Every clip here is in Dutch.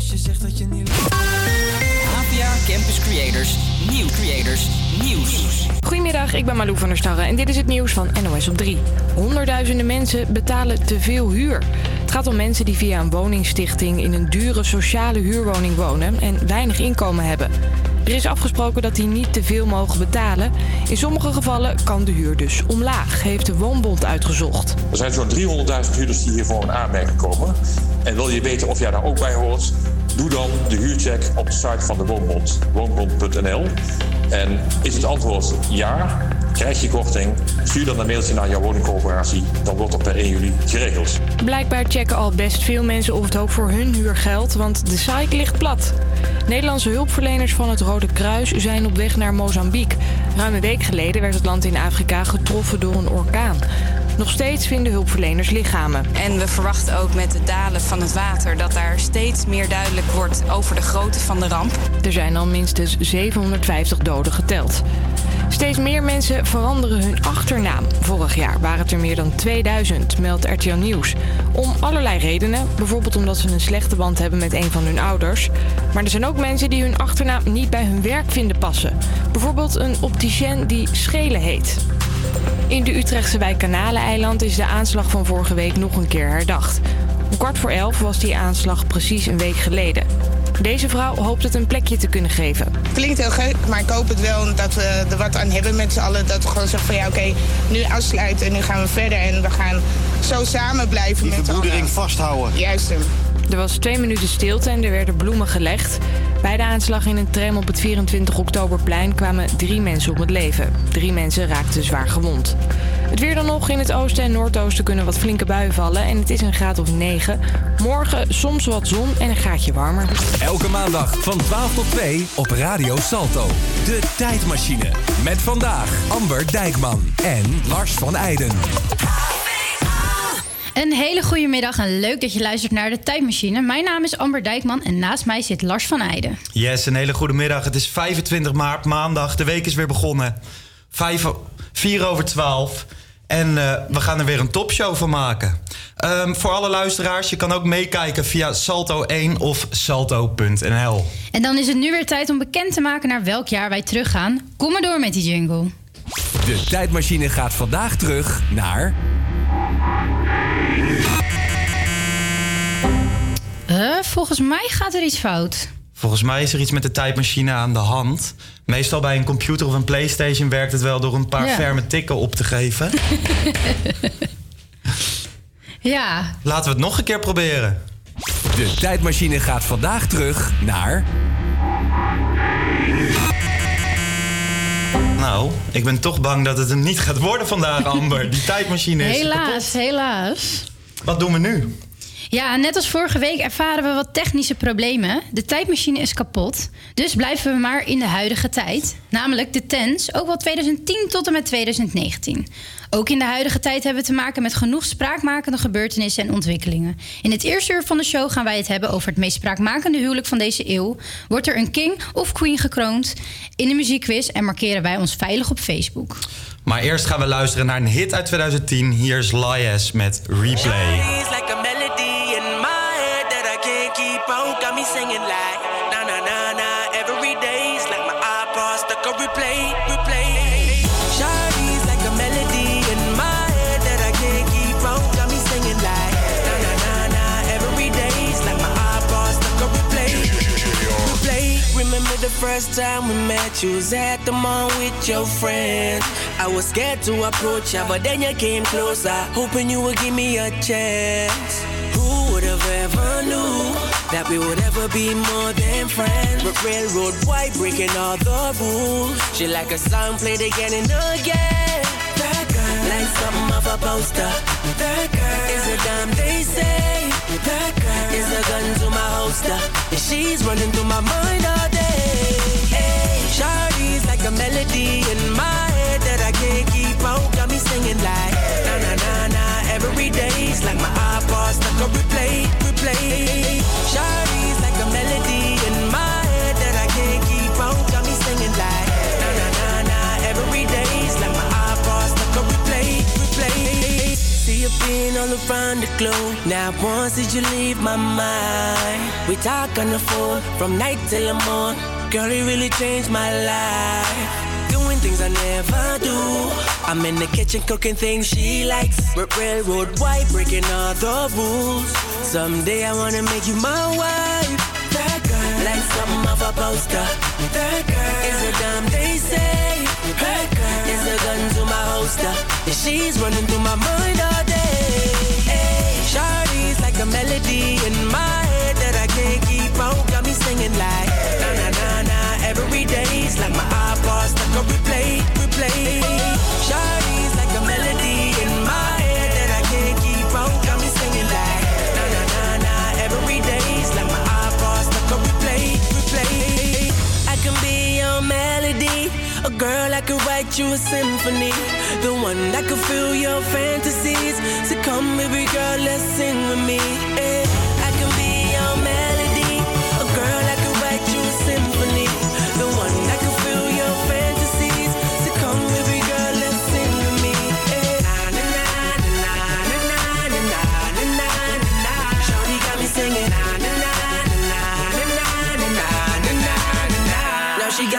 Als je zegt dat je niet APA Campus Creators. Nieuw Creators. Nieuws. Goedemiddag, ik ben Malou van der Starre en dit is het nieuws van NOS op 3. Honderdduizenden mensen betalen te veel huur. Het gaat om mensen die via een woningstichting in een dure sociale huurwoning wonen en weinig inkomen hebben. Er is afgesproken dat die niet te veel mogen betalen. In sommige gevallen kan de huur dus omlaag, heeft de Woonbond uitgezocht. Er zijn zo'n 300.000 huurders die hiervoor in aanmerking komen. En wil je weten of jij daar ook bij hoort? Doe dan de huurcheck op de site van de Woonbond, woonbond.nl. En is het antwoord ja, krijg je korting, stuur dan een mailtje naar jouw woningcoöperatie. Dan wordt dat per 1 juli geregeld. Blijkbaar checken al best veel mensen of het ook voor hun huur geldt, want de site ligt plat. Nederlandse hulpverleners van het Rode Kruis zijn op weg naar Mozambique. Ruim een week geleden werd het land in Afrika getroffen door een orkaan. Nog steeds vinden hulpverleners lichamen. En we verwachten ook met het dalen van het water dat daar steeds meer duidelijk wordt over de grootte van de ramp. Er zijn al minstens 750 doden geteld. Steeds meer mensen veranderen hun achternaam. Vorig jaar waren het er meer dan 2000, meldt RTL Nieuws. Om allerlei redenen. Bijvoorbeeld omdat ze een slechte band hebben met een van hun ouders. Maar er zijn ook mensen die hun achternaam niet bij hun werk vinden passen. Bijvoorbeeld een opticien die Schelen heet. In de Utrechtse wijk Kanaleneiland is de aanslag van vorige week nog een keer herdacht. Om kwart voor elf was die aanslag precies een week geleden. Deze vrouw hoopt het een plekje te kunnen geven. Klinkt heel gek, maar ik hoop het wel dat we er wat aan hebben met z'n allen. Dat we gewoon zeggen van ja, oké, nu afsluiten en nu gaan we verder. En we gaan zo samen blijven Die met z'n allen. verbroedering vasthouden. Juist hem. Er was twee minuten stilte en er werden bloemen gelegd. Bij de aanslag in een tram op het 24 oktoberplein kwamen drie mensen om het leven. Drie mensen raakten zwaar gewond. Het weer dan nog. In het oosten en noordoosten kunnen wat flinke buien vallen. En het is een graad of 9. Morgen soms wat zon en een graadje warmer. Elke maandag van 12 tot 2 op Radio Salto. De tijdmachine. Met vandaag Amber Dijkman en Lars van Eijden. Een hele goede middag en leuk dat je luistert naar de Tijdmachine. Mijn naam is Amber Dijkman en naast mij zit Lars van Eijden. Yes, een hele goede middag. Het is 25 maart, maandag. De week is weer begonnen. Vijf, o- vier over 12. En eh, we gaan er weer een topshow van maken. Ehm, voor alle luisteraars, je kan ook meekijken via Salto1 of salto.nl. En dan is het nu weer tijd om bekend te maken naar welk jaar wij teruggaan. Kom maar door met die jingle. De tijdmachine gaat vandaag terug naar... Volgens mij gaat er iets fout. Volgens mij is er iets met de tijdmachine aan de hand. Meestal bij een computer of een Playstation werkt het wel door een paar Ja. ferme tikken op te geven. Ja, Laten we het nog een keer proberen. De tijdmachine gaat vandaag terug naar... Nou, ik ben toch bang dat het hem niet gaat worden vandaag, Amber. Die tijdmachine is kapot. helaas, helaas. Wat doen we nu? Ja, net als vorige week ervaren we wat technische problemen. De tijdmachine is kapot. Dus blijven we maar in de huidige tijd. Namelijk de TENS, ook wel 2010 tot en met 2019. Ook in de huidige tijd hebben we te maken met genoeg spraakmakende gebeurtenissen en ontwikkelingen. In het eerste uur van de show gaan wij het hebben over het meest spraakmakende huwelijk van deze eeuw. Wordt er een king of queen gekroond in de muziekquiz en markeren wij ons veilig op Facebook. Maar eerst gaan we luisteren naar een hit uit 2010. Hier is Lias met Replay. Out. Got me singing like na na na na every day. It's like my iPod stuck on replay, replay. Shawty's like a melody in my head that I can't keep out. Got me singing like na na na na every day. It's like my iPod stuck on replay, replay. Remember the first time we met? You was at the mall with your friends. I was scared to approach ya, but then you came closer, hoping you would give me a chance. That we would ever be more than friends? But railroad white breaking all the rules. She like a song played again and again. That girl, like something off a poster. That girl is a damn they say. That girl is a gun to my holster. And she's running through my mind all day. Hey, Shawty's like a melody in my head that I can't keep out. Got me singing like every day. It's like my iPod stuck on replay, replay. Shawty's like a melody in my head that I can't keep out. Got me singing like na na na na every day. It's like my iPod stuck on replay, replay. See you being all from the glow. Now once did you leave my mind? We talk on the phone from night till the morn. Girl, it really changed my life. Doing things I never do. I'm in the kitchen cooking things she likes. R- railroad white, breaking all the rules. Someday I wanna make you my wife. That girl, like something of a poster. That girl is a damn they say. That girl is a gun to my holster. And she's running through my mind all day. Hey, Shawty's like a melody in my head that I can't keep out. Got me singing like na na na na every day's like my iPod stuck on replay, replay. Shawty's like a melody in my head that I can't keep out. Got me singing like na na na na every day's like my iPod stuck on replay, replay. I can be your melody, a girl I could write you a symphony, the one that could fill your fantasies. So come, baby girl, let's sing with me. eh.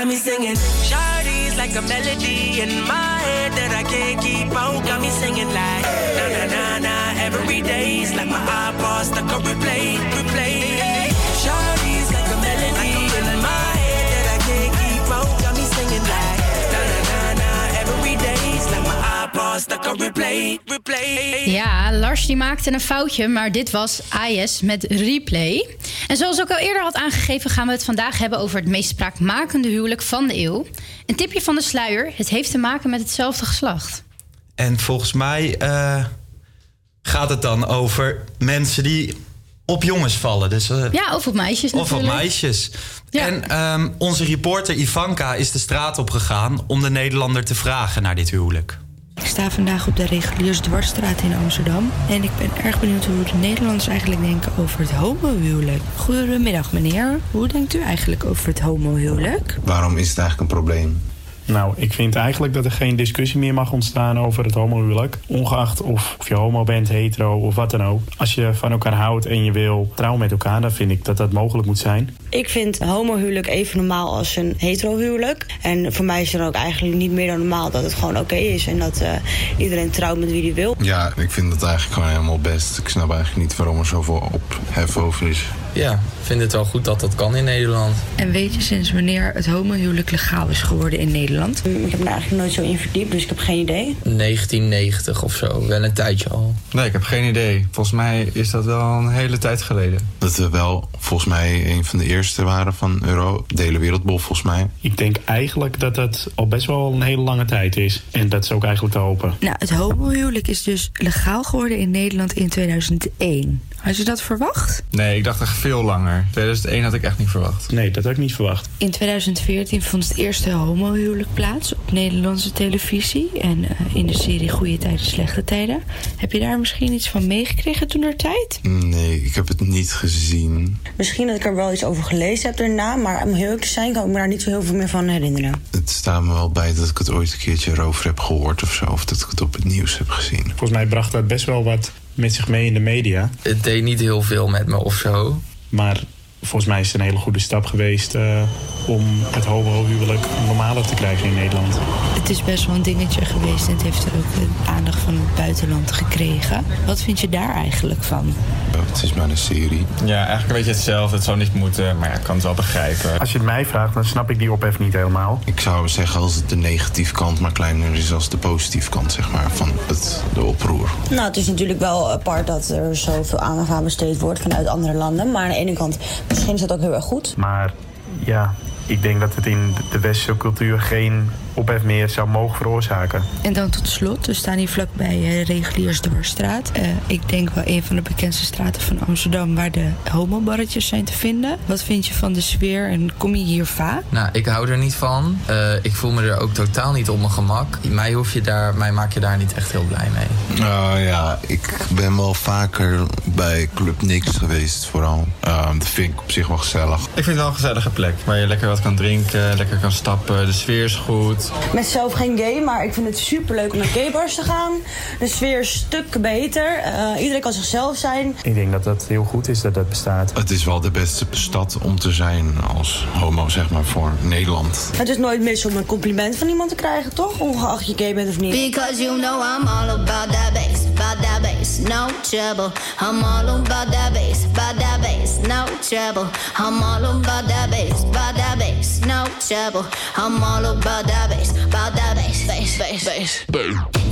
Got me singing. Shawty's like a melody in my head that I can't keep out. Got me singing like na na na na every day's like my iPod stuck on replay. Stuck on replay, replay. Ja, Lars die maakte een foutje, maar dit was AS met replay. En zoals ik al eerder had aangegeven, gaan we het vandaag hebben over het meest spraakmakende huwelijk van de eeuw. Een tipje van de sluier: het heeft te maken met hetzelfde geslacht. En volgens mij eh, gaat het dan over mensen die op jongens vallen. Dus, eh, Ja, of op meisjes Of op natuurlijk. meisjes. En ehm, onze reporter Ivanka is de straat op gegaan om de Nederlander te vragen naar dit huwelijk. Ik sta vandaag op de reguliers dwarsstraat in Amsterdam. En ik ben erg benieuwd hoe de Nederlanders eigenlijk denken over het homohuwelijk. Goedemiddag meneer. Hoe denkt u eigenlijk over het homohuwelijk? Waarom is het eigenlijk een probleem? Nou, ik vind eigenlijk dat er geen discussie meer mag ontstaan over het homohuwelijk. Ongeacht of, of je homo bent, hetero of wat dan ook. Als je van elkaar houdt en je wil trouwen met elkaar, dan vind ik dat dat mogelijk moet zijn. Ik vind homohuwelijk even normaal als een heterohuwelijk. En voor mij is het dan ook eigenlijk niet meer dan normaal dat het gewoon oké is. En dat eh, iedereen trouwt met wie hij wil. Ja, ik vind het eigenlijk gewoon helemaal best. Ik snap eigenlijk niet waarom er zoveel ophef over is. Ja, ik vind het wel goed dat dat kan in Nederland. En weet je sinds wanneer het homohuwelijk legaal is geworden in Nederland? Ik heb me er eigenlijk nooit zo in verdiept, dus ik heb geen idee. 1990 of zo, wel een tijdje al. Nee, ik heb geen idee. Volgens mij is dat wel een hele tijd geleden. Dat we wel volgens mij een van de eerste waren van Euro. De hele wereldbol volgens mij. Ik denk eigenlijk dat dat al best wel een hele lange tijd is. En dat is ook eigenlijk te hopen. Nou, het homohuwelijk is dus legaal geworden in Nederland in 2001. Had je dat verwacht? Nee, ik dacht echt veel langer. 2001 had ik echt niet verwacht. Nee, dat had ik niet verwacht. In 2014 vond het eerste homohuwelijk plaats op Nederlandse televisie. En eh, in de serie Goede Tijden, Slechte Tijden. Heb je daar misschien iets van meegekregen toen er tijd? Nee, ik heb het niet gezien. Misschien dat ik er wel iets over gelezen heb daarna, maar om heel eerlijk te zijn kan ik me daar niet zo heel veel meer van herinneren. Het staat me wel bij dat ik het ooit een keertje erover heb gehoord of zo. Of dat ik het op het nieuws heb gezien. Volgens mij bracht dat best wel wat met zich mee in de media. Het deed niet heel veel met me of zo. Maar volgens mij is het een hele goede stap geweest eh, om het homohuwelijk normaler te krijgen in Nederland. Het is best wel een dingetje geweest en het heeft er ook de aandacht van het buitenland gekregen. Wat vind je daar eigenlijk van? Het is maar een serie. Ja, eigenlijk een beetje hetzelfde. Het zou niet moeten, maar ja, ik kan het wel begrijpen. Als je het mij vraagt, dan snap ik die ophef niet helemaal. Ik zou zeggen als het de negatieve kant maar kleiner is als de positieve kant zeg maar, van het, de oproer. Nou, het is natuurlijk wel apart dat er zoveel aandacht aan besteed wordt vanuit andere landen. Maar aan de ene kant, misschien is dat ook heel erg goed. Maar ja, ik denk dat het in de westerse cultuur geen ophef meer zou mogen veroorzaken. En dan tot slot, we staan hier vlakbij uh. Uh, ik denk wel een van de bekendste straten van Amsterdam waar de homobarretjes zijn te vinden. Wat vind je van de sfeer en kom je hier vaak? Nou, ik hou er niet van. Uh, ik voel me er ook totaal niet op mijn gemak. Mij, hoef je daar, mij maak je daar niet echt heel blij mee. Nou ja, ik ben wel vaker bij Club Nix geweest vooral. dat vind ik op zich wel gezellig. Ik vind het wel een gezellige plek waar je lekker wat wat kan drinken, lekker kan stappen. De sfeer is goed. Ik ben zelf geen gay, maar ik vind het super leuk om naar gaybars te gaan. De sfeer is stukken beter. Eh, iedereen kan zichzelf zijn. Ik denk dat dat heel goed is dat dat bestaat. Het is wel de beste stad om te zijn als homo, zeg maar, voor Nederland. Het is nooit mis om een compliment van iemand te krijgen, toch? Ongeacht je gay bent of niet. Because you know I'm all about that bass, about that bass, no trouble. I'm all about that bass, about that bass, no trouble. I'm all about that bass, about that bass, no trouble. I'm all about that bass, about that bass, bass, bass, bass.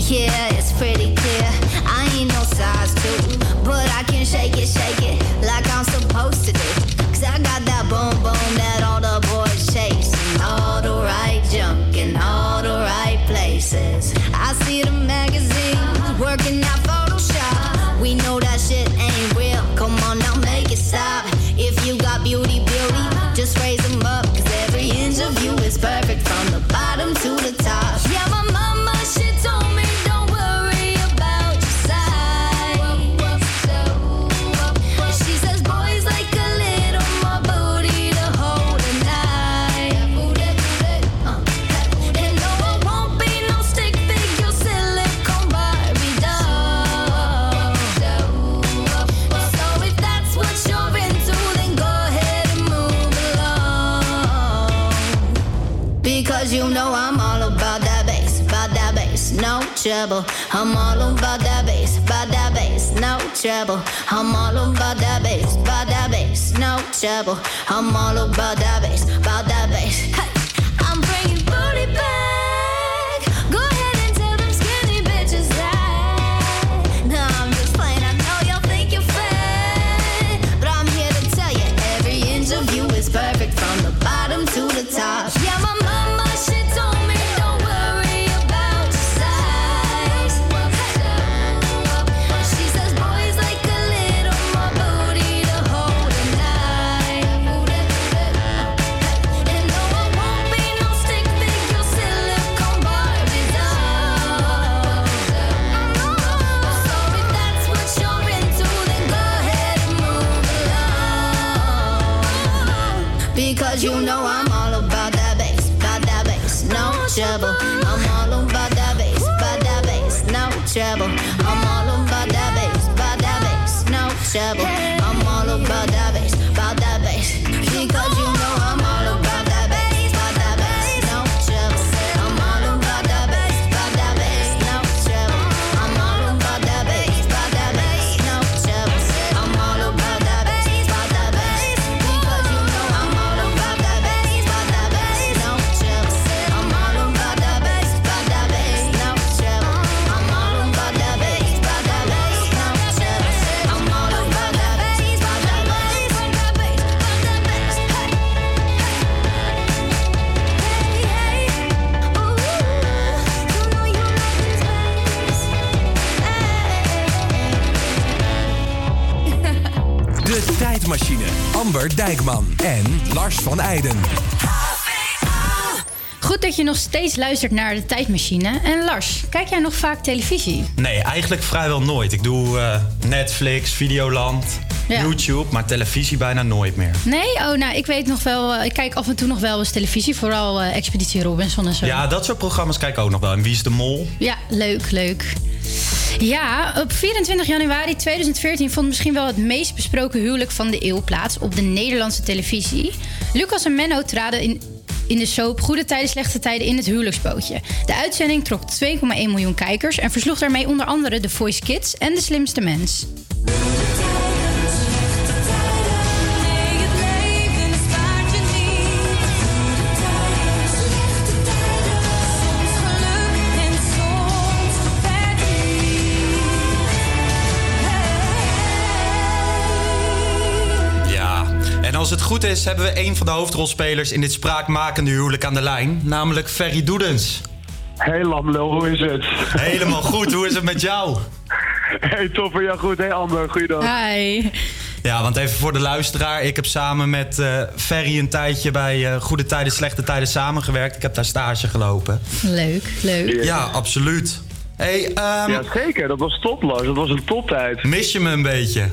Yeah, it's pretty clear. I ain't no size two, but I can shake it, shake it like I'm supposed to do. Cause I got that boom boom that all the boys chase. And all the right junk in all the right places. I see the magazines working out Because you know I'm all about that bass, about that bass, no trouble. I'm all about that bass, about that bass, no trouble. I'm all about that bass, about that bass, no trouble. I'm all about that bass, about that bass. Hey, trouble. Dijkman en Lars van Eijden. Goed dat je nog steeds luistert naar de tijdmachine. En Lars, kijk jij nog vaak televisie? Nee, eigenlijk vrijwel nooit. Ik doe eh, Netflix, Videoland, Ja. YouTube, maar televisie bijna nooit meer. Nee? Oh, nou, ik weet nog wel. eh, ik kijk af en toe nog wel eens televisie. Vooral eh, Expeditie Robinson en zo. Ja, dat soort programma's kijk ik ook nog wel. En Wie is de Mol? Ja, leuk, leuk. Ja, op 24 januari 2014 vond misschien wel het meest besproken huwelijk van de eeuw plaats op de Nederlandse televisie. Lucas en Menno traden in, in de soap Goede Tijden, Slechte Tijden in het huwelijksbootje. De uitzending trok 2,1 miljoen kijkers en versloeg daarmee onder andere The Voice Kids en De Slimste Mens. Goed is, hebben we een van de hoofdrolspelers in dit spraakmakende huwelijk aan de lijn, namelijk Ferry Doedens. Hey Lamlo, hoe is het? Helemaal goed, hoe is het met jou? Hey topper, ja goed. Hey Amber, goeiedag. Hi. Ja, want even voor de luisteraar. Ik heb samen met eh, Ferry een tijdje bij eh, Goede Tijden, Slechte Tijden samengewerkt. Ik heb daar stage gelopen. Leuk, leuk. Ja, absoluut. Hey, ehm, Ja zeker, dat was top Lars, dat was een toptijd. mis je me een beetje?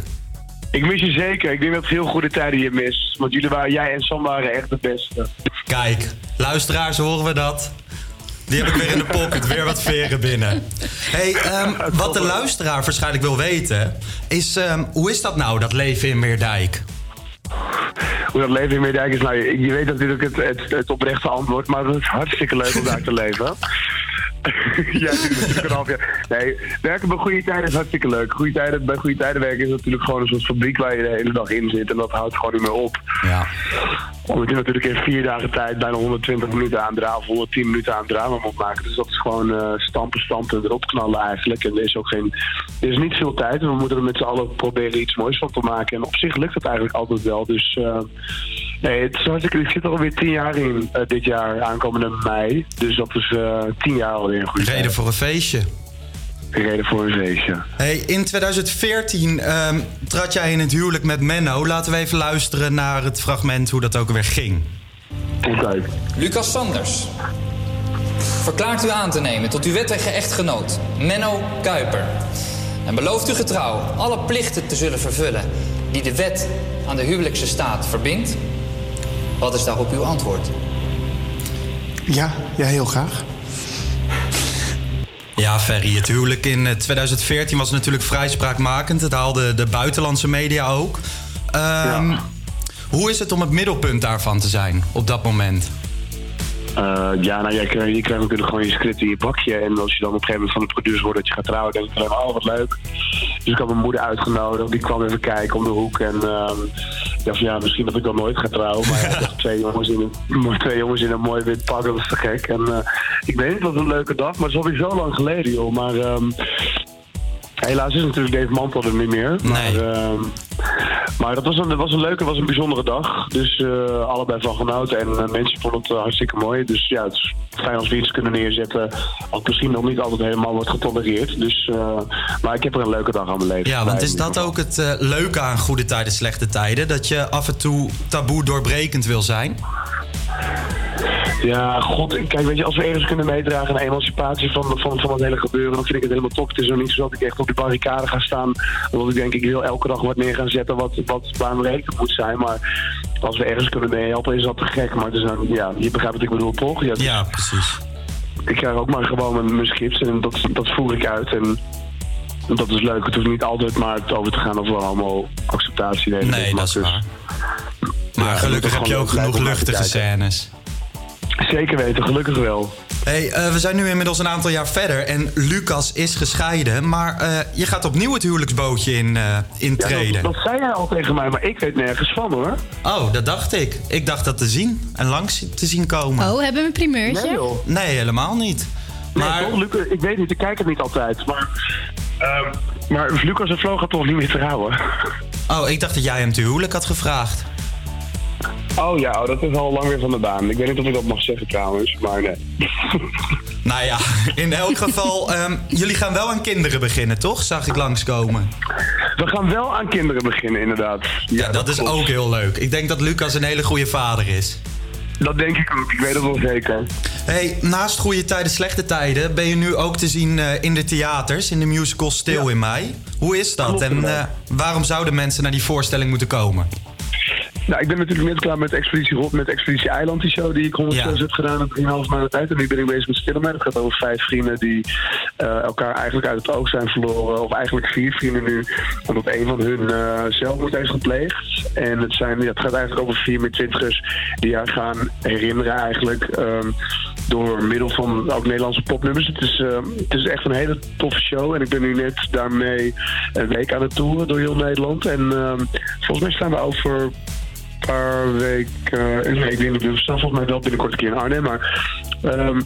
Ik mis je zeker. Ik denk dat veel goede tijden je mist. Want jullie waren, jij en Sam waren echt de beste. Kijk, luisteraars, horen we dat? Die heb ik weer in de pocket, weer wat veren binnen. hey, ehm, wat de luisteraar waarschijnlijk wil weten... is ehm, hoe is dat nou, dat leven in Meerdijk? Hoe dat leven in Meerdijk is, nou, je, je weet natuurlijk het, het, het oprechte antwoord, maar het is hartstikke leuk om daar te leven. ja, natuurlijk een half jaar. Nee, werken bij goede tijden is hartstikke leuk. Goede tijden, bij goede tijden werken is natuurlijk gewoon een soort fabriek waar je de hele dag in zit en dat houdt gewoon niet meer op. Ja. Omdat je natuurlijk in vier dagen tijd bijna 120 minuten aan drama of 110 minuten aan drama moet maken. Dus dat is gewoon eh, stampen, stampen, erop knallen eigenlijk. En er is ook geen, er is niet veel tijd en we moeten er met z'n allen proberen iets moois van te maken. En op zich lukt het eigenlijk altijd wel. Dus eh, nee, het is hartstikke, ik zit er alweer tien jaar in eh, dit jaar, aankomende mei. Dus dat is eh, tien jaar alweer een goede Reden voor een feestje. Reden voor een feestje. Hey, in 2014 ehm, trad jij in het huwelijk met Menno. Laten we even luisteren naar het fragment hoe dat ook weer ging. Oké. Lucas Sanders. Verklaart u aan te nemen tot uw wettige echtgenoot, Menno Kuiper. En belooft u getrouw alle plichten te zullen vervullen die de wet aan de huwelijkse staat verbindt? Wat is daarop uw antwoord? Ja, ja, heel graag. Ja, Ferry, het huwelijk in eh, 2014 was natuurlijk vrij spraakmakend. Het haalde de buitenlandse media ook. Ehm, Hoe is het om het middelpunt daarvan te zijn op dat moment? Eh, ja, nou, jij krijgt, je krijgt natuurlijk gewoon je script in je bakje. En als je dan op een gegeven moment van de producer hoort dat je gaat trouwen, denk je van, oh, wat leuk. Dus ik had mijn moeder uitgenodigd, die kwam even kijken om de hoek. En ehm, ik dacht van, ja, misschien dat ik dan nooit ga trouwen. Maar ja, ik twee jongens, in een, twee jongens in een mooi wit pak, dat is te gek. En eh, ik weet niet, het was een leuke dag, maar het is alweer zo lang geleden, joh. Maar ehm, helaas is natuurlijk Dave Mantel er niet meer. Maar, ehm, maar dat was een, dat was een leuke, was een bijzondere dag. Dus eh, allebei van genoten. En eh, mensen vonden het eh, hartstikke mooi. Dus ja, het is fijn als we iets kunnen neerzetten. Wat misschien nog niet altijd helemaal wordt getolereerd. Dus, maar ik heb er een leuke dag aan beleefd. Ja, want is dat ook het leuke aan goede tijden, slechte tijden? Dat je af en toe taboe doorbrekend wil zijn? Ja, god, kijk, weet je, als we ergens kunnen meedragen aan de emancipatie van, van, van het hele gebeuren, dan vind ik het helemaal top. Het is nog niet zo dat ik echt op die barricade ga staan, omdat ik denk, ik wil elke dag wat neer gaan zetten wat, wat baanberekend moet zijn. Maar als we ergens kunnen meehelpen, is dat te gek. Maar het is een, ja, je begrijpt wat ik bedoel, toch? Ja, Ja, precies. Ik krijg ook maar gewoon mijn, mijn scripts en dat, dat voer ik uit. En dat is leuk. Het hoeft niet altijd maar het over te gaan over allemaal acceptatie. Nee, Nee, dat is waar. Maar gelukkig heb je ook genoeg luchtige scènes. Zeker weten, gelukkig wel. Hey, eh, we zijn nu inmiddels een aantal jaar verder en Lucas is gescheiden. Maar eh, je gaat opnieuw het huwelijksbootje in, eh intreden. Ja, dat, dat zei jij al tegen mij, maar ik weet nergens van hoor. Oh, dat dacht ik. Ik dacht dat te zien en langs te zien komen. Oh, hebben we een primeurtje? Nee, joh. Nee, helemaal niet. Maar toch, Lucas, ik weet niet, ik kijk het niet altijd. Maar, ehm, maar Lucas en Flo gaat toch niet meer trouwen? Oh, ik dacht dat jij hem te huwelijk had gevraagd. Oh ja, oh, dat is al lang weer van de baan. Ik weet niet of ik dat mag zeggen trouwens, maar nee. Nou ja, in elk geval, ehm, jullie gaan wel aan kinderen beginnen, toch? Zag ik langskomen. We gaan wel aan kinderen beginnen, inderdaad. Ja, dat is ook heel leuk. Ik denk dat Lucas een hele goede vader is. Dat denk ik ook, ik weet het wel zeker. Hey, naast goede tijden, slechte tijden ben je nu ook te zien eh, in de theaters, in de musical Stil in mei. Hoe is dat en eh, waarom zouden mensen naar die voorstelling moeten komen? Nou, ik ben natuurlijk net klaar met Expeditie Rot, met Expeditie Eiland, die show die ik 106 heb gedaan in 3,5 maanden tijd. En nu ben ik bezig met Stille Meid. Het gaat over vijf vrienden die eh, elkaar eigenlijk uit het oog zijn verloren. Of eigenlijk vier vrienden nu, omdat een van hun eh, zelfmoord heeft gepleegd. En het, zijn, ja, het gaat eigenlijk over vier twintigers die haar gaan herinneren eigenlijk. ehm, door middel van ook Nederlandse popnummers. Het is, eh, het is echt een hele toffe show. En ik ben nu net daarmee een week aan het toeren door heel Nederland. En ehm, volgens mij staan we over paar weken. eh, nee, ik denk dat we staan volgens mij wel binnenkort een keer in Arnhem. Maar ehm,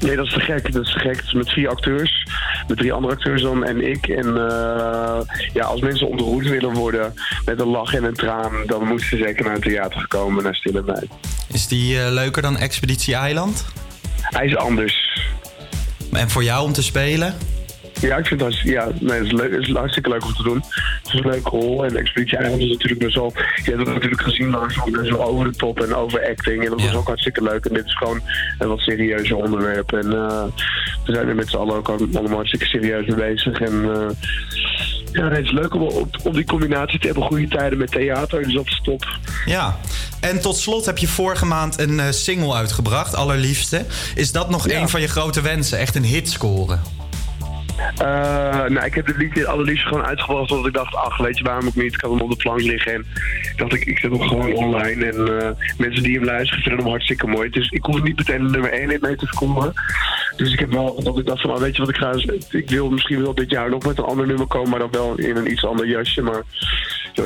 nee, dat is te gek. Dat is te gek. Het is met vier acteurs. Met drie andere acteurs dan en ik. En eh, ja, als mensen ontroerd willen worden met een lach en een traan, dan moeten ze zeker naar het theater komen, naar Stille Meid. Is die eh, leuker dan Expeditie Eiland? Hij is anders. En voor jou om te spelen? Ja, ik vind dat ja, nee, het, is leuk, het is hartstikke leuk om te doen. Het is een leuke rol. En Expeditie Eiland is natuurlijk best wel... Je hebt het natuurlijk gezien, maar zo best wel over de top en overacting. En dat was ook hartstikke leuk. En dit is gewoon een wat serieuzer onderwerp. En eh, we zijn er met z'n allen ook allemaal hartstikke serieus mee bezig. En eh, Ja, het is leuk om, op, om die combinatie te hebben. Goede tijden met theater, dus dat is top. Ja, en tot slot heb je vorige maand een eh, single uitgebracht, Allerliefste. Is dat nog een van je grote wensen? Echt een hit scoren? Eh, nou, ik heb dit liedje allerliefst gewoon uitgebracht omdat ik dacht, ach, weet je waarom ook niet? Ik had hem op de plank liggen en dacht, ik, ik zet hem gewoon online. En eh, mensen die hem luisteren vinden hem hartstikke mooi. Dus ik hoef niet meteen nummer 1 in mee te scoren. Dus ik heb wel, dat ik dacht van, ah, weet je wat ik ga, ik wil misschien wel dit jaar nog met een ander nummer komen, maar dan wel in een iets ander jasje. Maar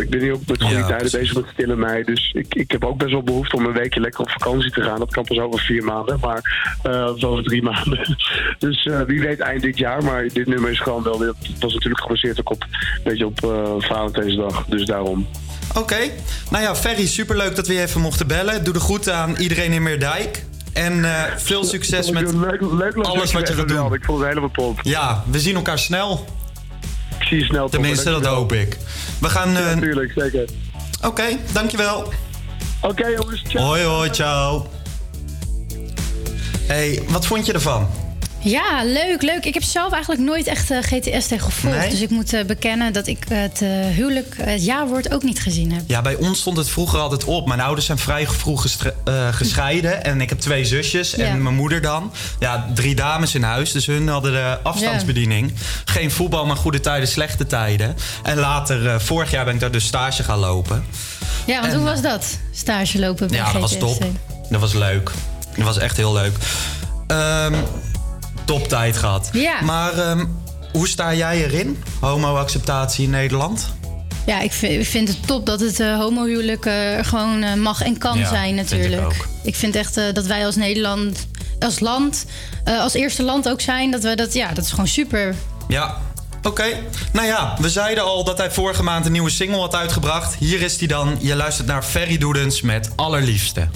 ik ben nu ook met goede Ja, tijden bezig met stille mei. Dus ik, ik heb ook best wel behoefte om een weekje lekker op vakantie te gaan. Dat kan pas over vier maanden, maar eh, is over drie maanden. Dus eh, wie weet eind dit jaar. Maar dit nummer is gewoon wel weer. Het was natuurlijk gebaseerd ook op, een beetje op eh Valentijnsdag. Dus daarom. Oké. Nou ja, Ferry, superleuk dat we je even mochten bellen. Doe de groeten aan iedereen in Meerdijk. En eh, veel succes met leuk, leuk dat alles wat je gaat doen. Ik vond het helemaal top. Ja, we zien elkaar snel. Ik zie je snel. Tenminste, dat hoop ik. We gaan... eh, Natuurlijk, zeker. Oké, dankjewel. Oké jongens, ciao. Hoi hoi, ciao. hey, wat vond je ervan? Ja, leuk, leuk. Ik heb zelf eigenlijk nooit echt eh, GTS tegen gevolgd. Nee? Dus ik moet eh, bekennen dat ik het eh, huwelijk, het jaarwoord ook niet gezien heb. Ja, bij ons stond het vroeger altijd op. Mijn ouders zijn vrij vroeg gescheiden. En ik heb twee zusjes en Ja. mijn moeder dan. Ja, drie dames in huis. Dus hun hadden de afstandsbediening. Geen voetbal, maar goede tijden, slechte tijden. En later, vorig jaar ben ik daar dus stage gaan lopen. Ja, want En, hoe was dat? Stage lopen bij Ja, dat was GTS? top. Dat was leuk. Dat was echt heel leuk. Ehm top tijd gehad. Ja. Maar ehm, hoe sta jij erin? Homo-acceptatie in Nederland? Ja, ik vind, ik vind het top dat het eh homohuwelijk eh, gewoon eh, mag en kan Ja, zijn vind ik natuurlijk. ook. Ik vind echt eh, dat wij als Nederland, als land, eh, als eerste land ook zijn, dat we dat, ja, dat is gewoon super. Ja. Oké. Nou ja, we zeiden al dat hij vorige maand een nieuwe single had uitgebracht. Hier is hij dan. Je luistert naar Ferry Doedens met Allerliefste.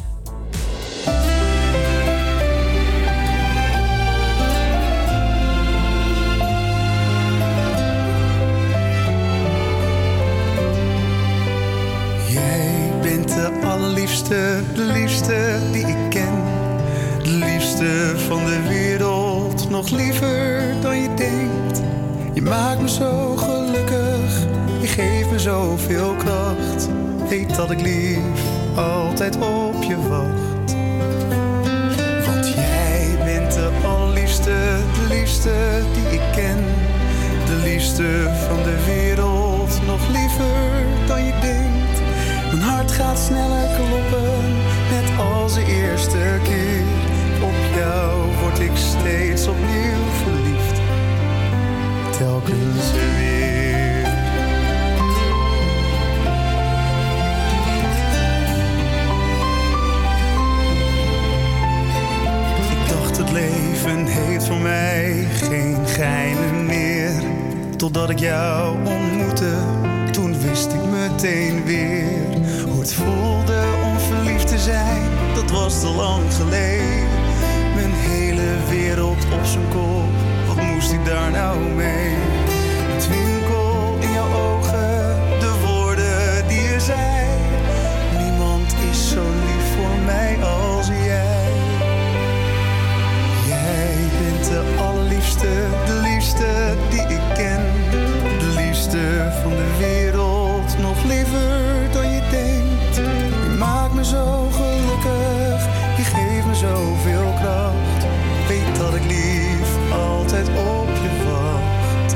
De liefste die ik ken. De liefste van de wereld, nog liever dan je denkt. Je maakt me zo gelukkig, je geeft me zoveel kracht. Weet dat ik lief altijd op je wacht. Want jij bent de allerliefste, de liefste die ik ken. De liefste van de wereld, nog liever dan je denkt. Mijn hart gaat sneller kloppen, eerste keer. Op jou word ik steeds opnieuw verliefd, telkens weer. Ik dacht het leven heeft voor mij geen geheimen meer. Totdat ik jou ontmoette, toen wist ik meteen weer hoe het voelde om verliefd te zijn. Dat was te lang geleden. Mijn hele wereld op zijn kop, wat moest ik daar nou mee? Altijd op je wacht.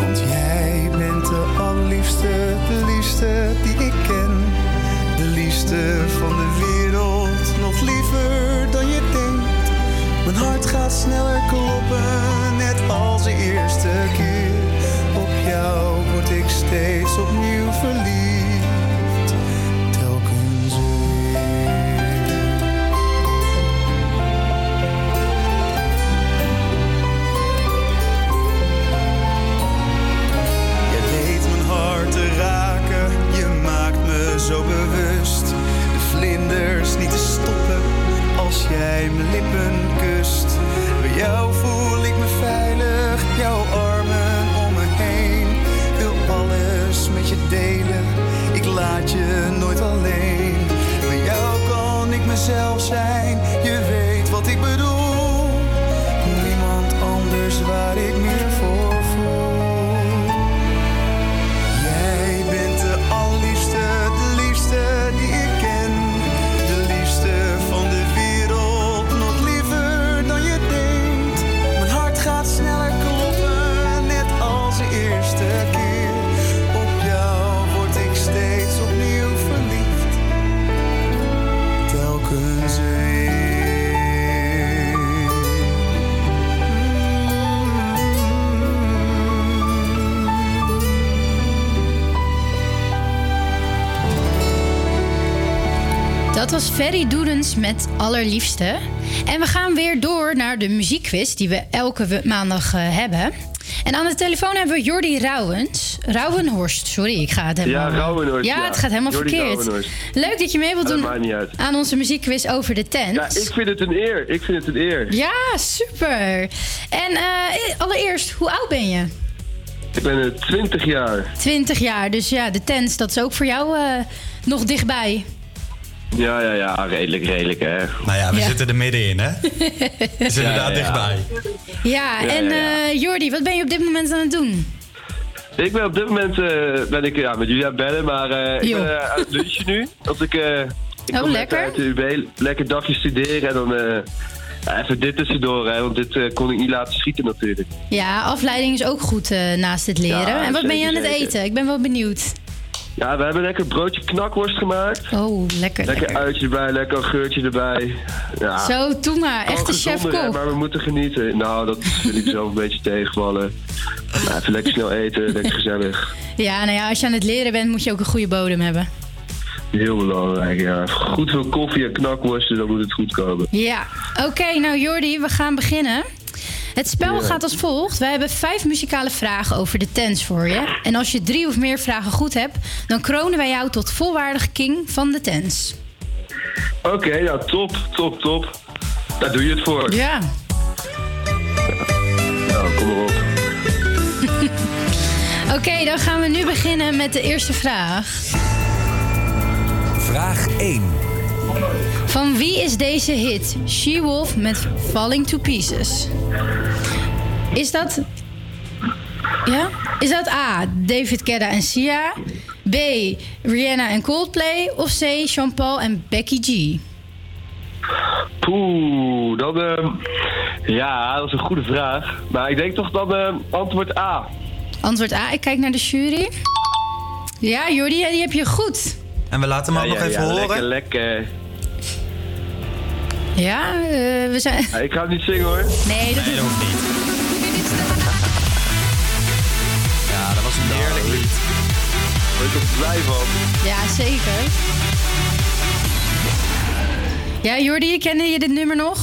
Want jij bent de allerliefste, de liefste die ik ken. De liefste van de wereld, nog liever dan je denkt. Mijn hart gaat sneller kloppen, net als de eerste keer. Op jou word ik steeds opnieuw verliefd, Ferry Doedens met Allerliefste. En we gaan weer door naar de muziekquiz die we elke maandag eh, hebben. En aan de telefoon hebben we Jordi Rauwens. Rauwenhorst, sorry, ik ga het helemaal... Ja, Rauwenhorst, Ja, ja. het gaat helemaal Jordi verkeerd. Leuk dat je mee wilt doen aan onze muziekquiz over de tent. Ja, ik vind het een eer. Ik vind het een eer. Ja, super. En eh, allereerst, hoe oud ben je? Ik ben eh, 20 jaar. 20 jaar, dus ja, de tent, dat is ook voor jou eh, nog dichtbij. Ja, ja, ja, redelijk, redelijk, hè. Nou ja, we Ja. zitten er middenin, hè? is inderdaad dichtbij. Ja, Ja, en ja, ja. eh, Jordi, wat ben je op dit moment aan het doen? Ik ben op dit moment eh, ben ik ja, met jullie aan het bellen, maar eh, ik ben eh, aan het lunchen nu. Want ik, eh ik Oh, kom lekker. uit de UB, lekker dagje studeren en dan eh, even dit tussendoor, hè, want dit kon ik niet laten schieten natuurlijk. Ja, afleiding is ook goed eh, naast het leren. Ja, en wat ben je aan het zeker. eten? Ik ben wel benieuwd. Ja, we hebben lekker broodje knakworst gemaakt. Oh, lekker. Lekker uitje erbij, lekker geurtje erbij. Ja. Zo, doe maar. Echte hè, chef-kok. Maar we moeten genieten. Nou, dat vind ik zelf een beetje tegenvallen. Ja, even lekker snel eten, lekker gezellig. Ja, nou ja, als je aan het leren bent, moet je ook een goede bodem hebben. Heel belangrijk, ja. Goed veel koffie en knakworsten, dan moet het goed komen. Ja, oké, nou Jordi, we gaan beginnen. Het spel Ja. gaat als volgt. Wij hebben vijf muzikale vragen over de tents voor je. En als je drie of meer vragen goed hebt, dan kronen wij jou tot volwaardige king van de tents. Oké, nou top, top, top. Daar doe je het voor. Ja. Nou, kom maar op. Oké, dan gaan we nu beginnen met de eerste vraag. Vraag 1. Van wie is deze hit She-Wolf met Falling to Pieces? Is dat... Ja? Is dat A, David Guetta en Sia? B, Rihanna en Coldplay? Of C, Jean-Paul en Becky G? Poeh, dan... ehm, ja, dat is een goede vraag. Maar ik denk toch dan ehm, antwoord A. Antwoord A, ik kijk naar de jury. Ja, Jordi, die heb je goed. En we laten hem ook Ja, nog ja, even ja, horen. Lekker, lekker. Ja, eh, we zijn... Ja, ik ga het niet zingen hoor. Nee, dat hoeft niet. Ja, dat was een heerlijk lied. Word ik er blij van. Ja, zeker. Ja, Jordi, kende je dit nummer nog?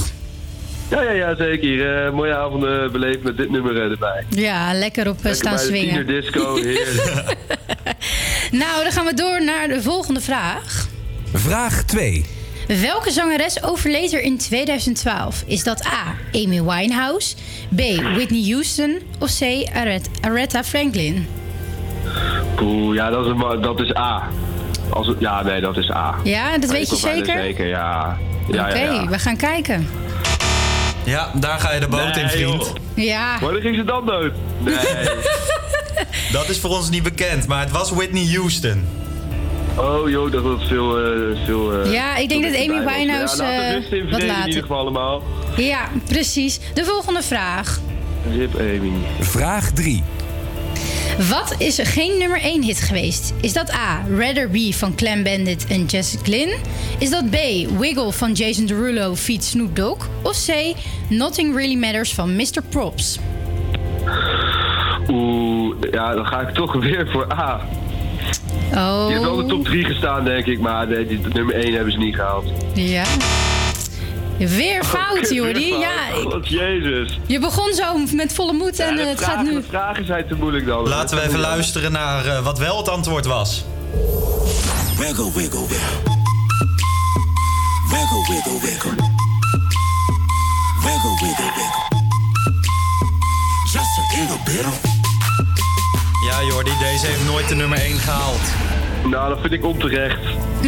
Ja, ja, ja, zeker. Eh, mooie avonden beleefd met dit nummer eh, erbij. Ja, lekker op Lekker staan bij de swingen. tienerdisco, heerlijk. Nou, dan gaan we door naar de volgende vraag. Vraag 2. Welke zangeres overleed er in 2012? Is dat A. Amy Winehouse, B. Whitney Houston of C. Aret- Aretha Franklin? Poeh, ja, dat is, dat is A. Als, ja, nee, dat is A. Ja, dat weet je zeker? Zeker, ja. ja, Oké, ja, ja. we gaan kijken. Ja, daar ga je de boot in, vriend. joh. Ja. Wanneer ging ze dan dood? Nee. Dat is voor ons niet bekend, maar het was Whitney Houston. Oh joh, dat was veel... eh, veel eh, Ja, ik denk dat Amy. Winehouse, Ja, eh, wat vrede in later. ieder geval allemaal. Ja, precies. De volgende vraag. Rip Amy. Vraag 3. Wat is er geen nummer 1 hit geweest? Is dat A. Rather Be van Clem Bandit en Jesse Glynn? Is dat B. Wiggle van Jason Derulo feat Snoop Dogg? Of C. Nothing Really Matters van Mr. Props? Oeh, ja, dan ga ik toch weer voor A. Oh. Die heeft wel in de top 3 gestaan, denk ik. Maar nee, die, nummer 1 hebben ze niet gehaald. Ja. Weer fout, Weer Jordi. fout. Ja, ik- God, jezus. je begon zo met volle moed en Ja, de het vragen, gaat nu... De vragen zijn te moeilijk dan. Laten we even luisteren naar eh, wat wel het antwoord was. Wiggle, wiggle, wiggle. Wiggle, wiggle, wiggle. Wiggle, wiggle, wiggle. Just a little bit. Ja, Jordi, deze heeft nooit de nummer 1 gehaald. Nou, dat vind ik onterecht.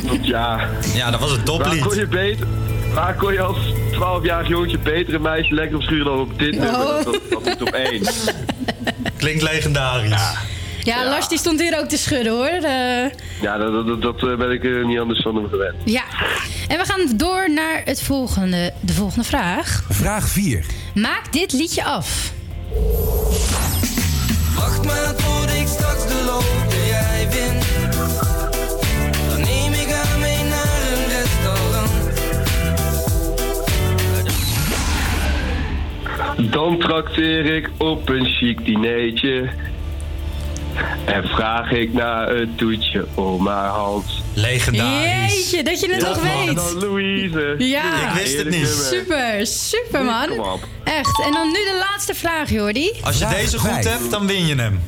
Want ja... Ja, dat was een Waar toplied. kon je beter... Waar kon je als 12-jarig jongetje beter een meisje lekker op schuren dan op dit nummer? Oh. Dat, dat, dat moet op één. Klinkt legendarisch. Ja, Lars die stond hier ook te schudden hoor. Eh, Ja, dat, dat, dat eh, ben ik eh, niet anders van hem gewend. ja. En we gaan door naar het volgende, de volgende vraag. Vraag 4. Maak dit liedje af. Wacht maar ik straks de loterij jij wint. Dan neem ik haar mee naar een restaurant. Dan trakteer ik op een chic dineetje. En vraag ik naar een toetje om haar hand. Legendarisch. Jeetje, dat je het Ja, nog man. weet. Dan Louise. Ja. Ik wist het niet. Super, super man. Echt. En dan nu de laatste vraag, Jordi. Als je deze goed hebt, dan win je hem.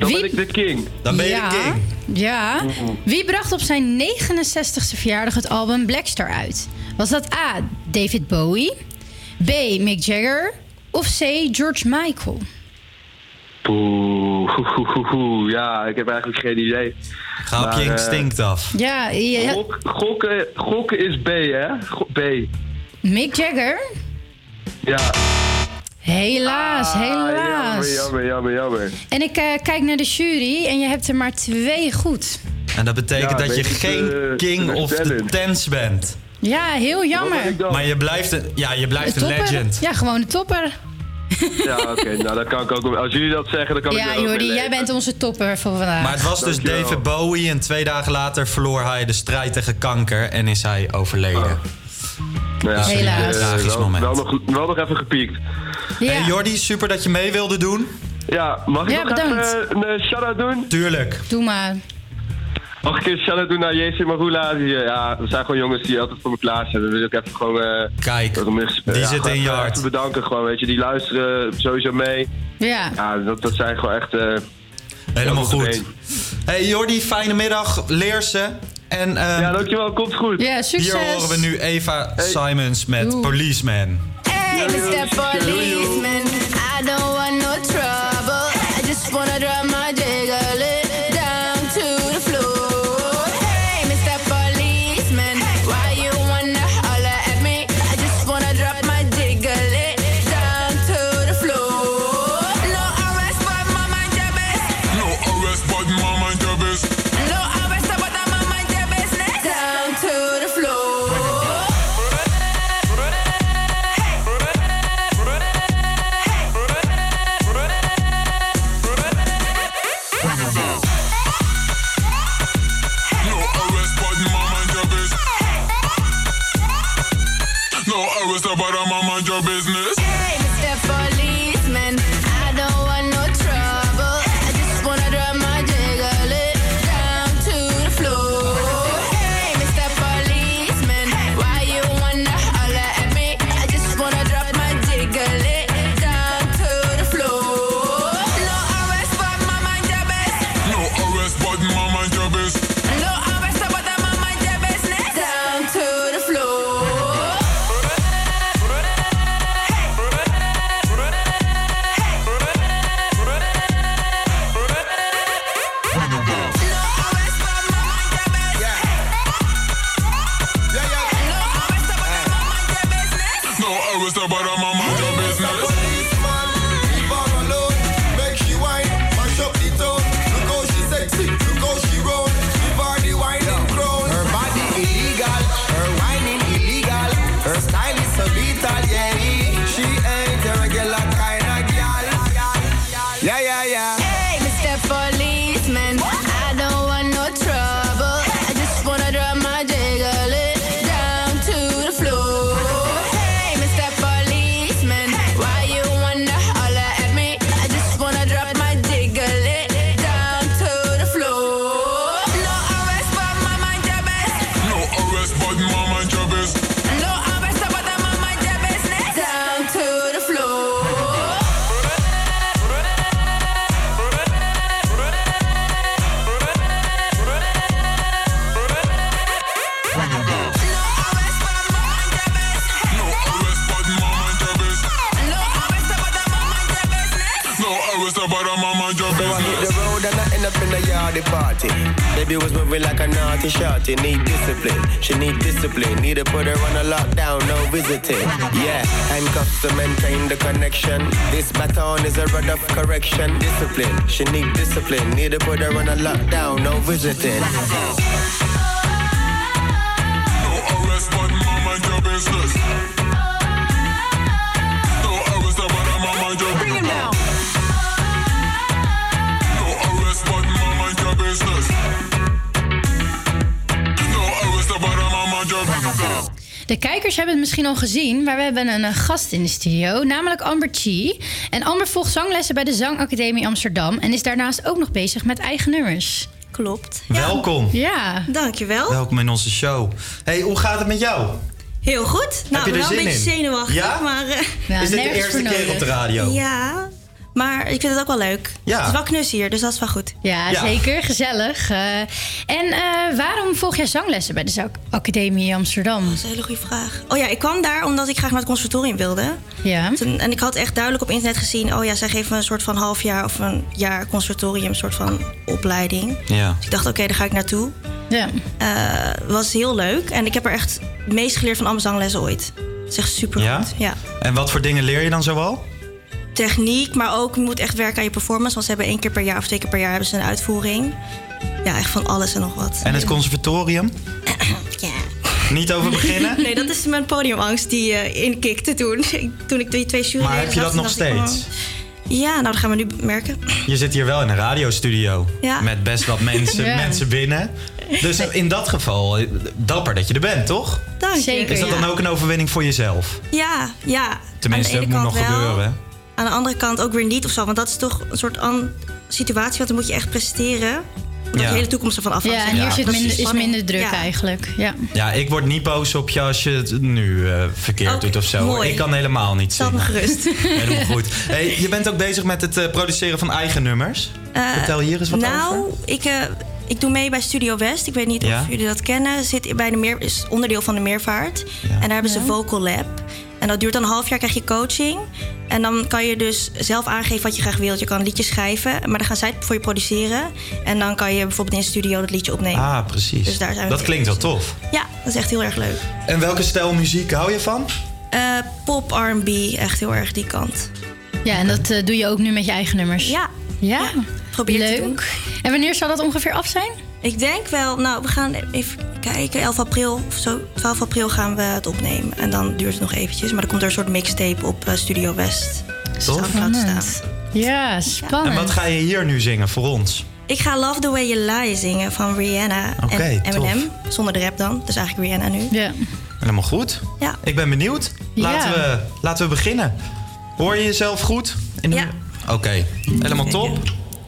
Dan Wie- ben ik de king. Dan ben je ja, de king. Ja. Wie bracht op zijn 69ste verjaardag het album Blackstar uit? Was dat A. David Bowie, B. Mick Jagger of C. George Michael? Poeh, hoe, hoe, hoe, hoe. Ja, ik heb eigenlijk geen idee. Ga op Maar, je eh, instinct af. Ja, ja, Gok, gokken, gokken is B, hè? Go- B. Mick Jagger? Ja. Helaas, Ah, helaas. Jammer, jammer, jammer, jammer. En ik eh, kijk naar de jury en je hebt er maar twee goed. En dat betekent Ja, dat je ik, geen eh, king of the tens bent. Ja, heel jammer. Maar je blijft een, ja, je blijft een legend. Ja, gewoon de topper. Ja, oké. nou, dan kan ik ook... Als jullie dat zeggen, dan kan ik Ja, er ook mee Jordi, jij bent onze topper voor vandaag. Maar het was dus Dankjewel. David Bowie en twee dagen later verloor hij de strijd tegen kanker en is hij overleden. Nou ja, Helaas. eh, Tragisch wel, moment. Wel nog, wel nog even gepiekt. Ja. Hey Jordi, super dat je mee wilde doen. Ja, mag ik Ja, nog bedankt. even een eh, shout-out doen? Tuurlijk. Doe maar. Mag ik een shout-out doen naar JC Marula? Die, eh, ja, we zijn gewoon jongens die altijd voor me klaar zijn. Dan wil ik even gewoon... eh, Kijk, mis- die ja, zitten in je hart. Even bedanken gewoon, weet je. Die luisteren sowieso mee. Ja. Ja, dat, dat zijn gewoon echt... eh, Helemaal goed. Hey Jordi, fijne middag. Leer ze. En ehm, Ja, dankjewel. Komt goed. Ja, succes. hier horen we nu Eva Simons met Policeman. Hey, Mr. Policeman, I don't want no trouble. I just wanna drop my Yeah, handcuffs to maintain the connection. This baton is a rod of correction. Discipline, she need discipline. Need to put her on a lockdown, no visiting. No arrest, but your business. De kijkers hebben het misschien al gezien, maar we hebben een eh, gast in de studio, namelijk Amber Chi. En Amber volgt zanglessen bij de Zangacademie Amsterdam en is daarnaast ook nog bezig met eigen nummers. klopt. Welkom. Ja. Dankjewel. Welkom in onze show. Hey, hoe gaat het met jou? Heel goed. Nou, je er wel een zin beetje in? zenuwachtig, Ja? maar... eh, Is dit de eerste keer op de radio? Ja, maar ik vind het ook wel leuk. Ja. Het is wel knus hier, dus dat is wel goed. Ja, zeker. Gezellig. Eh, en eh, waarom volg jij zanglessen bij de Zang- Academie in Amsterdam? Dat is een hele goede vraag. Oh ja, ik kwam daar omdat ik graag naar het conservatorium wilde. Ja. Toen- en ik had echt duidelijk op internet gezien... oh ja, zij geven een soort van half jaar of een jaar conservatorium... een soort van opleiding. Ja. Dus ik dacht, oké, daar ga ik naartoe. Ja. was heel leuk. En ik heb er echt het meest geleerd van alle zanglessen ooit. Het is echt super Ja? goed. Ja. En wat voor dingen leer je dan zoal? Techniek, maar ook je moet echt werken aan je performance. Want ze hebben één keer per jaar of twee keer per jaar hebben ze een uitvoering. Ja, echt van alles en nog wat. En het conservatorium? Ja. Niet over beginnen? Nee, dat is mijn podiumangst die eh inkikte toen. Ik- toen ik die twee jury Maar heb je dat nog steeds? Ja, nou dat gaan we nu merken. Je zit hier wel in een radiostudio. Ja. Met best wat mensen, Ja. mensen binnen. Dus in dat geval, eh, dapper dat je er bent, toch? Dank je. Is dat dan ook een overwinning voor jezelf? Ja, ja. Tenminste, dat moet nog wel. gebeuren. Aan de andere kant ook weer niet of zo. Want dat is toch een soort an situatie, want dan moet je echt presteren. Omdat Ja. de hele toekomst ervan afhangt. Ja, en hier Ja, zit minder, is minder druk Ja. eigenlijk. Ja. Ja, ik word niet boos op je als je het nu eh, verkeerd doet of zo. mooi. Ik kan helemaal niet Stel zingen. me gerust. Helemaal goed. Hey, je bent ook bezig met het eh, produceren van eigen nummers. Eh, Vertel hier eens wat nou, over. ik, eh, ik doe mee bij Studio West. Ik weet niet Ja. of jullie dat kennen. Zit bij de meer, is onderdeel van de Meervaart. En daar hebben ze Vocal Lab. En dat duurt dan een half jaar, krijg je coaching. En dan kan je dus zelf aangeven wat je graag wilt. Je kan liedjes schrijven, maar dan gaan zij het voor je produceren. En dan kan je bijvoorbeeld in de studio dat liedje opnemen. Ah, precies. Dus daar zijn we dat klinkt wel tof. Ja, dat is echt heel erg leuk. En welke stijl muziek hou je van? Eh, pop, R&B, echt heel erg die kant. Ja, en dat eh, doe je ook nu met je eigen nummers. Ja. Ja, probeer leuk. te doen. En wanneer zal dat ongeveer af zijn? Ik denk wel, nou, we gaan even kijken. 11 april of zo, 12 april gaan we het opnemen. En dan duurt het nog eventjes. Maar dan komt er een soort mixtape op eh, Studio West. Tof. Soundcloud Spannend. staan. Ja, spannend. En wat ga je hier nu zingen voor ons? Ik ga Love the Way You Lie zingen van Rihanna en tof. Eminem. Zonder de rap dan. Dus eigenlijk Rihanna nu. Ja. Helemaal goed. Ja. Ik ben benieuwd. Laten, Ja. we, laten we beginnen. Hoor je jezelf goed? In de- Ja. Oké, helemaal top.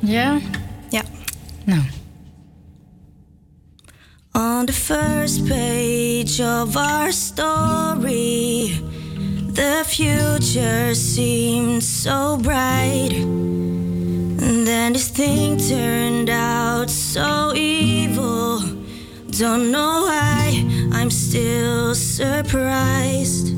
Ja? Ja. Nou. On the first page of our story, the future seemed so bright. And then this thing turned out so evil. Don't know why, I'm still surprised.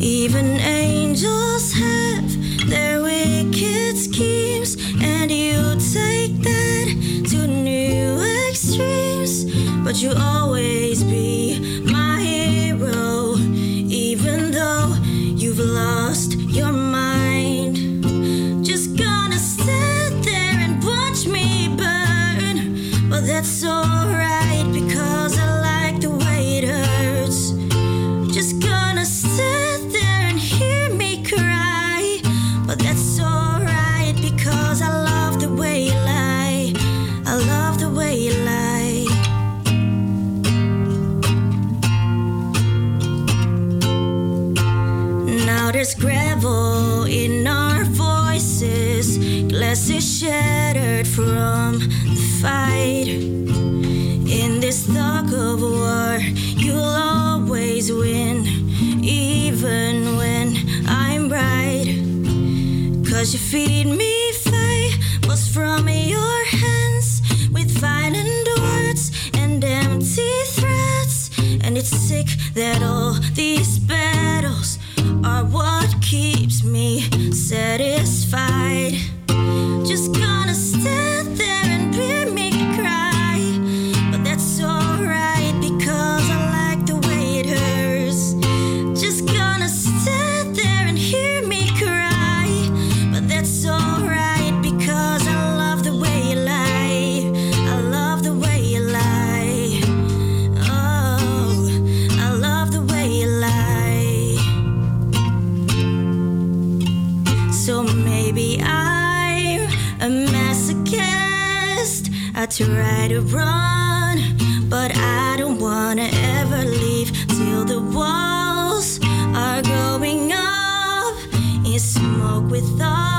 Even angels have their wicked schemes, and you take that to new extremes. But you always be my hero, even though you've lost your mind. Shattered from the fight. In this tug of war, you'll always win, even when I'm right. Cause you feed me fables from your hands with violent words and empty threats. And it's sick that all these battles are what keeps me satisfied. Just gonna stand there and hear masochist. I try to run, but I don't wanna ever leave till the walls are going up in smoke with all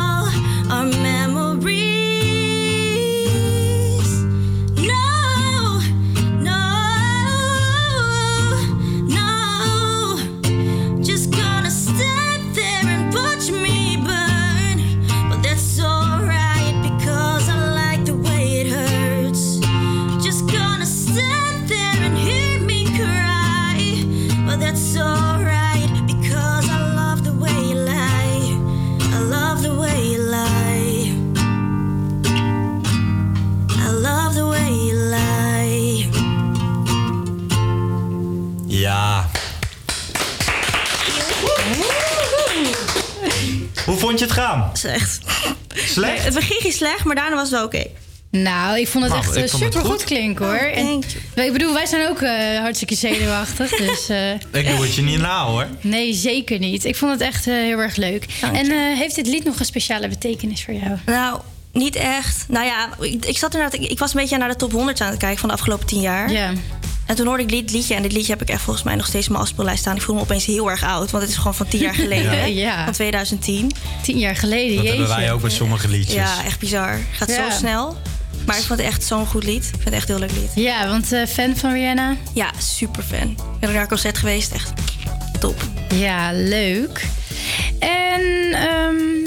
het gaan? Slecht. Slecht? Nee, het begin ging slecht, maar daarna was het wel oké. Nou, ik vond het Nou, echt vond het super goed goed. klinken hoor. Oh, en, ik bedoel, wij zijn ook eh, hartstikke zenuwachtig. dus eh, Ik doe het je niet na hoor. nee, zeker niet. Ik vond het echt eh, heel erg leuk. En eh, heeft dit lied nog een speciale betekenis voor jou? Nou, niet echt. Nou ja, ik, ik zat inderdaad, ik, ik was een beetje naar de top 100 aan het kijken van de afgelopen 10 jaar. Ja. En toen hoorde ik dit liedje. En dit liedje heb ik echt volgens mij nog steeds in mijn afspeellijst staan. Ik voel me opeens heel erg oud. Want het is gewoon van 10 jaar geleden. Ja. Van 2010. 10 jaar geleden, Dat hebben jeetje. wij ook bij sommige liedjes. Ja, echt bizar. Gaat Ja. zo snel. Maar ik vond het echt zo'n goed lied. Ik vind het echt een heel leuk lied. Ja, want eh, fan van Rihanna? Ja, super fan. Ik ben er naar een concert geweest. Echt top. Ja, leuk. En ehm,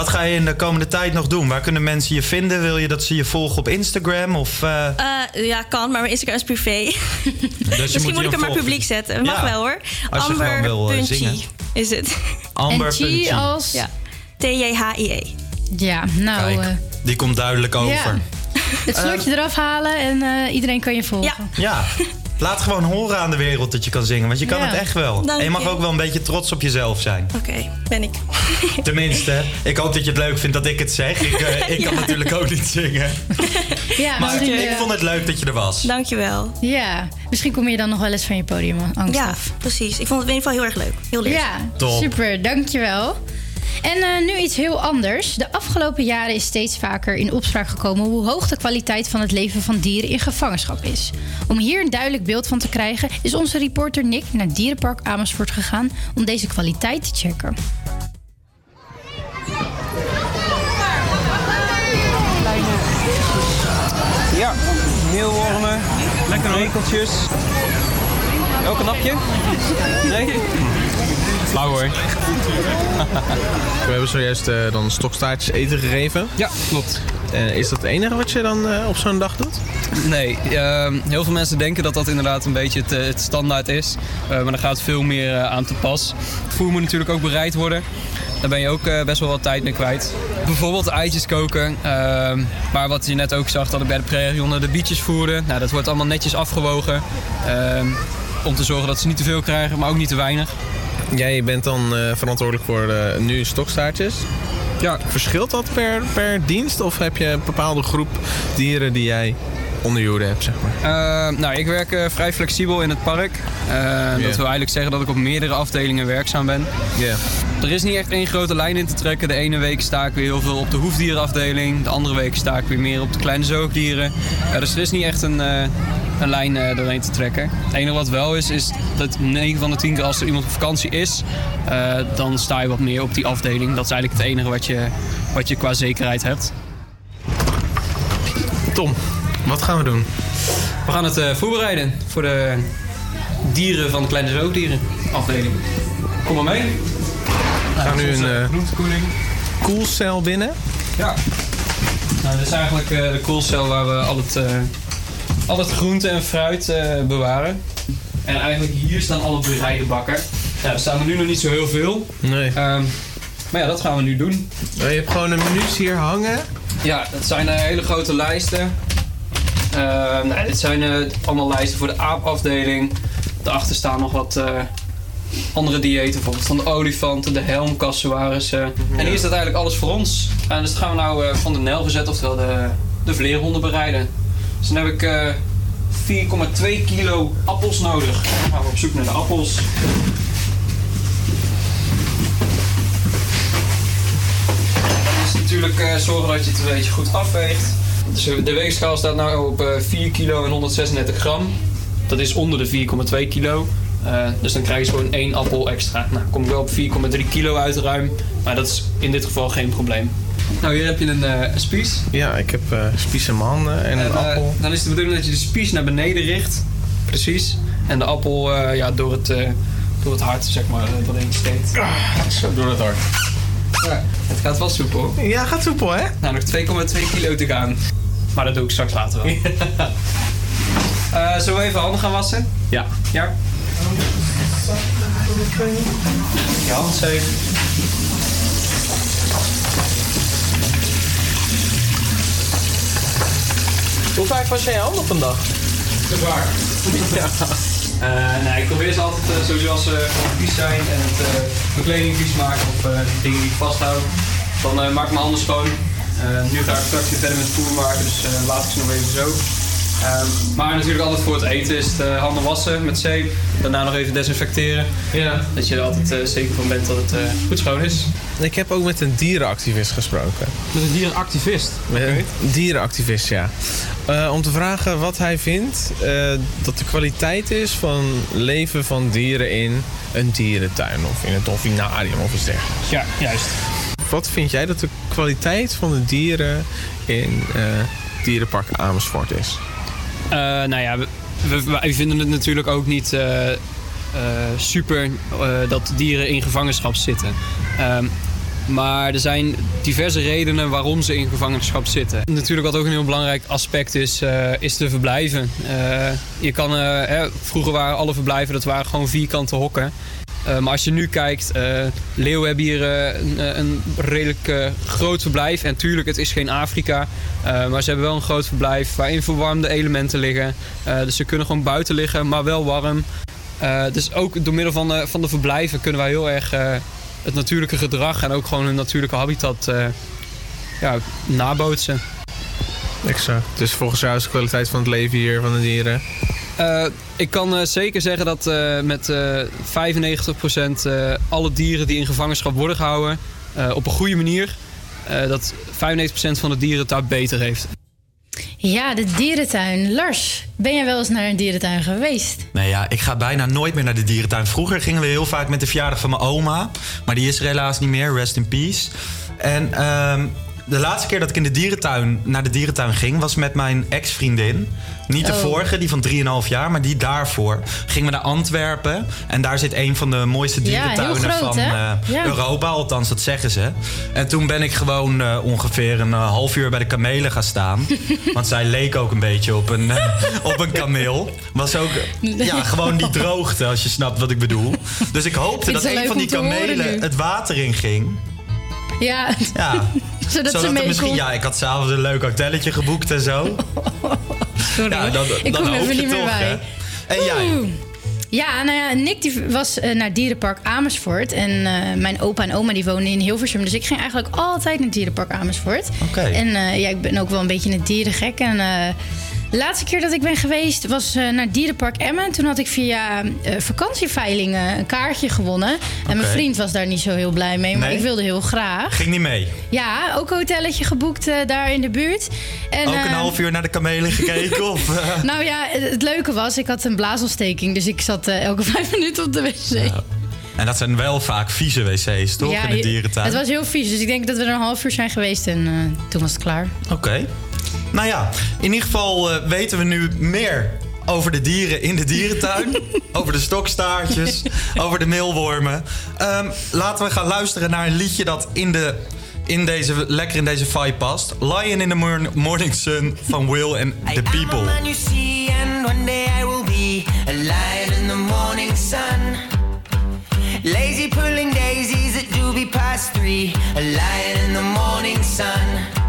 Wat ga je in de komende tijd nog doen? Waar kunnen mensen je vinden? Wil je dat ze je volgen op Instagram? Of, eh, Eh, ja, kan, maar mijn Instagram is privé. moet Misschien je moet ik hem maar publiek zetten. Mag Ja, wel hoor. als je gewoon wil, eh, zingen. is het. Amber en G als... Ja. T-J-H-I-E. Ja, nou... Kijk, die komt duidelijk over. ja. Het slotje eraf halen en eh, iedereen kan je volgen. Ja, laat gewoon horen aan de wereld dat je kan zingen. Want je kan Ja. het echt wel. Dank en je mag je. ook wel een beetje trots op jezelf zijn. Oké, ben ik. Tenminste, ik hoop dat je het leuk vindt dat ik het zeg. Ik, eh, ik kan Ja. natuurlijk ook niet zingen. Ja, Maar misschien, ik eh, vond het leuk dat je er was. Dankjewel. Ja, misschien kom je dan nog wel eens van je podiumangst Ja, af. precies. Ik vond het in ieder geval heel erg leuk. Heel leuk. Ja, Top. super, dankjewel. En eh, nu iets heel anders. De afgelopen jaren is steeds vaker in opspraak gekomen hoe hoog de kwaliteit van het leven van dieren in gevangenschap is. Om hier een duidelijk beeld van te krijgen, is onze reporter Nick naar Dierenpark Amersfoort gegaan om deze kwaliteit te checken. Ja, meelwormen, lekker rekeltjes. Ook een napje? Nee? Flauw hoor. We hebben zojuist eh, dan stokstaartjes eten gegeven. Ja, klopt. Eh, is dat het enige wat je dan eh, op zo'n dag doet? Nee, ehm, heel veel mensen denken dat dat inderdaad een beetje het, het standaard is. Maar er gaat veel meer aan te pas. Het voer moet natuurlijk ook bereid worden. Daar ben je ook best wel wat tijd mee kwijt. Bijvoorbeeld eitjes koken. ehm, maar wat je net ook zag, dat ik bij de prairiehonden de bietjes voerde. Nou, dat wordt allemaal netjes afgewogen. ehm, om te zorgen dat ze niet te veel krijgen, maar ook niet te weinig. Jij bent dan eh, verantwoordelijk voor eh, nu stokstaartjes. Ja. Verschilt dat per, per dienst? Of heb je een bepaalde groep dieren die jij onder je hoede hebt, zeg maar? Eh, nou, ik werk eh, vrij flexibel in het park. Eh, Dat wil eigenlijk zeggen dat ik op meerdere afdelingen werkzaam ben. Ja. Er is niet echt één grote lijn in te trekken. De ene week sta ik weer heel veel op de hoefdierenafdeling. De andere week sta ik weer meer op de kleine zoogdieren. Dus er is niet echt een, een lijn eh, doorheen te trekken. Het enige wat wel is, is dat 9 van de 10 keer als er iemand op vakantie is... dan sta je wat meer op die afdeling. Dat is eigenlijk het enige wat je, wat je qua zekerheid hebt. Tom, wat gaan we doen? We gaan het eh, voorbereiden voor de dieren van de kleine zoogdieren afdeling. Kom maar mee. We gaan nu een eh, groentekoeling. koelcel binnen. Ja. Nou, dit is eigenlijk eh, de koelcel waar we al het, eh, al het groente en fruit eh, bewaren. En eigenlijk hier staan alle bereide bakken. Ja, er staan er nu nog niet zo heel veel. Nee. maar ja, dat gaan we nu doen. je hebt gewoon een menu's hier hangen. Ja, dat zijn eh, hele grote lijsten. Eh, nou, dit zijn eh, allemaal lijsten voor de aapafdeling. Daarachter staan nog wat eh, andere diëten, bijvoorbeeld van de olifanten, de helmkassuarissen. En hier staat eigenlijk alles voor ons. En dus dat gaan we nou eh, van de nel gezet, oftewel de, de vleerhonden bereiden. Dus dan heb ik eh 4,2 kilo appels nodig. Dan gaan we op zoek naar de appels. Dan is natuurlijk eh, zorgen dat je het een beetje goed afweegt. Dus eh, de weegschaal staat nu op eh, 4 kilo en 136 gram. Dat is onder de 4,2 kilo. Eh, dus dan krijg je gewoon één appel extra. Nou, kom ik wel op 4,3 kilo uit ruim. Maar dat is in dit geval geen probleem. Nou, hier heb je een, eh, spies. Ja, ik heb eh spies in mijn handen en een En, eh, appel. dan is het de bedoeling dat je de spies naar beneden richt. Precies. En de appel eh, ja, door, het, eh, door het hart, zeg maar, eh, doorheen steekt. Zo, door het hart. Ja, het gaat wel soepel. Ja, gaat soepel, hè? Nou, nog 2,2 kilo te gaan. Maar dat doe ik straks later wel. Eh, zullen we even handen gaan wassen? Ja. Ja. Je hand zeven. Hoe vaak was jij je handen op een dag? Dat is waar. Ja. Eh, nee, ik probeer ze altijd eh, sowieso als ze vies zijn en het eh, mijn kleding vies maken of eh, dingen die ik vasthoud. Dan eh, maak ik mijn handen schoon. Eh, nu ga ik straks weer verder met voer maken, dus eh, laat ik ze nog even zo. Ehm, maar natuurlijk altijd voor het eten is het eh, handen wassen met zeep. Daarna nog even desinfecteren. Ja. Dat je er altijd eh, zeker van bent dat het eh, goed schoon is. Ik heb ook met een dierenactivist gesproken. Met een dierenactivist? Met een dierenactivist, ja. Eh, om te vragen wat hij vindt eh, dat de kwaliteit is van leven van dieren in een dierentuin of in een dolfinarium of iets dergelijks. Ja, juist. Wat vind jij dat de kwaliteit van de dieren in eh dierenpark Amersfoort is? Eh, nou ja, we, wij vinden het natuurlijk ook niet eh, super dat dieren in gevangenschap zitten. Ehm, maar er zijn diverse redenen waarom ze in gevangenschap zitten. Natuurlijk wat ook een heel belangrijk aspect is, is de verblijven. Je kan, hè, vroeger waren alle verblijven dat waren gewoon vierkante hokken. Eh, maar als je nu kijkt, eh leeuwen hebben hier eh, een, een redelijk eh, groot verblijf. En tuurlijk, het is geen Afrika. eh, maar ze hebben wel een groot verblijf waarin verwarmde elementen liggen. Eh, dus ze kunnen gewoon buiten liggen, maar wel warm. Eh, dus ook door middel van de, van de verblijven kunnen wij heel erg eh, het natuurlijke gedrag en ook gewoon hun natuurlijke habitat eh, ja, nabootsen. Exact. Dus volgens jou is de kwaliteit van het leven hier van de dieren... Eh, ik kan eh, zeker zeggen dat eh, met eh 95% eh, alle dieren die in gevangenschap worden gehouden eh, op een goede manier, eh, dat 95% van de dieren het daar beter heeft. Ja, de dierentuin. Lars, ben jij wel eens naar een dierentuin geweest? Nee, ja, ik ga bijna nooit meer naar de dierentuin. Vroeger gingen we heel vaak met de verjaardag van mijn oma. Maar die is er helaas niet meer. Rest in peace. En ehm, de laatste keer dat ik in de dierentuin, naar de dierentuin ging... was met mijn ex-vriendin. Niet de Oh. vorige, die van 3,5 jaar, maar die daarvoor. Gingen we naar Antwerpen. En daar zit een van de mooiste Ja, dierentuinen groot, van eh, Ja. Europa. Althans, dat zeggen ze. En toen ben ik gewoon eh, ongeveer een eh, half uur bij de kamelen gaan staan. Want zij leek ook een beetje op een, op een kameel. Was ook ja, gewoon die droogte, als je snapt wat ik bedoel. Dus ik hoopte dat een van die kamelen het water in ging. Ja, Ja. zodat, ze er mee misschien, ja, ik had s'avonds een leuk hotelletje geboekt en zo. Sorry, Ja, dan, ik kom even niet meer toch, bij. hè? En jij? Oeh. Ja, nou ja, Nick die was eh, naar Dierenpark Amersfoort. En eh, mijn opa en oma die woonden in Hilversum. Dus ik ging eigenlijk altijd naar Dierenpark Amersfoort. Oké. En eh, ja, ik ben ook wel een beetje een dierengek. En laatste keer dat ik ben geweest was eh, naar Dierenpark Emmen. Toen had ik via eh vakantieveiling eh, een kaartje gewonnen. En mijn vriend was daar niet zo heel blij mee. Maar Nee? ik wilde heel graag. Ging niet mee. Ja, ook een hotelletje geboekt daar in de buurt. En, ook een half uur naar de kamelen gekeken? of, nou ja, het leuke was, ik had een blaasontsteking. Dus ik zat elke vijf minuten op de wc. En dat zijn wel vaak vieze wc's, toch? in de dierentuin. Het was heel vies, dus ik denk dat we er een half uur zijn geweest en toen was het klaar. Oké. Nou ja, in ieder geval eh, weten we nu meer over de dieren in de dierentuin. over de stokstaartjes, over de meelwormen. Ehm, laten we gaan luisteren naar een liedje dat in de, in deze, lekker in deze vibe past. Lion in the Morn- Morning Sun van Will and the People. man you see, and one day I will be a lion in the morning sun. Lazy pulling daisies at doobie past three, a lion in the morning sun.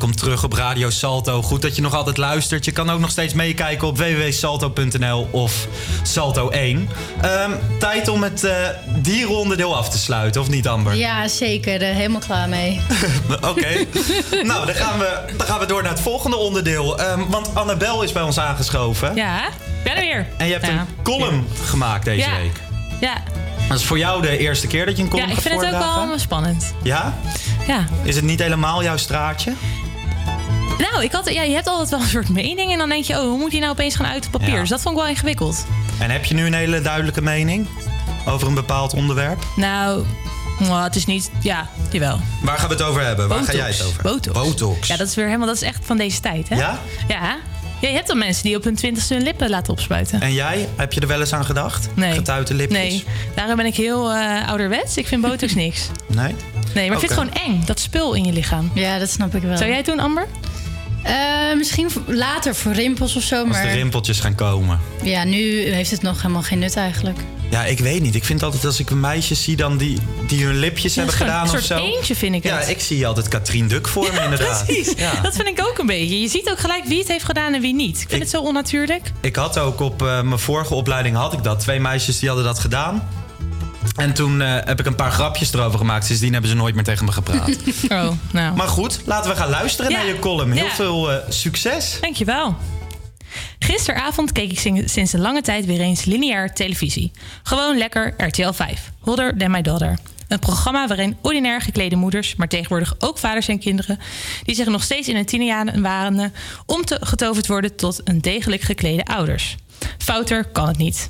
Welkom terug op Radio Salto. Goed dat je nog altijd luistert. Je kan ook nog steeds meekijken op www.salto.nl of Salto 1. Ehm, tijd om het eh dierenonderdeel af te sluiten, of niet Amber? Ja, zeker. Er helemaal klaar mee. Oké. nou, dan gaan, we, dan gaan we door naar het volgende onderdeel. Ehm, want Annabel is bij ons aangeschoven. Ja, ben er weer. En je hebt Ja. een column gemaakt deze Ja. week. Ja. Dat is voor jou de eerste keer dat je een ja, column ik gaat vind het ook wel spannend. Ja? Ja. Is het niet helemaal jouw straatje? Nou, ik had, ja, je hebt altijd wel een soort mening en dan denk je, oh, hoe moet die nou opeens gaan uit op papier? Ja. Dus dat vond ik wel ingewikkeld. En heb je nu een hele duidelijke mening over een bepaald onderwerp? Nou, nou, het is niet, ja, jawel. Waar gaan we het over hebben? Waar ga jij het over? Botox. Botox. Ja, dat is weer helemaal, dat is echt van deze tijd, hè? Ja? Ja. Ja, je hebt dan mensen die op hun twintigste hun lippen laten opspuiten. En jij? Heb je er wel eens aan gedacht? Nee. Getuite lipjes? Nee, daarom ben ik heel eh, ouderwets. Ik vind botox niks. Nee? Nee, maar ik vind het gewoon eng, dat spul in je lichaam. Ja, dat snap ik wel. Zou jij het doen, Amber? Eh, misschien later voor rimpels of zo, Als maar de rimpeltjes gaan komen. ja, nu heeft het nog helemaal geen nut eigenlijk. Ja, ik weet niet. Ik vind altijd als ik meisjes zie dan die, die hun lipjes Ja, hebben is gewoon gedaan een of soort zo. eendje, vind ik Ja, het. ik zie altijd Katrien Duk voor me inderdaad. Precies, Ja. dat vind ik ook een beetje. Je ziet ook gelijk wie het heeft gedaan en wie niet. Ik vind Ik- het zo onnatuurlijk. Ik had ook op eh, mijn vorige opleiding had ik dat. Twee meisjes die hadden dat gedaan. En toen eh, heb ik een paar grapjes erover gemaakt. Sindsdien hebben ze nooit meer tegen me gepraat. Oh, nou. maar goed, laten we gaan luisteren Ja. naar je column. Heel Ja. veel eh, succes. Dankjewel. Gisteravond keek ik sin- sinds een lange tijd weer eens lineair televisie. Gewoon lekker RTL 5. Holder Than My Daughter. Een programma waarin ordinair geklede moeders, maar tegenwoordig ook vaders en kinderen, die zich nog steeds in hun tienerjaren waren, om te getoverd worden tot een degelijk geklede ouders. Fouter kan het niet.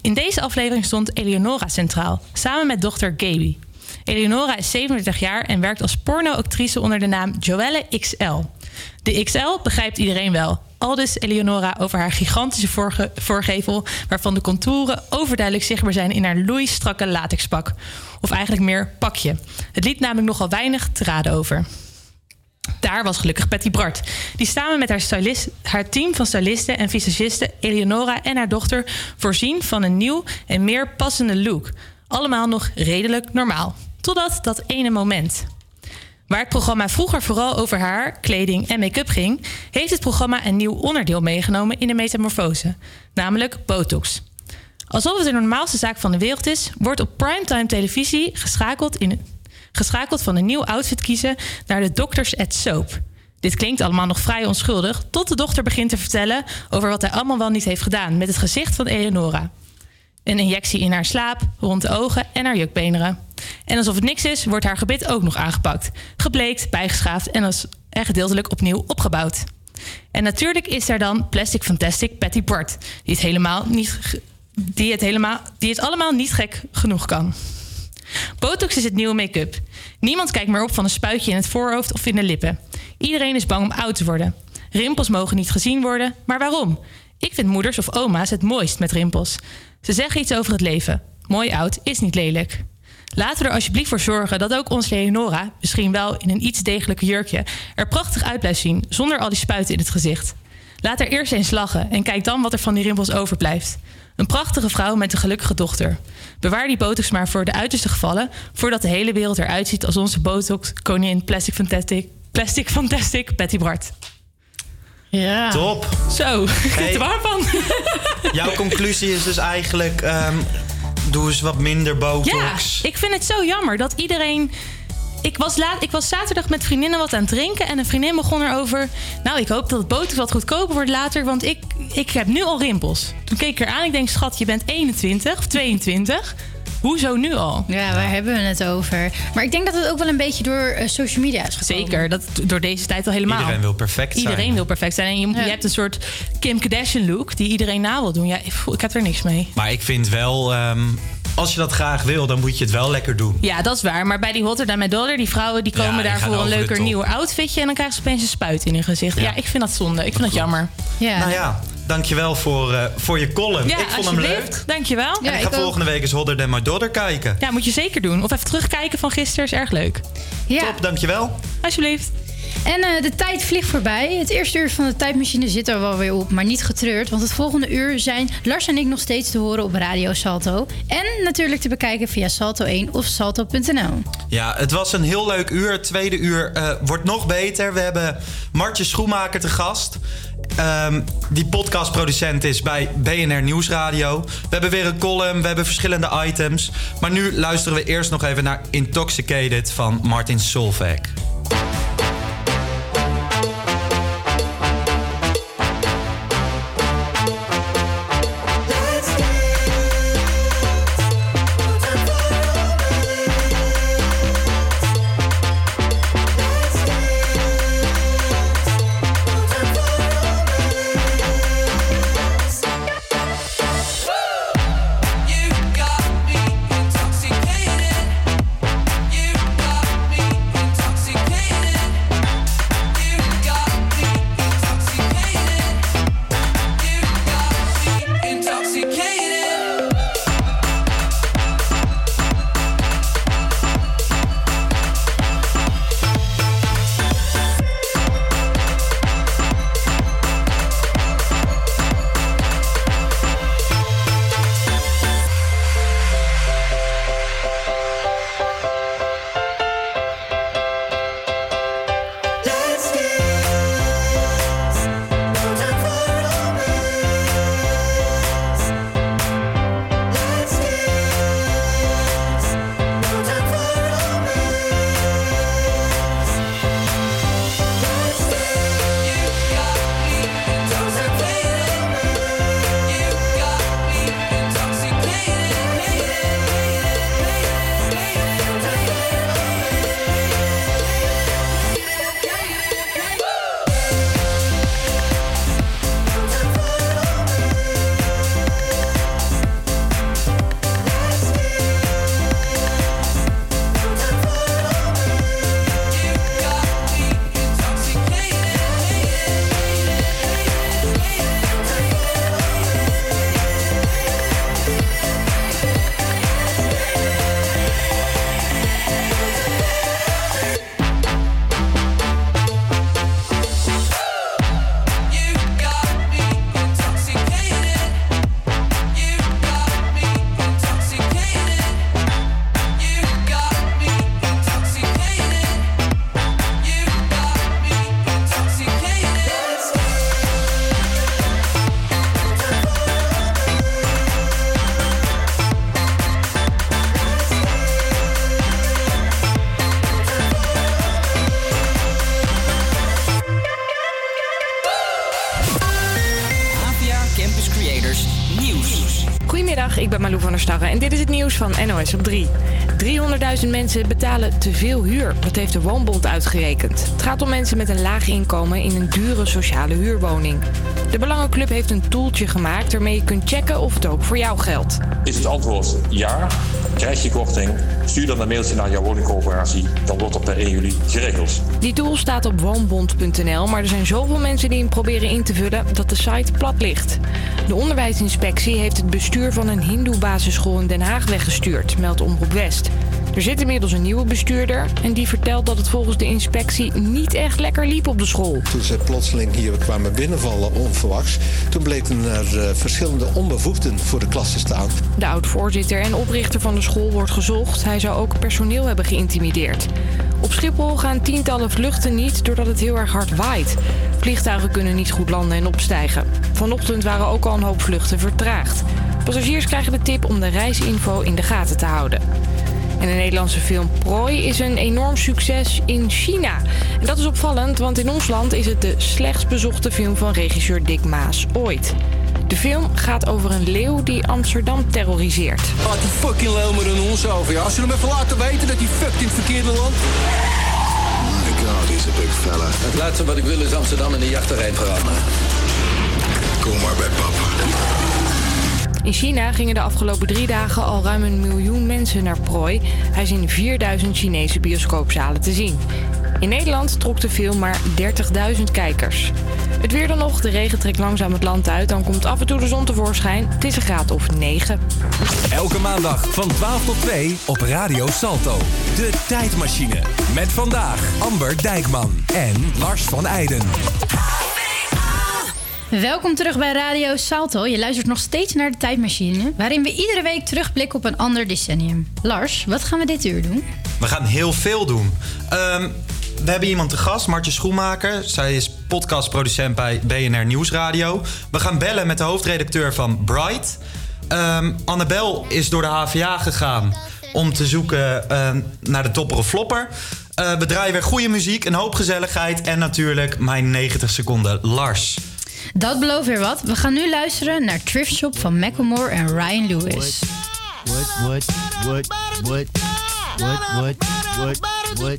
In deze aflevering stond Eleonora centraal, samen met dochter Gaby. Eleonora is 37 jaar en werkt als pornoactrice onder de naam Joelle XL. De XL begrijpt iedereen wel. Aldus Eleonora over haar gigantische voorge- voorgevel... waarvan de contouren overduidelijk zichtbaar zijn in haar loeistrakke latexpak. Of eigenlijk meer pakje. Het liet namelijk nogal weinig te raden over. Daar was gelukkig Patty Bart, die samen met haar, stylist, haar team van stylisten en visagisten Eleonora en haar dochter voorzien van een nieuw en meer passende look. Allemaal nog redelijk normaal. Totdat dat ene moment. Waar het programma vroeger vooral over haar, kleding en make-up ging, heeft het programma een nieuw onderdeel meegenomen in de metamorfose, namelijk Botox. Alsof het de normaalste zaak van de wereld is, wordt op primetime televisie geschakeld, in, geschakeld van een nieuw outfit kiezen naar de Doctors at Soap. Dit klinkt allemaal nog vrij onschuldig, tot de dochter begint te vertellen over wat hij allemaal wel niet heeft gedaan met het gezicht van Eleonora. Een injectie in haar slaap, rond de ogen en haar jukbeenderen. En alsof het niks is, wordt haar gebit ook nog aangepakt. Gebleekt, bijgeschaafd en, als, en gedeeltelijk opnieuw opgebouwd. En natuurlijk is er dan Plastic Fantastic Patty Bart, die het, helemaal niet, die, het helemaal, die het allemaal niet gek genoeg kan. Botox is het nieuwe make-up. Niemand kijkt meer op van een spuitje in het voorhoofd of in de lippen. Iedereen is bang om oud te worden. Rimpels mogen niet gezien worden, maar waarom? Ik vind moeders of oma's het mooist met rimpels. Ze zeggen iets over het leven. Mooi oud is niet lelijk. Laten we er alsjeblieft voor zorgen dat ook onze Leonora, misschien wel in een iets degelijker jurkje, er prachtig uit blijft zien zonder al die spuiten in het gezicht. Laat er eerst eens lachen en kijk dan wat er van die rimpels overblijft. Een prachtige vrouw met een gelukkige dochter. Bewaar die botox maar voor de uiterste gevallen, voordat de hele wereld eruit ziet als onze botox koningin Plastic Fantastic, Plastic Fantastic Betty Bart. Ja. Top. Zo, ik Hey. er warm van. Jouw conclusie is dus eigenlijk... ehm, doe eens wat minder botox. Ja, ik vind het zo jammer dat iedereen. Ik was, laat, ik was zaterdag met vriendinnen wat aan het drinken. En een vriendin begon erover. Nou, ik hoop dat het botox wat goedkoper wordt later. Want ik, ik heb nu al rimpels. Toen keek ik eraan. Ik denk, schat, je bent 21 of 22. Hoezo nu al? Ja, waar hebben we het over? Maar ik denk dat het ook wel een beetje door eh, social media is gekomen. Zeker, dat door deze tijd al helemaal. Iedereen wil perfect zijn. Iedereen wil perfect zijn. En je, je hebt een soort Kim Kardashian look die iedereen na wil doen. Ja, ik, voel- ik heb er niks mee. Maar ik vind wel... ehm, als je dat graag wil, dan moet je het wel lekker doen. Ja, dat is waar. Maar bij die Rotterdam met Dollar, die vrouwen die Ja, komen die daar voor een leuker nieuw outfitje. En dan krijgen ze opeens een spuit in hun gezicht. Ja, Ja. ik vind dat zonde. Ik vind dat jammer. Ja. Nou ja, dankjewel voor, eh, voor je column. Ja, ik vond hem leuk. Dankjewel. en ik ga volgende week eens Hodder Than My Daughter kijken. Ja, moet je zeker doen. Of even terugkijken van gisteren is erg leuk. Ja. Top, dankjewel. Alsjeblieft. En eh, de tijd vliegt voorbij. Het eerste uur van de tijdmachine zit er wel weer op, maar niet getreurd. Want het volgende uur zijn Lars en ik nog steeds te horen op Radio Salto. En natuurlijk te bekijken via Salto 1 of salto.nl. Ja, het was een heel leuk uur. Het tweede uur eh, wordt nog beter. We hebben Martje Schoenmaker te gast. Ehm, die podcastproducent is bij BNR Nieuwsradio. We hebben weer een column, we hebben verschillende items. Maar nu luisteren we eerst nog even naar Intoxicated van Martin Solveig. Ik ben Malou van der Starre en dit is het nieuws van NOS op 3. 300.000 mensen betalen te veel huur. Dat heeft de Woonbond uitgerekend. Het gaat om mensen met een laag inkomen in een dure sociale huurwoning. De Belangenclub heeft een tooltje gemaakt waarmee je kunt checken of het ook voor jou geldt. Is het antwoord ja, krijg je korting, stuur dan een mailtje naar jouw woningcorporatie, dan wordt dat per 1 juli geregeld. Die tool staat op woonbond.nl, maar er zijn zoveel mensen die hem proberen in te vullen dat de site plat ligt. De onderwijsinspectie heeft het bestuur van een hindoe basisschool in Den Haag weggestuurd, meldt Omroep West. Er zit inmiddels een nieuwe bestuurder en die vertelt dat het volgens de inspectie niet echt lekker liep op de school. Toen ze plotseling hier kwamen binnenvallen onverwachts... toen bleken er eh, verschillende onbevoegden voor de klas te staan. De oud-voorzitter en oprichter van de school wordt gezocht. Hij zou ook personeel hebben geïntimideerd. Op Schiphol gaan tientallen vluchten niet doordat het heel erg hard waait. Vliegtuigen kunnen niet goed landen en opstijgen. Vanochtend waren ook al een hoop vluchten vertraagd. Passagiers krijgen de tip om de reisinfo in de gaten te houden. En de Nederlandse film Prooi is een enorm succes in China. En dat is opvallend, want in ons land is het de slechtst bezochte film van regisseur Dick Maas ooit. De film gaat over een leeuw die Amsterdam terroriseert. Laat die fucking leeuw maar aan ons over, ja. Als je hem even laten weten dat hij fucked in het verkeerde land... My god, he's a big fella. Het laatste wat ik wil is Amsterdam in een jachterrein veranderen. Kom maar bij papa. In China gingen de afgelopen drie dagen al ruim een miljoen mensen naar prooi. Hij is in 4000 Chinese bioscoopzalen te zien. In Nederland trok de film maar 30.000 kijkers. Het weer dan nog, de regen trekt langzaam het land uit. Dan komt af en toe de zon tevoorschijn. Het is een graad of 9. Elke maandag van 12 tot 2 op Radio Salto. De tijdmachine. Met vandaag Amber Dijkman en Lars van Eijden. Welkom terug bij Radio Salto. Je luistert nog steeds naar de tijdmachine, waarin we iedere week terugblikken op een ander decennium. Lars, wat gaan we dit uur doen? We gaan heel veel doen. Ehm, we hebben iemand te gast, Martje Schoenmaker. Zij is podcastproducent bij BNR Nieuwsradio. We gaan bellen met de hoofdredacteur van Bright. Ehm, Annabel is door de HVA gegaan om te zoeken ehm, naar de topper of flopper. Eh, we draaien weer goede muziek, een hoop gezelligheid en natuurlijk mijn 90 seconden Lars. Dat belooft weer wat. We gaan nu luisteren naar Thrift Shop van Macklemore en Ryan Lewis. What, what, what, what, what, what, what, what,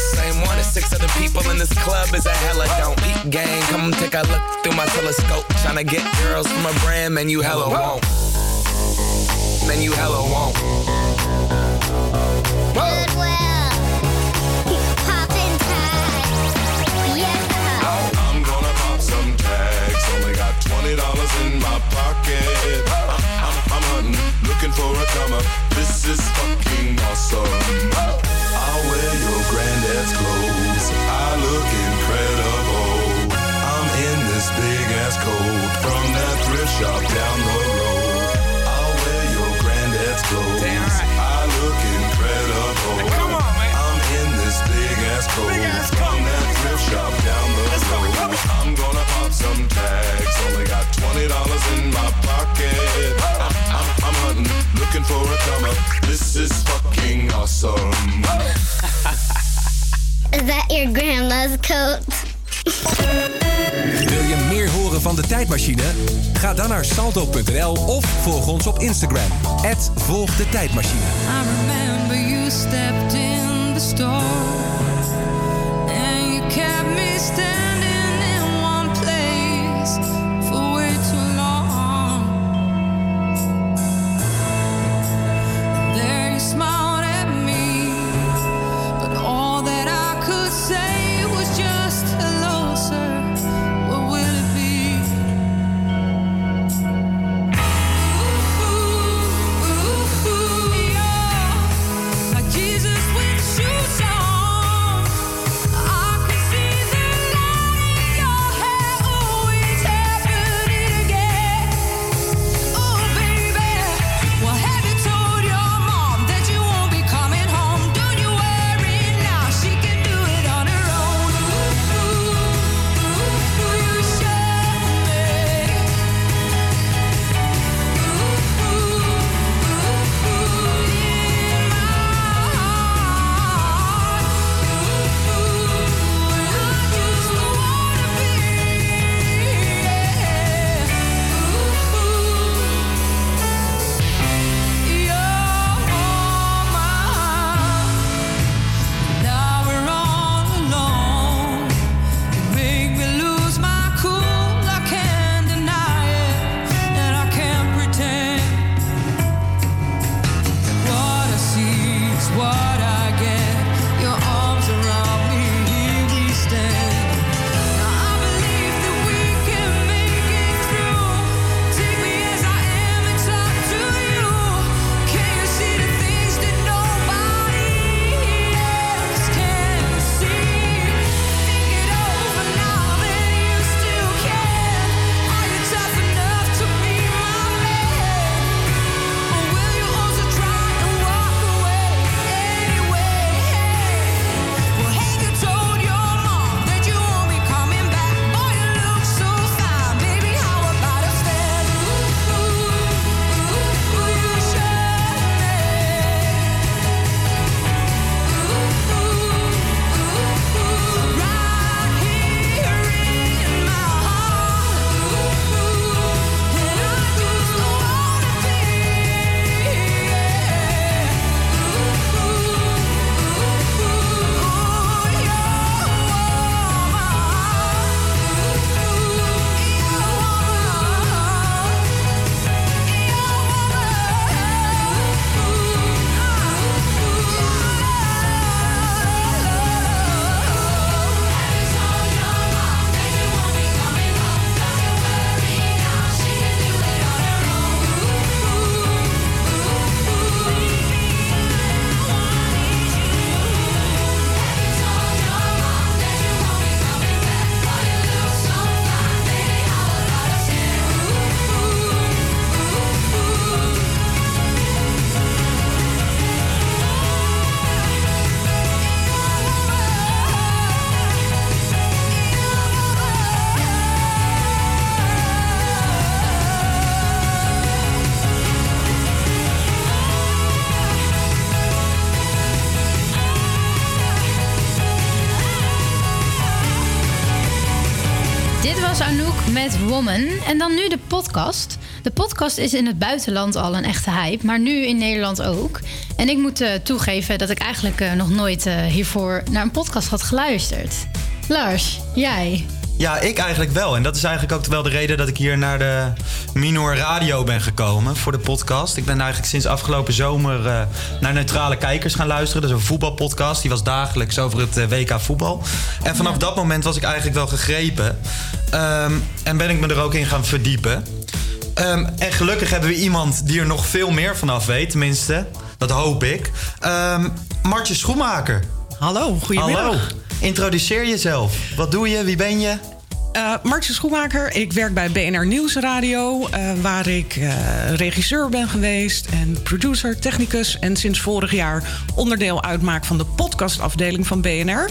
same one as six other people in this club is a hella don't eat gang. Come take a look through my telescope. Tryna get girls from a brand, man, you hella won't. Man, you hella won't. Oh, I'm gonna pop some tags. Only got twenty dollars in my pocket. I'm, I'm, I'm hunting, looking for a I'll wear your granddad's clothes. I look incredible. I'm in this big ass coat from that thrift shop down the road. I'll wear your granddad's clothes. I look incredible. Come on, man. I'm in this big ass coat from that thrift shop down the road. I'm gonna pop some tags. Only got twenty dollars in my pocket. Come up. This is is fucking awesome. Is that your grandma's coat? Wil je meer horen van de tijdmachine? Ga dan naar salto.nl of volg ons op Instagram. Volg de tijdmachine. I remember you stepped in the store and you kept me standing Woman. En dan nu de podcast. De podcast is in het buitenland al een echte hype, maar nu in Nederland ook. En ik moet eh, toegeven dat ik eigenlijk eh, nog nooit eh, hiervoor naar een podcast had geluisterd. Lars, jij? Ja, ik eigenlijk wel. En dat is eigenlijk ook wel de reden dat ik hier naar de Minor Radio ben gekomen voor de podcast. Ik ben eigenlijk sinds afgelopen zomer naar Neutrale Kijkers gaan luisteren. Dat is een voetbalpodcast. Die was dagelijks over het WK voetbal. En vanaf dat moment was ik eigenlijk wel gegrepen. Ehm, en ben ik me er ook in gaan verdiepen. Ehm, en gelukkig hebben we iemand die er nog veel meer vanaf weet. Tenminste, dat hoop ik. Ehm Martje Schoenmaker. Hallo, goedemiddag. Hallo. Introduceer jezelf. Wat doe je? Wie ben je? Eh Martje Schoenmaker, ik werk bij BNR Nieuwsradio, eh, waar ik eh, regisseur ben geweest en producer, technicus en sinds vorig jaar onderdeel uitmaak van de podcastafdeling van BNR.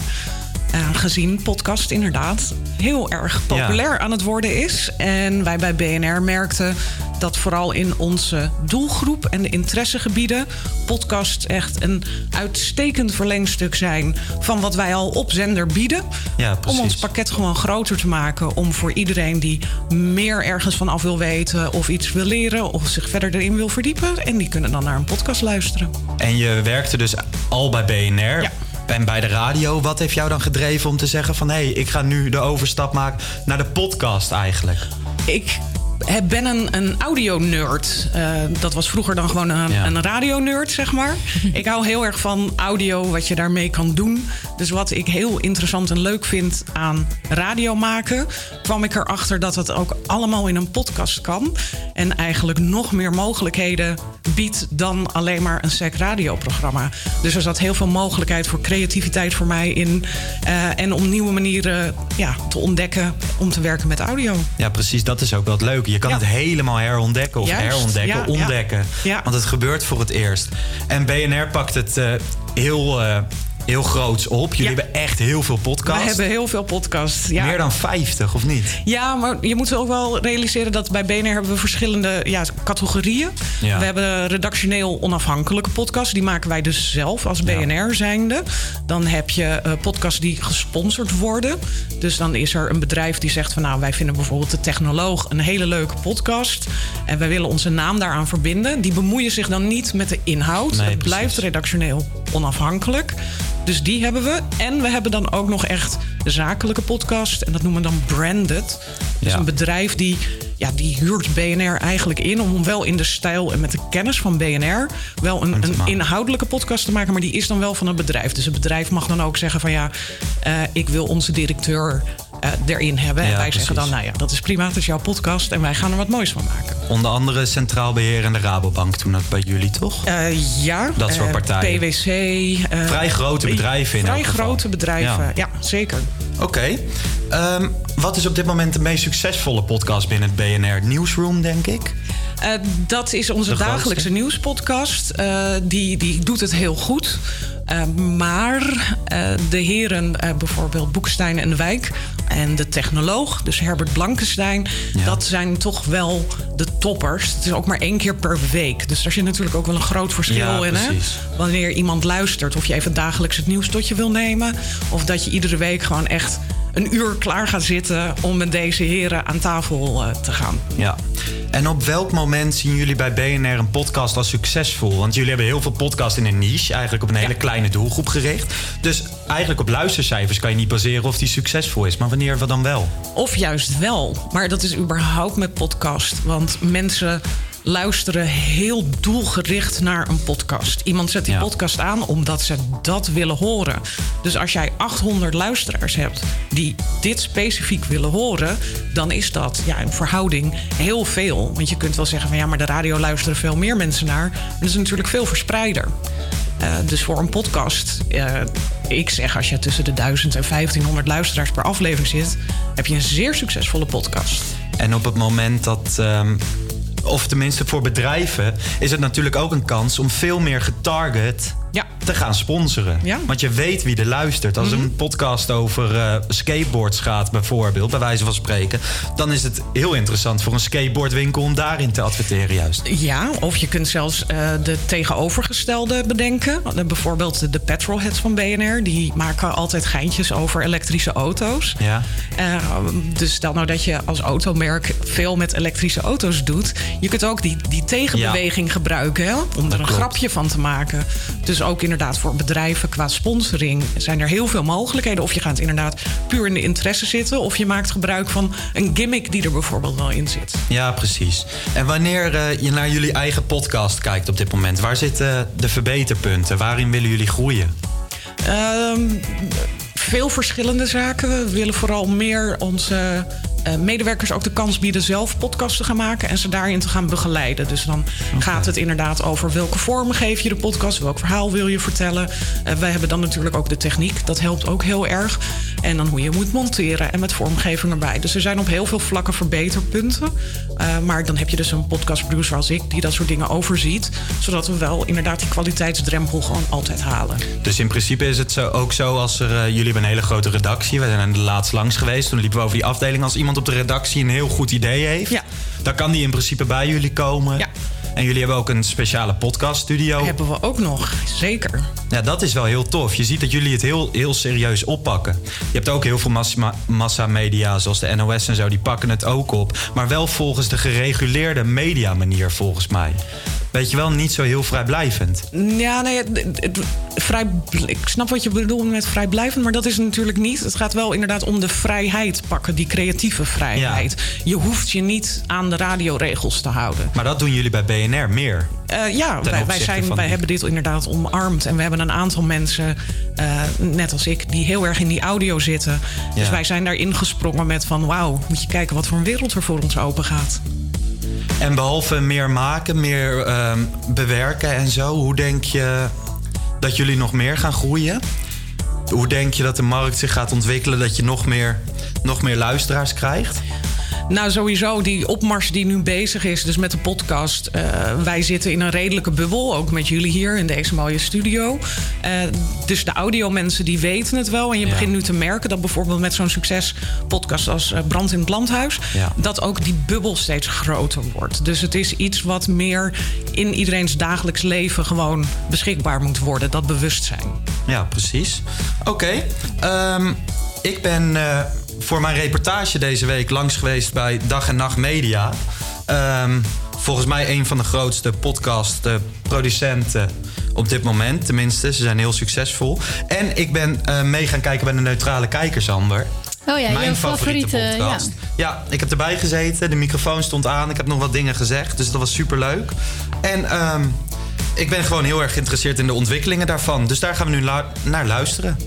Eh, gezien podcast inderdaad heel erg populair aan het worden is. En wij bij BNR merkten dat vooral in onze doelgroep en de interessegebieden podcasts echt een uitstekend verlengstuk zijn van wat wij al op zender bieden. Ja, Om ons pakket gewoon groter te maken. Om voor iedereen die meer ergens van af wil weten of iets wil leren of zich verder erin wil verdiepen. En die kunnen dan naar een podcast luisteren. En je werkte dus al bij BNR. En bij de radio, wat heeft jou dan gedreven om te zeggen van... hé, hey, ik ga nu de overstap maken naar de podcast eigenlijk? Ik ben een, een audio-nerd. Eh, dat was vroeger dan gewoon een, Ja. een radio-nerd, zeg maar. ik hou heel erg van audio, wat je daarmee kan doen. Dus wat ik heel interessant en leuk vind aan radio maken... kwam ik erachter dat het ook allemaal in een podcast kan. En eigenlijk nog meer mogelijkheden biedt dan alleen maar een sec radioprogramma. Dus er zat heel veel mogelijkheid voor creativiteit voor mij in. eh, en om nieuwe manieren ja, te ontdekken om te werken met audio. Ja, precies, dat is ook wel het leuke. Je kan Ja. het helemaal herontdekken of Juist, herontdekken, ja, ontdekken. Ja. Want het gebeurt voor het eerst. En BNR pakt het eh, heel, eh, heel groots op. Jullie hebben echt heel veel podcasts. We hebben heel veel podcasts. Ja. Meer dan 50, of niet? Ja, maar je moet ook wel realiseren dat bij BNR hebben we verschillende ja, categorieën. Ja. We hebben redactioneel onafhankelijke podcasts. Die maken wij dus zelf als BNR zijnde. Dan heb je eh, podcasts die gesponsord worden. Dus dan is er een bedrijf die zegt van... nou, wij vinden bijvoorbeeld de Technoloog een hele leuke podcast. En wij willen onze naam daaraan verbinden. Die bemoeien zich dan niet met de inhoud. Nee, het blijft redactioneel onafhankelijk. Dus die hebben we. En we hebben dan ook nog echt zakelijke podcast. En dat noemen we dan branded. Dus Ja. een bedrijf die, ja, die huurt BNR eigenlijk in... om wel in de stijl en met de kennis van BNR... wel een, een inhoudelijke podcast te maken... maar die is dan wel van een bedrijf. Dus het bedrijf mag dan ook zeggen van... ja, eh, ik wil onze directeur erin hebben. en wij zeggen dan, precies. nou ja, dat is prima, het is jouw podcast... en wij gaan er wat moois van maken. Onder andere Centraal Beheer en de Rabobank toen dat bij jullie, toch? Eh, ja. Dat soort eh, partijen. PwC. eh, Vrij grote bedrijven in Vrij grote bedrijven, Ja. ja, zeker. Oké. Ehm, wat is op dit moment de meest succesvolle podcast binnen het BNR Newsroom, denk ik? Eh, dat is onze De grootste? dagelijkse nieuwspodcast. Eh, die, die doet het heel goed. Eh, maar de heren, bijvoorbeeld Boekstein en de Wijk... en de technoloog, dus Herbert Blankenstein... dat zijn toch wel de toppers. Het is ook maar één keer per week. Dus daar zit natuurlijk ook wel een groot verschil Ja, in. Hè? Wanneer iemand luistert, of je even dagelijks het nieuws tot je wil nemen... of dat je iedere week gewoon echt een uur klaar gaat zitten... om met deze heren aan tafel eh, te gaan. Ja. En op welk moment zien jullie bij BNR een podcast als succesvol? Want jullie hebben heel veel podcasts in een niche, eigenlijk op een hele kleine doelgroep gericht. Dus eigenlijk op luistercijfers kan je niet baseren of die succesvol is. Maar wanneer we dan wel? Of juist wel. Maar dat is überhaupt met podcast. Want mensen luisteren heel doelgericht naar een podcast. Iemand zet die podcast aan omdat ze dat willen horen. Dus als jij 800 luisteraars hebt die dit specifiek willen horen... dan is dat ja, in verhouding heel veel. Want je kunt wel zeggen van ja, maar de radio luisteren veel meer mensen naar. Maar dat is natuurlijk veel verspreider. Eh, dus voor een podcast, eh, ik zeg als je tussen de 1000 en 1500 luisteraars per aflevering zit, heb je een zeer succesvolle podcast. En op het moment dat, ehm, of tenminste voor bedrijven, is het natuurlijk ook een kans om veel meer getarget te gaan sponsoren. Ja. Mhm. Want je weet wie er luistert. Als een podcast over eh, skateboards gaat, bijvoorbeeld, bij wijze van spreken, dan is het heel interessant voor een skateboardwinkel om daarin te adverteren, juist. Ja, of je kunt zelfs eh, de tegenovergestelde bedenken. Eh, Bijvoorbeeld de, petrolheads van BNR, die maken altijd geintjes over elektrische auto's. Ja. Dus stel nou dat je als automerk veel met elektrische auto's doet. Je kunt ook die, die tegenbeweging gebruiken hè, om er een klopt. grapje van te maken. Dus ook inderdaad voor bedrijven qua sponsoring zijn er heel veel mogelijkheden. Of je gaat inderdaad puur in de interesse zitten. Of je maakt gebruik van een gimmick die er bijvoorbeeld wel in zit. Ja, precies. En wanneer eh, je naar jullie eigen podcast kijkt op dit moment, waar zitten de verbeterpunten? Waarin willen jullie groeien? Ehm, veel verschillende zaken. We willen vooral meer onze eh, medewerkers ook de kans bieden zelf podcasts te gaan maken en ze daarin te gaan begeleiden. Dus dan gaat het inderdaad over welke vorm geef je de podcast, welk verhaal wil je vertellen. Eh, wij hebben dan natuurlijk ook de techniek, dat helpt ook heel erg. En dan hoe je moet monteren en met vormgeving erbij. Dus er zijn op heel veel vlakken verbeterpunten. Eh, maar dan heb je dus een podcastproducer als ik die dat soort dingen overziet. Zodat we wel inderdaad die kwaliteitsdrempel gewoon altijd halen. Dus in principe is het zo, ook zo als er... eh, jullie hebben een hele grote redactie. We zijn er laatst langs geweest. Toen liepen we over die afdeling. Als iemand op de redactie een heel goed idee heeft... dan kan die in principe bij jullie komen. Ja. En jullie hebben ook een speciale podcaststudio. Hebben we ook nog, zeker. Ja, dat is wel heel tof. Je ziet dat jullie het heel, heel serieus oppakken. Je hebt ook heel veel massa- massamedia, zoals de NOS en zo, die pakken het ook op. Maar wel volgens de gereguleerde mediamanier, volgens mij. Weet je wel, niet zo heel vrijblijvend. Ja, nee, het- het- vrij, ik snap wat je bedoelt met vrijblijvend, maar dat is het natuurlijk niet. Het gaat wel inderdaad om de vrijheid pakken, die creatieve vrijheid. Je hoeft je niet aan de radioregels te houden. Maar dat doen jullie bij BNR meer. Eh, ja, wij, wij, zijn, van wij hebben dit inderdaad omarmd. En we hebben een aantal mensen, eh, net als ik, die heel erg in die audio zitten. Dus Ja. wij zijn daarin gesprongen met van... wauw, moet je kijken wat voor een wereld er voor ons open gaat. En behalve meer maken, meer ehm, bewerken en zo, hoe denk je dat jullie nog meer gaan groeien? Hoe denk je dat de markt zich gaat ontwikkelen, dat je nog meer, nog meer luisteraars krijgt? Nou, sowieso die opmars die nu bezig is, dus met de podcast. eh, wij zitten in een redelijke bubbel, ook met jullie hier in deze mooie studio. Eh, dus de audiomensen die weten het wel. En je Ja. begint nu te merken dat bijvoorbeeld met zo'n succespodcast als eh, Brand in het Landhuis... Ja. dat ook die bubbel steeds groter wordt. Dus het is iets wat meer in iedereen's dagelijks leven gewoon beschikbaar moet worden. Dat bewustzijn. Ja, precies. Oké, ehm, ik ben voor mijn reportage deze week langs geweest bij Dag en Nacht Media. Ehm, volgens mij een van de grootste podcastproducenten op dit moment. Tenminste, ze zijn heel succesvol. En ik ben eh, mee gaan kijken bij de Neutrale Kijkers, Amber. Oh ja, Mijn favoriete, favoriete, podcast. ja. Ja. ik heb erbij gezeten. De microfoon stond aan. Ik heb nog wat dingen gezegd. Dus dat was super leuk. En ehm, ik ben gewoon heel erg geïnteresseerd in de ontwikkelingen daarvan. Dus daar gaan we nu lu- naar luisteren.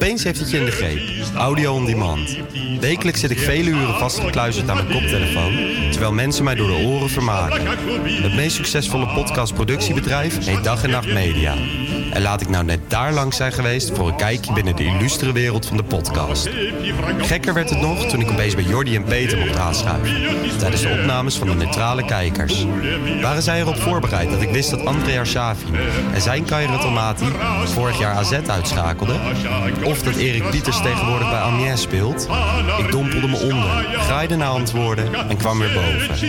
Opeens heeft het je in de greep. Audio on demand. Wekelijks zit ik vele uren vastgekluisterd aan mijn koptelefoon, terwijl mensen mij door de oren vermaken. Het meest succesvolle podcastproductiebedrijf heet Dag en Nacht Media. En laat ik nou net daar langs zijn geweest voor een kijkje binnen de illustere wereld van de podcast. Gekker werd het nog toen ik opeens bij Jordi en Peter mocht aanschuiven. Tijdens de opnames van de neutrale kijkers. Waren zij erop voorbereid dat ik wist dat André Arshavin en zijn Kaira Tomati vorig jaar AZ uitschakelde? Of dat Erik Pieters tegenwoordig bij Amiens speelt? Ik dompelde me onder, graaide naar antwoorden en kwam weer boven.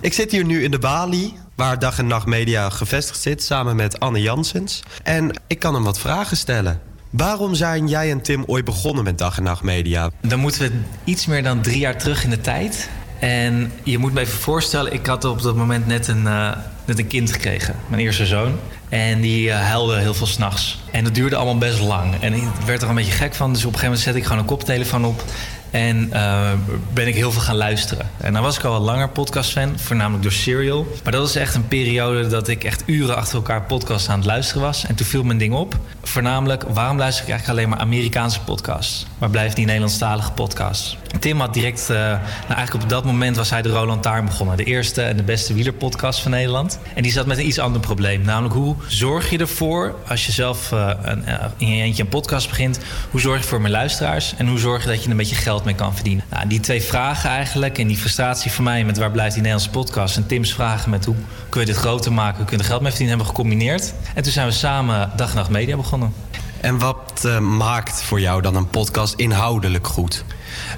Ik zit hier nu in de Bali, waar Dag en Nacht Media gevestigd zit, samen met Anne Janssens. En ik kan hem wat vragen stellen. Waarom zijn jij en Tim ooit begonnen met Dag en Nacht Media? Dan moeten we iets meer dan drie jaar terug in de tijd. En je moet me even voorstellen, ik had op dat moment net een, eh, net een kind gekregen. Mijn eerste zoon. En die eh, huilde heel veel s'nachts. En dat duurde allemaal best lang. En ik werd er een beetje gek van. Dus op een gegeven moment zette ik gewoon een koptelefoon op. En eh, ben ik heel veel gaan luisteren. En dan was ik al wat langer podcastfan, voornamelijk door Serial. Maar dat was echt een periode dat ik echt uren achter elkaar podcasts aan het luisteren was. En toen viel mijn ding op. Voornamelijk, waarom luister ik eigenlijk alleen maar Amerikaanse podcasts? Waar blijft die Nederlandstalige podcasts? Tim had direct, eh, nou eigenlijk op dat moment was hij de Roland Taarn begonnen. De eerste en de beste wielerpodcast van Nederland. En die zat met een iets ander probleem. Namelijk, hoe zorg je ervoor, als je zelf eh, een, eh, in je eentje een podcast begint... hoe zorg je voor meer luisteraars? En hoe zorg je dat je er een beetje geld mee kan verdienen? Nou, die twee vragen eigenlijk en die frustratie voor mij met waar blijft die Nederlandse podcast... en Tim's vragen met hoe kun je dit groter maken, hoe kun je er geld mee verdienen... hebben we gecombineerd. En toen zijn we samen Dag en Nacht Media begonnen. En wat eh, maakt voor jou dan een podcast inhoudelijk goed?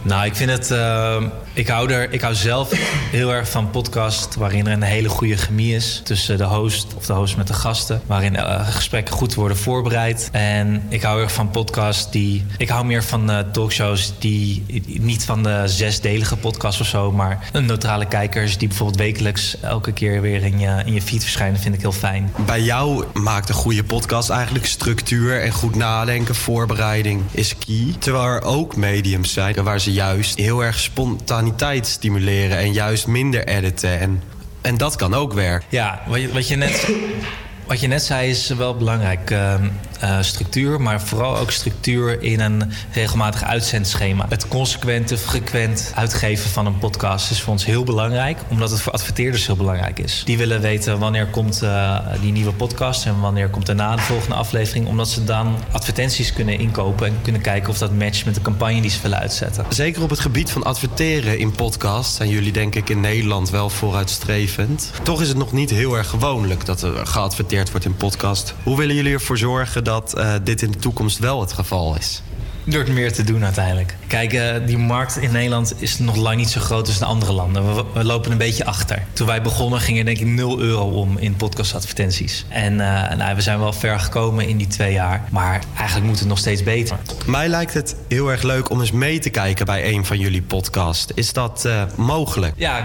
Nou, ik vind het. eh, ik, hou er, ik hou zelf heel erg van podcast waarin er een hele goede chemie is tussen de host of de host met de gasten. Waarin eh, gesprekken goed worden voorbereid. En ik hou erg van podcasts die. Ik hou meer van eh, talkshows die. Niet van de zesdelige podcast of zo, maar een neutrale kijkers die bijvoorbeeld wekelijks elke keer weer in je, in je feed verschijnen, vind ik heel fijn. Bij jou maakt een goede podcast eigenlijk structuur en goed nadenken, voorbereiding is key. Terwijl er ook mediums zijn waar ze juist heel erg spontaniteit stimuleren en juist minder editen. En, en dat kan ook werken. Ja, wat je, wat je net. Wat je net zei is wel belangrijk. eh, structuur, maar vooral ook structuur in een regelmatig uitzendschema. Het consequente, frequent uitgeven van een podcast is voor ons heel belangrijk, omdat het voor adverteerders heel belangrijk is. Die willen weten wanneer komt eh, die nieuwe podcast en wanneer komt daarna de volgende aflevering, omdat ze dan advertenties kunnen inkopen en kunnen kijken of dat matcht met de campagne die ze willen uitzetten. Zeker op het gebied van adverteren in podcasts zijn jullie denk ik in Nederland wel vooruitstrevend. Toch is het nog niet heel erg gewoonlijk dat er geadverteerd wordt in podcast. Hoe willen jullie ervoor zorgen dat eh, dit in de toekomst wel het geval is? Door het meer te doen uiteindelijk. Kijk, eh, die markt in Nederland is nog lang niet zo groot als in andere landen. We, we lopen een beetje achter. Toen wij begonnen ging er denk ik 0 euro om in podcastadvertenties. En eh, nou, we zijn wel ver gekomen in die twee jaar. Maar eigenlijk moet het nog steeds beter. Mij lijkt het heel erg leuk om eens mee te kijken bij een van jullie podcasts. Is dat eh, mogelijk? Ja,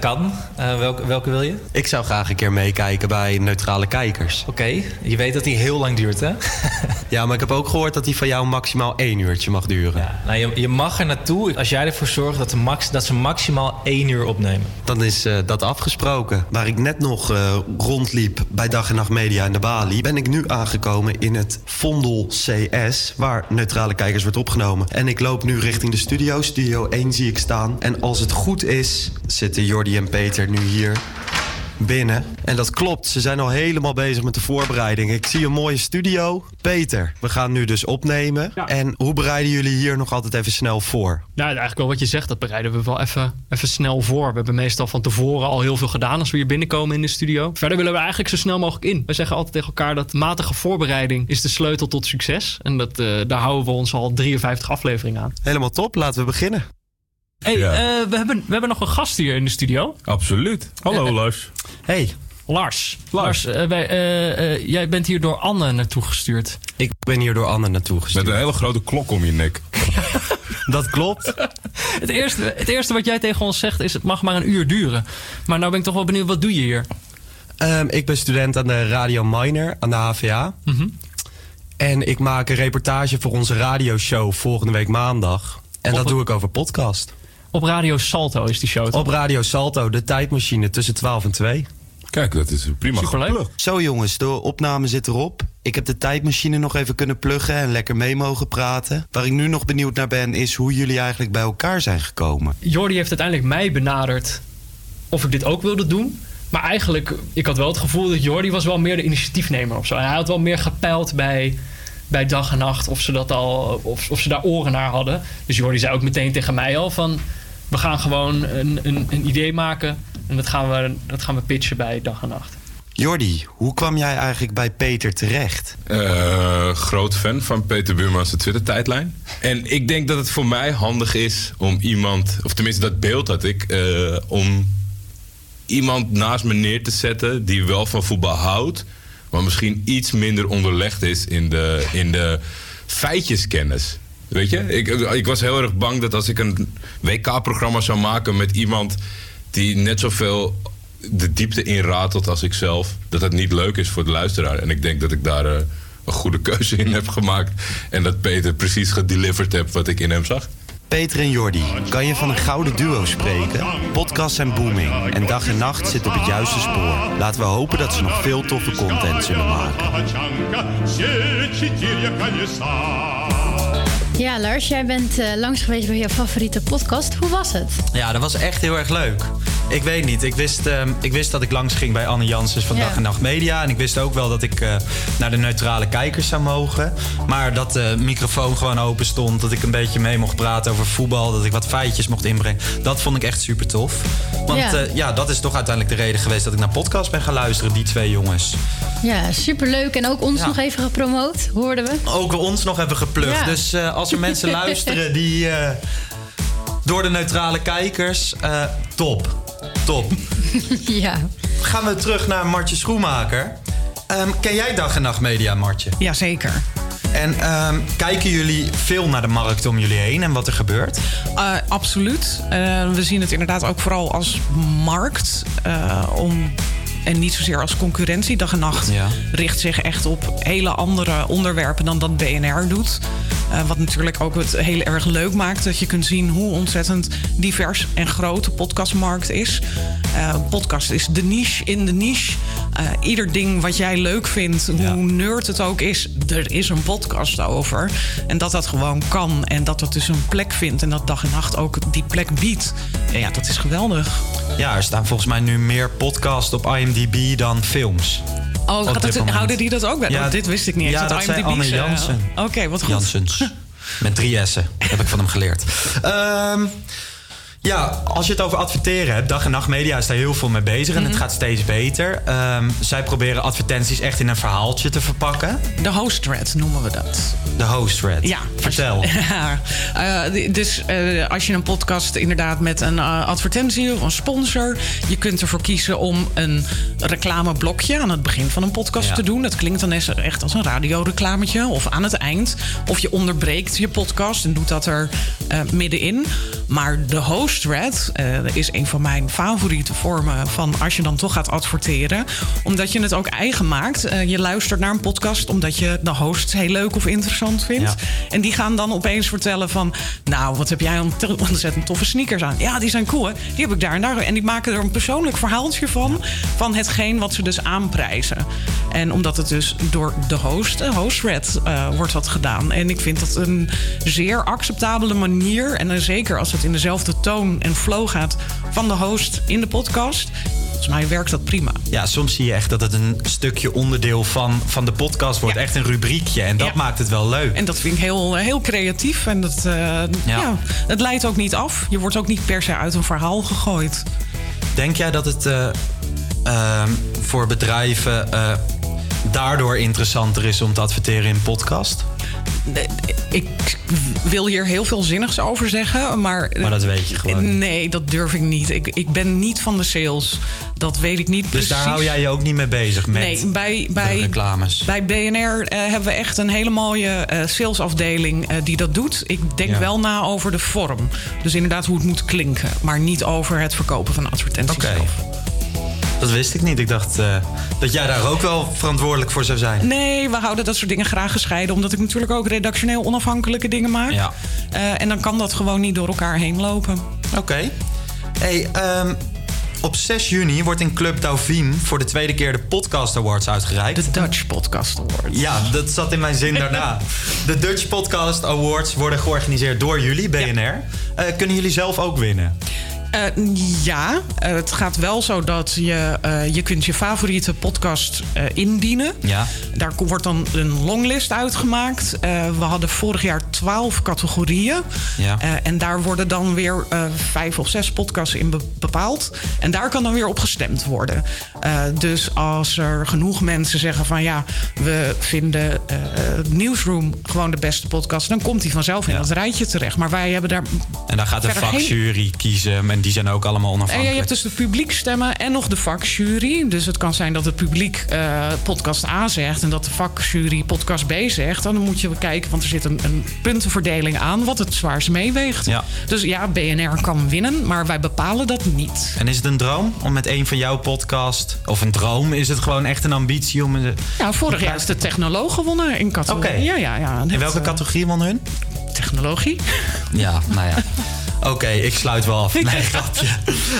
kan. Welke, welke wil je? Ik zou graag een keer meekijken bij Neutrale Kijkers. Oké, je weet dat die heel lang duurt hè? ja, maar ik heb ook gehoord dat die van jou maximaal één uurtje mag duren. Nou, je, je mag er naartoe als jij ervoor zorgt dat, de max, dat ze maximaal één uur opnemen. Dan is eh, dat afgesproken. Waar ik net nog eh, rondliep bij Dag en Nacht Media in de Bali... ben ik nu aangekomen in het Vondel CS... waar Neutrale Kijkers wordt opgenomen. En ik loop nu richting de studio. Studio 1 zie ik staan. En als het goed is, zitten Jordi en Peter nu hier binnen. En dat klopt, ze zijn al helemaal bezig met de voorbereiding. Ik zie een mooie studio. Peter, we gaan nu dus opnemen. En hoe bereiden jullie hier nog altijd even snel voor? Nou, eigenlijk wel wat je zegt, dat bereiden we wel even, even snel voor. We hebben meestal van tevoren al heel veel gedaan als we hier binnenkomen in de studio. Verder willen we eigenlijk zo snel mogelijk in. We zeggen altijd tegen elkaar dat matige voorbereiding is de sleutel tot succes. En dat, eh, daar houden we ons al 53 afleveringen aan. Helemaal top, laten we beginnen. Hey, eh, we, hebben, we hebben nog een gast hier in de studio. Absoluut. Hallo Eh, Lars. Hey. Lars. Lars, eh, wij, eh, eh, jij bent hier door Anne naartoe gestuurd. Ik ben hier door Anne naartoe gestuurd. Met een hele grote klok om je nek. Dat klopt. Het eerste, het eerste wat jij tegen ons zegt is: het mag maar een uur duren. Maar nou ben ik toch wel benieuwd, wat doe je hier? Ehm, ik ben student aan de Radio Minor aan de HVA. Mhm. En ik maak een reportage voor onze radioshow volgende week maandag. En Op dat een- doe ik over podcast. Op Radio Salto is die show. toch? Op Radio Salto, de tijdmachine tussen 12 en 2. Kijk, dat is prima Superleuk. Zo jongens, de opname zit erop. Ik heb de tijdmachine nog even kunnen pluggen en lekker mee mogen praten. Waar ik nu nog benieuwd naar ben, is hoe jullie eigenlijk bij elkaar zijn gekomen. Jordi heeft uiteindelijk mij benaderd of ik dit ook wilde doen. Maar eigenlijk, ik had wel het gevoel dat Jordi was wel meer de initiatiefnemer of zo. En hij had wel meer gepeild bij, bij dag en nacht of ze, dat al, of, of ze daar oren naar hadden. Dus Jordi zei ook meteen tegen mij al van... we gaan gewoon een, een, een idee maken en dat gaan, we, dat gaan we pitchen bij dag en nacht. Jordi, hoe kwam jij eigenlijk bij Peter terecht? Eh, groot fan van Peter Buurmans de Twitter-tijdlijn. En ik denk dat het voor mij handig is om iemand, of tenminste dat beeld had ik, eh, om iemand naast me neer te zetten die wel van voetbal houdt, maar misschien iets minder onderlegd is in de, in de feitjeskennis. Weet je, ik, ik was heel erg bang dat als ik een WK-programma zou maken met iemand die net zoveel de diepte inratelt als ik zelf, dat het niet leuk is voor de luisteraar. En ik denk dat ik daar eh, een goede keuze in heb gemaakt. En dat Peter precies gedeliverd heb wat ik in hem zag. Peter en Jordi, kan je van een gouden duo spreken? Podcasts zijn booming en dag en nacht zit op het juiste spoor. Laten we hopen dat ze nog veel toffe content zullen maken. Ja, Lars, jij bent eh, langs geweest bij jouw favoriete podcast. Hoe was het? Ja, dat was echt heel erg leuk. Ik weet niet. Ik wist, ehm, ik wist dat ik langs ging bij Anne Janssens van Ja. Dag en Nacht Media. En ik wist ook wel dat ik eh, naar de neutrale kijkers zou mogen. Maar dat de microfoon gewoon open stond. Dat ik een beetje mee mocht praten over voetbal. Dat ik wat feitjes mocht inbrengen. Dat vond ik echt super tof. Want Ja. ja. ja, dat is toch uiteindelijk de reden geweest dat ik naar podcast ben gaan luisteren. Die twee jongens. Ja, superleuk. En ook ons Ja. nog even gepromoot, hoorden we. Ook ons nog even geplukt. Dus eh, als er mensen luisteren die eh, door de neutrale kijkers, eh, top. Top. ja. Gaan we terug naar Martje Schoenmaker. Ehm, ken jij Dag en Nacht Media, Martje? Jazeker. En ehm, kijken jullie veel naar de markt om jullie heen en wat er gebeurt? Eh, absoluut. Eh, we zien het inderdaad ook vooral als markt. eh, om, en niet zozeer als concurrentie. Dag en nacht Ja. richt zich echt op hele andere onderwerpen dan dat BNR doet. Eh, wat natuurlijk ook het heel erg leuk maakt. Dat je kunt zien hoe ontzettend divers en groot de podcastmarkt is. Eh, podcast is de niche in de niche. Eh, ieder ding wat jij leuk vindt, hoe nerd het ook is, er is een podcast over. En dat dat gewoon kan en dat dat dus een plek vindt en dat dag en nacht ook die plek biedt. Ja, dat is geweldig. Ja, er staan volgens mij nu meer podcasts op IMDb dan films. Oh, gaat houden die dat ook bij? Ja, Want dit wist ik niet. Ja, dat zei IMDb Anne Jansen. Oké, wat goed. Janssens. Met drie S'en. heb ik van hem geleerd. Ehm, ja, als je het over adverteren hebt, Dag en Nacht Media is daar heel veel mee bezig en het gaat steeds beter. Ehm, zij proberen advertenties echt in een verhaaltje te verpakken. De host thread noemen we dat. De host thread. Ja. Vertel. Ja, eh, dus eh, als je een podcast inderdaad met een eh, advertentie of een sponsor... je kunt ervoor kiezen om een reclameblokje aan het begin van een podcast Ja. te doen. Dat klinkt dan echt als een radioreclametje of aan het eind. Of je onderbreekt je podcast en doet dat er middenin. Maar de host thread eh, is een van mijn favoriete vormen van als je dan toch gaat adverteren. Omdat je het ook eigen maakt. Eh, je luistert naar een podcast omdat je de host heel leuk of interessant vindt. Ja. En die gaan dan opeens vertellen van... nou, wat heb jij ont- ontzettend toffe sneakers aan. Ja, die zijn cool, hè? Die heb ik daar en daar. En die maken er een persoonlijk verhaaltje van... van hetgeen wat ze dus aanprijzen. En omdat het dus door de host, de hostred, eh wordt dat gedaan. En ik vind dat een zeer acceptabele manier... en dan zeker als het in dezelfde toon en flow gaat... van de host in de podcast... Volgens mij werkt dat prima. Ja, soms zie je echt dat het een stukje onderdeel van, van de podcast wordt. Echt een rubriekje. En dat Ja. maakt het wel leuk. En dat vind ik heel, heel creatief. En dat, eh, ja. het leidt ook niet af. Je wordt ook niet per se uit een verhaal gegooid. Denk jij dat het eh, ehm, voor bedrijven eh, daardoor interessanter is om te adverteren in podcast? Ik wil hier heel veel zinnigs over zeggen, maar... Maar dat weet je gewoon. Nee, dat durf ik niet. Ik, ik ben niet van de sales. Dat weet ik niet Dus precies. daar hou jij je ook niet mee bezig met Nee, bij, bij, reclames. bij BNR eh, hebben we echt een hele mooie eh, salesafdeling eh, die dat doet. Ik denk Ja. wel na over de vorm. Dus inderdaad hoe het moet klinken. Maar niet over het verkopen van advertenties Oké. zelf. Dat wist ik niet. Ik dacht eh, dat jij daar ook wel verantwoordelijk voor zou zijn. Nee, we houden dat soort dingen graag gescheiden. Omdat ik natuurlijk ook redactioneel onafhankelijke dingen maak. Ja. Eh, en dan kan dat gewoon niet door elkaar heen lopen. Oké. Hey, ehm, op 6 juni wordt in Club Dauphine voor de tweede keer de Podcast Awards uitgereikt. De Dutch Podcast Awards. Ja, dat zat in mijn zin daarna. De Dutch Podcast Awards worden georganiseerd door jullie, BNR. Eh, kunnen jullie zelf ook winnen? Eh, ja, eh, het gaat wel zo dat je, eh, je kunt je favoriete podcast indienen. Ja. Daar wordt dan een longlist uitgemaakt. We hadden vorig jaar twaalf categorieën. Ja. En daar worden dan weer vijf of zes podcasts in be- bepaald. En daar kan dan weer op gestemd worden. Dus als er genoeg mensen zeggen van ja, we vinden Newsroom gewoon de beste podcast, dan komt die vanzelf in dat rijtje terecht. Maar wij hebben daar. En dan gaat de geen- vakjury kiezen. En die zijn ook allemaal en onafhankelijk. je hebt dus de publiekstemmen en nog de vakjury. Dus het kan zijn dat het publiek eh, podcast A zegt en dat de vakjury podcast B zegt. Dan moet je kijken, want er zit een, een puntenverdeling aan wat het zwaarst meeweegt. Ja. Dus ja, BNR kan winnen, maar wij bepalen dat niet. En is het een droom om met een van jouw podcast... of een droom, is het gewoon echt een ambitie om... een- Ja, vorig jaar is de technoloog gewonnen in categorie. Ja, ja, ja. In welke categorie won hun? Technologie. Ja, nou ja. Oké, ik sluit wel af. Nee, grapje.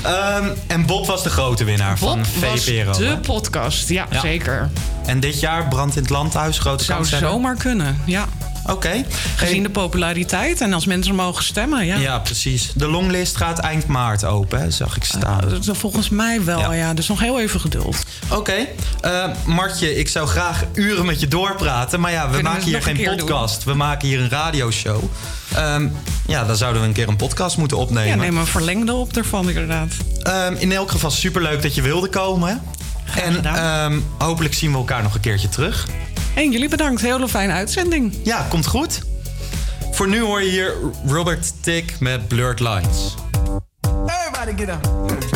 Ehm, en Bob was de grote winnaar van Bob was VPRO. de podcast, ja, Ja. zeker. En dit jaar Brand in het Landhuis, grote Zou kans hebben? zomaar kunnen, ja. Oké. Gezien de populariteit en als mensen mogen stemmen, ja. Ja. precies. De longlist gaat eind maart open, hè, zag ik staan. Dat is Volgens mij wel, ja. Dus nog heel even geduld. Oké. Eh, Martje, ik zou graag uren met je doorpraten. Maar ja, we Kunnen maken hier geen podcast. We maken hier een radioshow. Ehm, ja, dan zouden we een keer een podcast moeten Ja, opnemen. neem een verlengde op ervan, inderdaad. Ehm, in elk geval superleuk dat je wilde komen. En ehm, hopelijk zien we elkaar nog een keertje terug. En jullie bedankt. Hele fijne uitzending. Ja, komt goed. Voor nu hoor je hier Robert Tick met Blurred Lines. Everybody get up.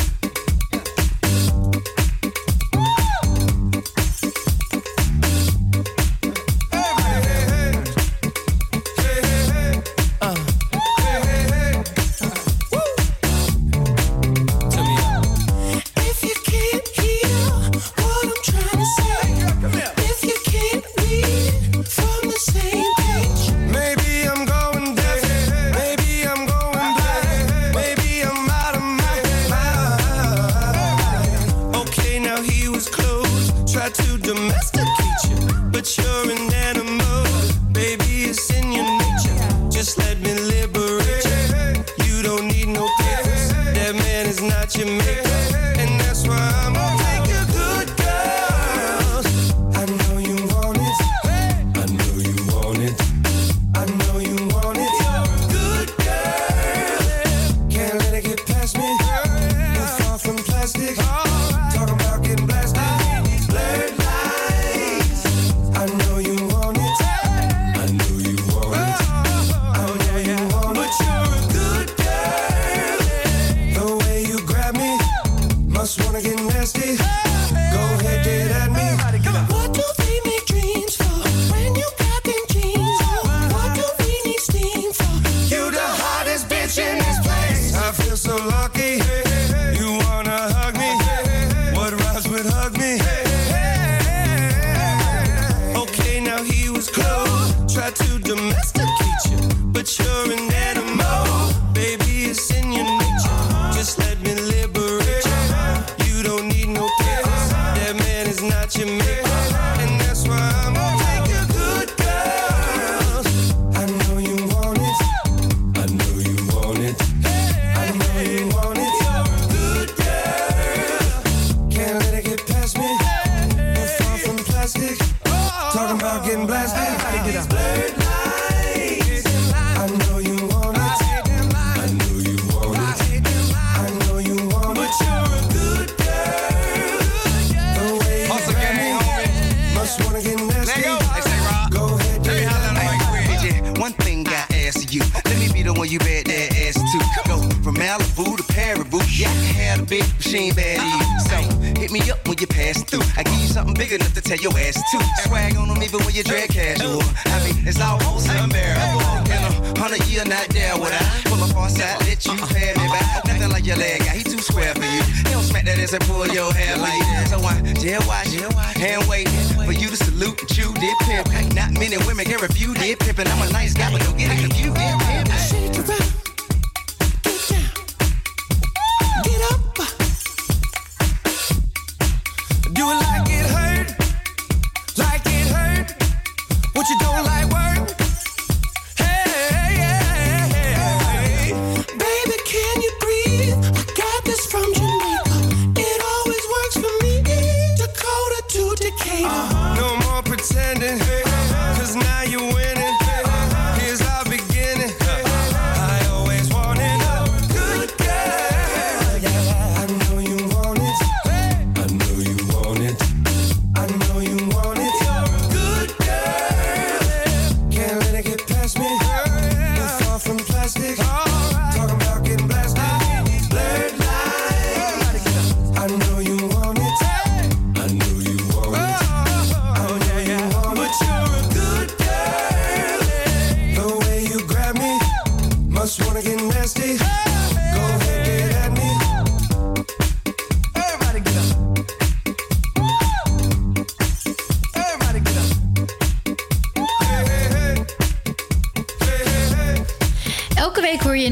plastic.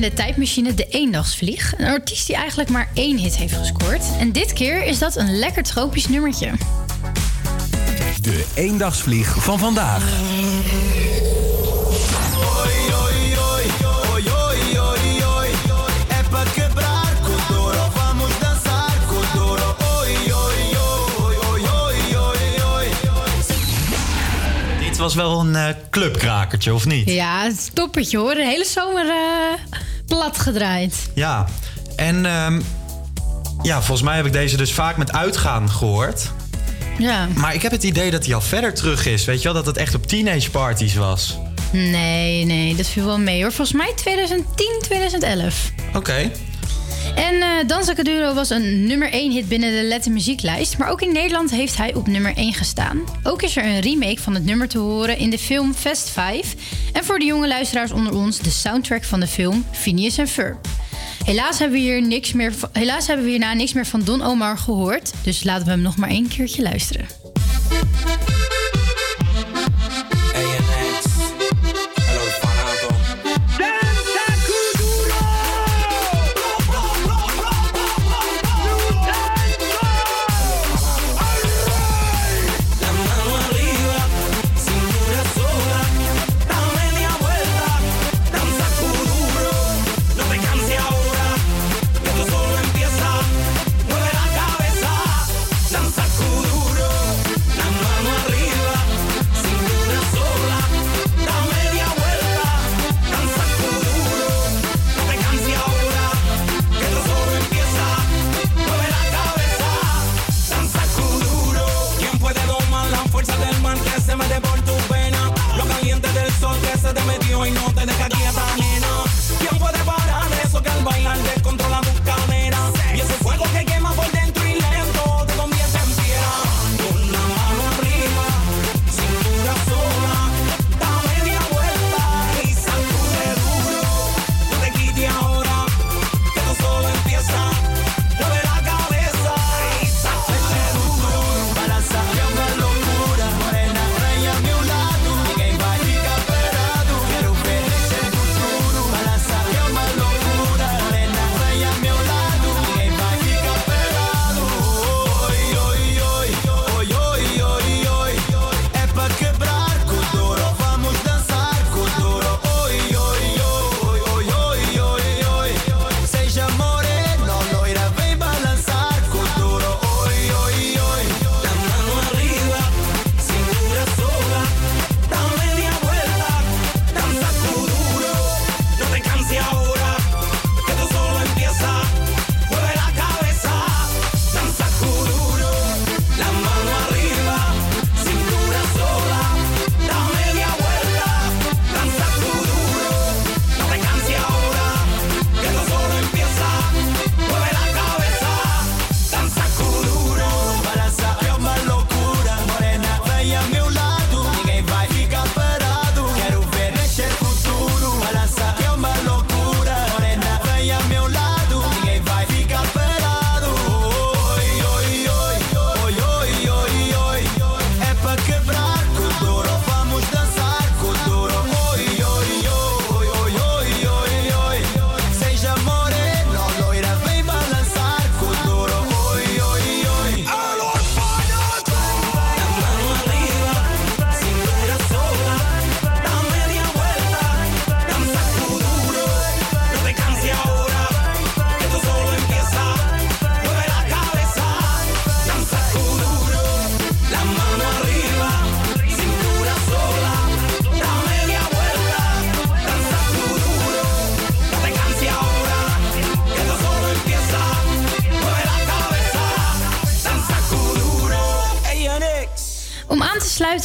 de tijdmachine De Eendagsvlieg. Een artiest die eigenlijk maar één hit heeft gescoord. En dit keer is dat een lekker tropisch nummertje. De Eendagsvlieg van vandaag. was wel een eh, clubkrakertje, of niet? Ja, het is hoor. De hele zomer eh, plat gedraaid. Ja, en ehm, ja, volgens mij heb ik deze dus vaak met uitgaan gehoord. Ja. Maar ik heb het idee dat hij al verder terug is. Weet je wel, dat het echt op teenage parties was. Nee, nee, dat viel wel mee hoor. Volgens mij 2010, 2011. Oké. En eh, uh, Danza Caduro was een nummer 1 hit binnen de Letten-muzieklijst, Maar ook in Nederland heeft hij op nummer 1 gestaan. Ook is er een remake van het nummer te horen in de film Fest 5. En voor de jonge luisteraars onder ons de soundtrack van de film Phineas en Ferb. Helaas hebben, we hier niks meer, helaas hebben we hierna niks meer van Don Omar gehoord. Dus laten we hem nog maar één keertje luisteren.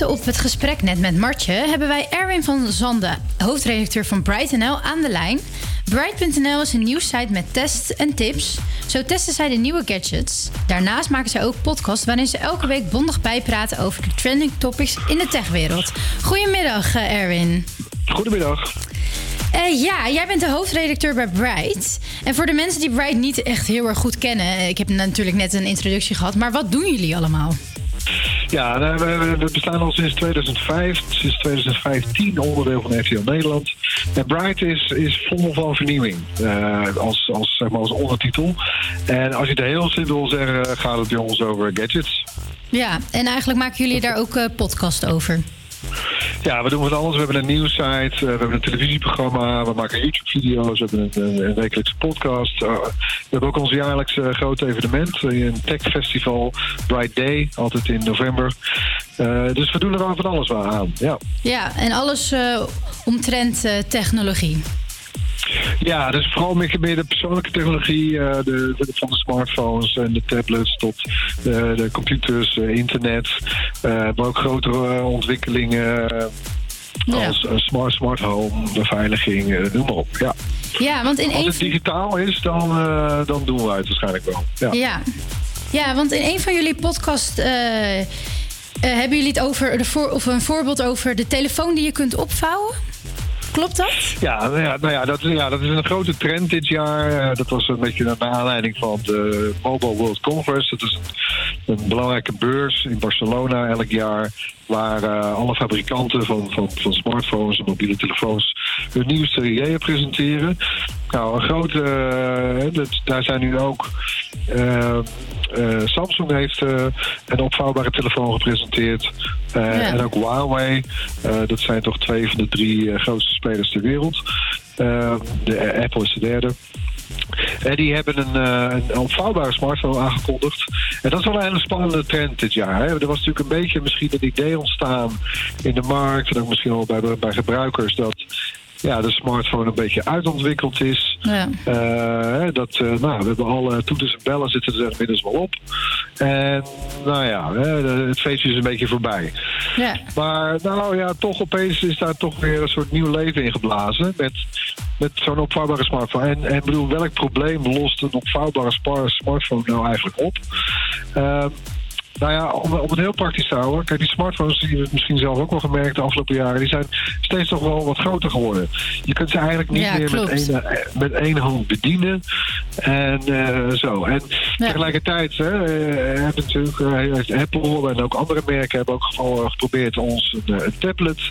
Op het gesprek net met Martje... hebben wij Erwin van Zande, hoofdredacteur van Bright.nl, aan de lijn. Bright.nl is een nieuwssite met tests en tips. Zo testen zij de nieuwe gadgets. Daarnaast maken zij ook podcasts... waarin ze elke week bondig bijpraten over de trending topics in de techwereld. Goedemiddag, eh, Erwin. Goedemiddag. Eh, ja, jij bent de hoofdredacteur bij Bright. En voor de mensen die Bright niet echt heel erg goed kennen... eh, ik heb natuurlijk net een introductie gehad... maar wat doen jullie allemaal? Ja, we, we- we bestaan al sinds 2005, sinds 2015 onderdeel van RTL Nederland. En Bright is, is vol van vernieuwing, eh, als, als, zeg maar als ondertitel. En als je het heel simpel wil zeggen, gaat het bij ons over gadgets. Ja, en eigenlijk maken jullie daar ook eh, podcast over. Ja, we doen van alles. We hebben een nieuwssite, eh, we hebben een televisieprogramma, we maken YouTube-video's, we hebben een, een, een wekelijkse podcast. Eh, we hebben ook ons jaarlijkse grote evenement, eh, een techfestival, Bright Day, altijd in november. Eh, dus we doen er wel van alles aan, ja. Ja, en alles eh, omtrent eh, technologie. Ja, dus vooral meer, de persoonlijke technologie, eh, de, de- van de smartphones en de tablets tot de, de computers, eh, internet. eh, maar ook grotere eh, ontwikkelingen eh, Ja. als eh, smart, smart home, beveiliging, eh, noem maar op. Ja. Ja, want in Als het digitaal is, dan, eh, dan doen wij het waarschijnlijk wel. Ja. Ja. ja, want in een van jullie podcasts eh, eh, hebben jullie het over de voor, of een voorbeeld over de telefoon die je kunt opvouwen. Klopt dat? Ja, nou ja, nou ja, dat, ja, dat is een grote trend dit jaar. Eh, dat was een beetje naar aanleiding van de Mobile World Congress. Dat is een, belangrijke beurs in Barcelona elk jaar. Waar eh, alle fabrikanten van, van, van smartphones en mobiele telefoons hun nieuwste ideeën presenteren. Nou, een grote. eh, dat, daar zijn nu ook. Eh, eh, Samsung heeft eh, een opvouwbare telefoon gepresenteerd. Ja. En ook Huawei. Dat zijn toch twee van de drie grootste spelers ter wereld. De, Apple is de derde. En die hebben een, eh, een opvouwbare smartphone aangekondigd. En dat is wel een hele spannende trend dit jaar. Hè. Er was natuurlijk een beetje misschien een idee ontstaan in de markt... en ook misschien wel bij, bij gebruikers... dat ja, de smartphone een beetje uitontwikkeld is. Ja. Eh, dat, eh, nou, we hebben alle toeters en bellen zitten er inmiddels wel op. En nou ja, het feestje is een beetje voorbij. Ja. Maar nou ja, toch opeens is daar toch weer een soort nieuw leven in geblazen. Met, met zo'n opvouwbare smartphone. En, en ik bedoel, welk probleem lost een opvouwbare smartphone nou eigenlijk op? Nou ja, om, om het heel praktisch te houden. Kijk, die smartphones, die we misschien zelf ook wel gemerkt de afgelopen jaren, die zijn steeds toch wel wat groter geworden. Je kunt ze eigenlijk niet Ja, meer met één, eh, met één hand bedienen. En eh, zo. En tegelijkertijd hè, eh, hebben natuurlijk heeft Apple en ook andere merken hebben ook geprobeerd ons een, een tablet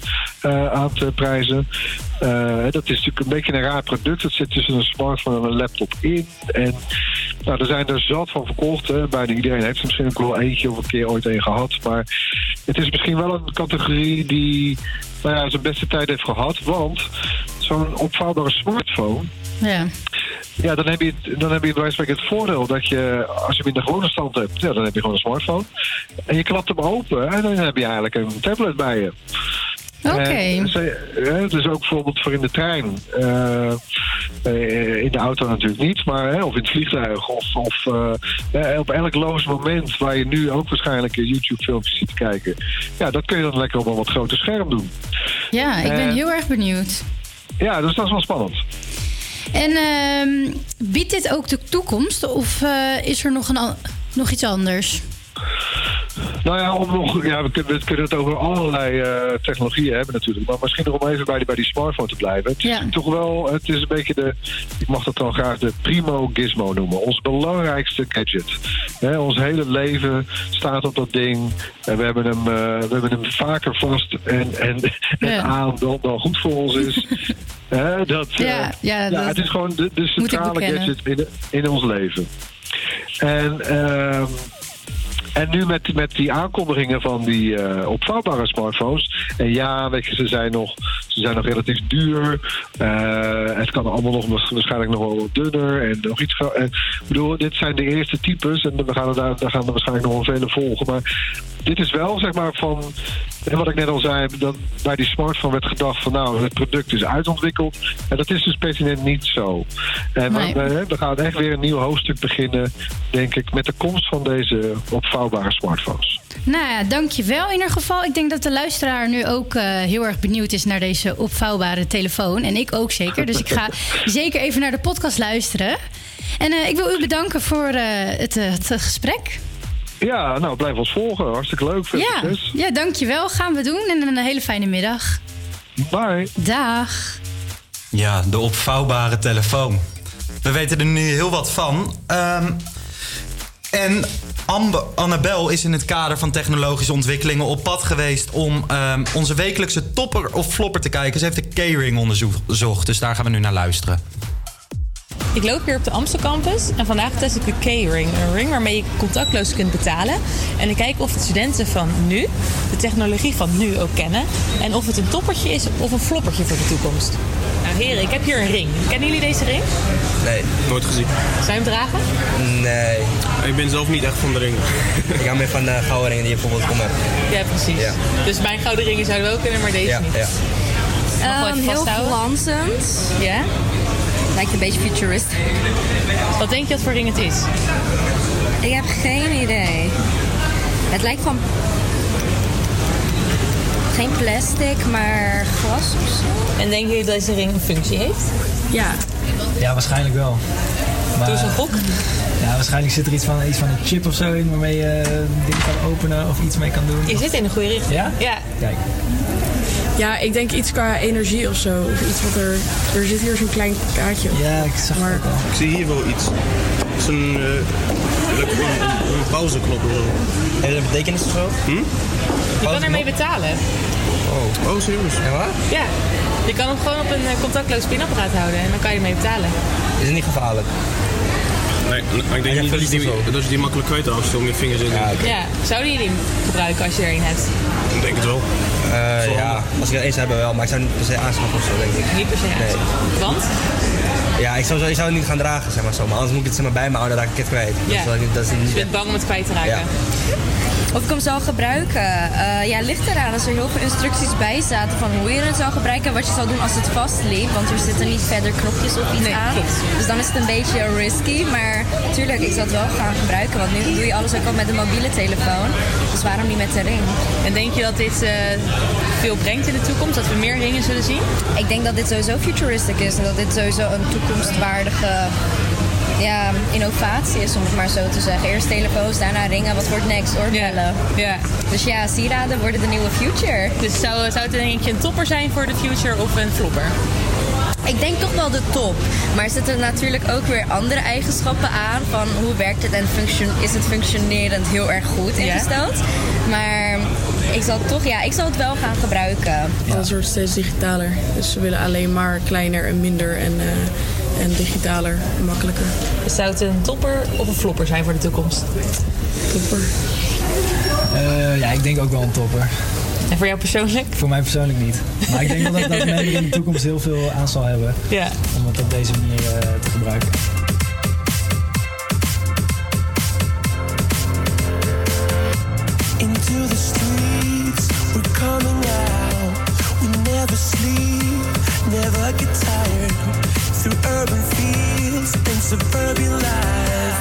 aan te prijzen. Eh, dat is natuurlijk een beetje een raar product. Het zit tussen een smartphone en een laptop in. En nou, er zijn er zat van verkocht. Hè. Bijna iedereen heeft er misschien ook wel eentje of een keer ooit een gehad. Maar het is misschien wel een categorie die nou ja, zijn beste tijd heeft gehad. Want zo'n opvouwbare smartphone... Ja. Ja, dan heb je, het- dan heb je bij wijze van het voordeel dat je, als je hem in de gewone stand hebt, ja, dan heb je gewoon een smartphone. En je klapt hem open en dan heb je eigenlijk een tablet bij je. Oké. En ze- hè, dus ook bijvoorbeeld voor in de trein. Eh, eh, in de auto natuurlijk niet, maar hè, of in het vliegtuig. Of, of eh, eh, op elk loos moment waar je nu ook waarschijnlijk YouTube-filmpjes ziet kijken. Ja, dat kun je dan lekker op een wat groter scherm doen. Ja, ik ben Eh, heel erg benieuwd. Ja, dus dat is wel spannend. En ehm, biedt dit ook de toekomst of eh, is er nog, een, nog iets anders? Nou ja, om nog, ja we, kunnen, we kunnen het over allerlei eh, technologieën hebben natuurlijk. Maar misschien nog om even bij die, bij die smartphone te blijven. Het is toch wel, het is een beetje de, ik mag dat dan graag de primo gizmo noemen. Ons belangrijkste gadget. Ons hele leven staat op dat ding. En we hebben hem, eh, we hebben hem vaker vast en, en, en aan dan, dan goed voor ons is. Dat, eh, Ja, ja, dat het is gewoon de, de centrale gadget in, in ons leven. En... en nu met, met die aankondigingen van die eh, opvouwbare smartphones. En ja, weet je, ze zijn nog, ze zijn nog relatief duur. Eh, het kan allemaal nog waars- waarschijnlijk nog wel dunner. En nog iets. En, ik bedoel, dit zijn de eerste types. En we gaan er daar, daar gaan er waarschijnlijk nog wel vele volgen. Maar dit is wel, zeg maar, van. En wat ik net al zei, dat bij die smartphone werd gedacht van nou, het product is uitontwikkeld. En dat is dus pertinent niet zo. En Nee. we, we gaan echt weer een nieuw hoofdstuk beginnen, denk ik, met de komst van deze opvouwbare smartphones. Nou ja, dankjewel in ieder geval. Ik denk dat de luisteraar nu ook eh, heel erg benieuwd is naar deze opvouwbare telefoon. En ik ook zeker. Dus ik ga zeker even naar de podcast luisteren. En eh, ik wil u bedanken voor eh, het, het gesprek. Ja, nou, blijf ons volgen. Hartstikke leuk. Veel Ja, succes. ja, dankjewel. Gaan we doen. En een hele fijne middag. Bye. Dag. Ja, de opvouwbare telefoon. We weten er nu heel wat van. Ehm, en Annabel is in het kader van technologische ontwikkelingen op pad geweest om ehm, onze wekelijkse topper of flopper te kijken. Ze heeft de K-ring onderzocht, dus daar gaan we nu naar luisteren. Ik loop hier op de Amstel Campus en vandaag test ik de K-ring. Een ring waarmee je contactloos kunt betalen. En ik kijk of de studenten van nu de technologie van nu ook kennen. En of het een toppertje is of een floppertje voor de toekomst. Nou heren, ik heb hier een ring. Kennen jullie deze ring? Nee, nooit gezien. Zou je hem dragen? Nee. Ik ben zelf niet echt van de ringen. ik hou meer van de gouden ringen die je bijvoorbeeld om hebt. Ja, precies. Ja. Dus mijn gouden ringen zouden wel kunnen, maar deze Ja, niet. ja. Even heel glanzend. Ja? Lijkt een beetje futuristic. Wat denk je wat voor ring het is? Ik heb geen idee. Het lijkt van... Geen plastic, maar glas of zo. En denk je dat deze ring een functie heeft? Ja. Ja, waarschijnlijk wel. Maar, Doe een gok. Ja, waarschijnlijk zit er iets van, iets van een chip of zo in waarmee je dingen kan openen of iets mee kan doen. Je zit in de goede richting. Ja? Ja. Kijk. Ja, ik denk iets qua energie of zo. Of iets wat er... Er zit hier zo'n klein kaartje. Ja, ik zag maar. Ik zie hier wel iets. Het is een, eh, een, een, een pauzeklok of zo. Heeft dat betekenis of zo? Hm? Je kan ermee betalen. Oh, oh serieus? Ja, waar? Ja. Je kan hem gewoon op een eh, contactloos pinapparaat houden en dan kan je ermee betalen. Is het niet gevaarlijk? Nee, maar ik denk niet dat je, die, dat je die makkelijk kwijt raakt om je vingers in. Ja, Ja. Zouden jullie hem gebruiken als je er een hebt? Ik denk het wel. Eh, ja, als ik er eens heb wel, maar ik zou niet per se aanschaffen of zo, denk ik. Niet per se Nee. Want? Ja, ik zou, ik zou het niet gaan dragen, zeg maar zo. Maar anders moet ik het zeg maar, bij me houden, dan raak ik het kwijt. Ja. Dat is, dat Dus niet je bent bang om het kwijt te raken? Ja. Of ik hem zou gebruiken. Eh, ja, ligt eraan als er heel veel instructies bij zaten van hoe je het zou gebruiken en wat je zou doen als het vastliep. Want er zitten niet verder knopjes of iets Nee, aan. klopt. Dus dan is het een beetje risky. Maar natuurlijk, ik zou het wel gaan gebruiken. Want nu doe je alles ook al met een mobiele telefoon. Dus waarom niet met de ring? En denk je dat dit eh, veel brengt in de toekomst? Dat we meer ringen zullen zien? Ik denk dat dit sowieso futuristic is. En dat dit sowieso een toekomstwaardige ja, innovatie is, om het maar zo te zeggen. Eerst telefoons, daarna ringen. Wat wordt next? Oorbellen. Ja. Dus ja, sieraden worden de nieuwe future. Dus zou, zou het denk je een topper zijn voor de future of een flopper? Ik denk toch wel de top. Maar er zitten natuurlijk ook weer andere eigenschappen aan. Van hoe werkt het en function, is het functionerend heel erg goed ingesteld. Maar ik zal toch, ja, ik zal het wel gaan gebruiken. Alles wordt steeds digitaler. Dus ze willen alleen maar kleiner en minder en, eh, en digitaler en makkelijker. Zou het een topper of een flopper zijn voor de toekomst? Topper. Eh, ja, ik denk ook wel een topper. En voor jou persoonlijk? Voor mij persoonlijk niet. Maar ik denk wel dat, dat men er in de toekomst heel veel aan zal hebben. Ja. Om het op deze manier eh, te gebruiken. Suburban life.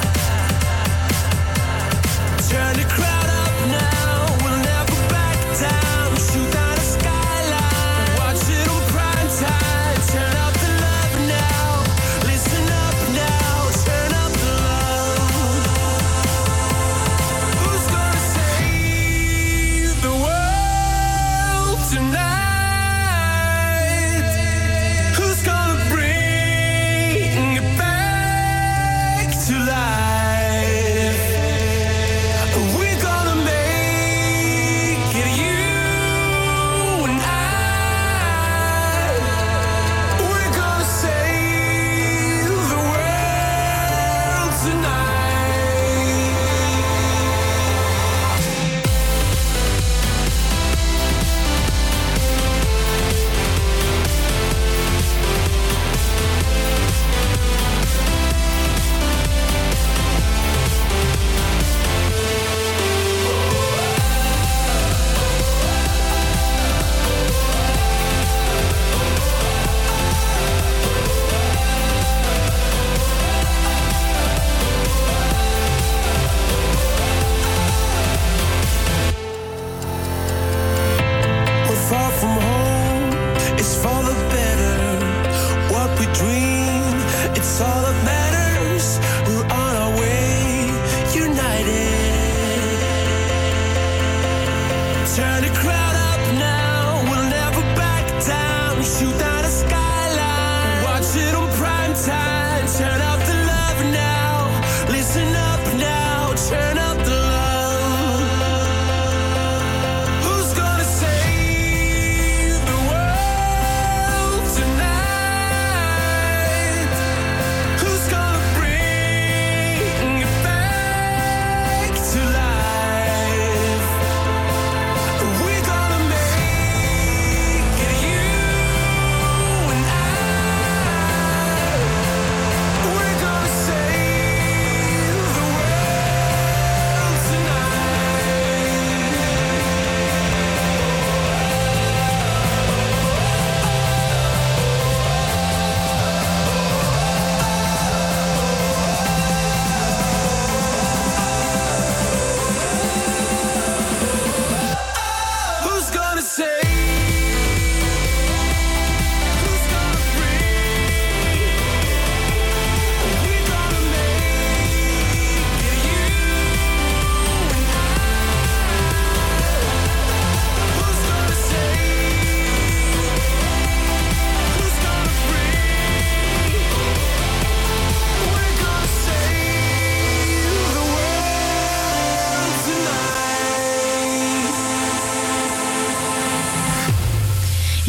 Turn the crowd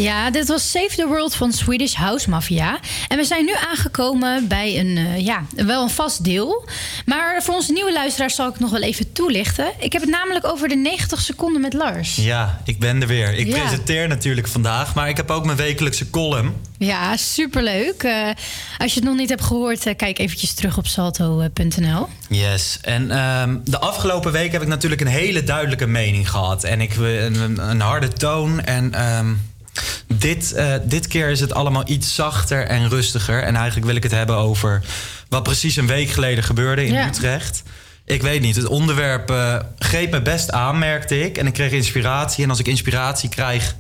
Ja, dit was Save the World van Swedish House Mafia. En we zijn nu aangekomen bij een, eh, ja, wel een vast deel. Maar voor onze nieuwe luisteraars zal ik het nog wel even toelichten. Ik heb het namelijk over de 90 seconden met Lars. Ja, ik ben er weer. Ik Ja. presenteer natuurlijk vandaag, maar ik heb ook mijn wekelijkse column. Ja, superleuk. Eh, als je het nog niet hebt gehoord, eh, kijk eventjes terug op salto.nl. Yes, en ehm, de afgelopen week heb ik natuurlijk een hele duidelijke mening gehad. En ik een, een, een harde toon. En ehm, dit, eh, dit keer is het allemaal iets zachter en rustiger. En eigenlijk wil ik het hebben over wat precies een week geleden gebeurde in Ja. Utrecht. Ik weet niet, het onderwerp eh, greep me best aan, merkte ik. En ik kreeg inspiratie. En als ik inspiratie krijg,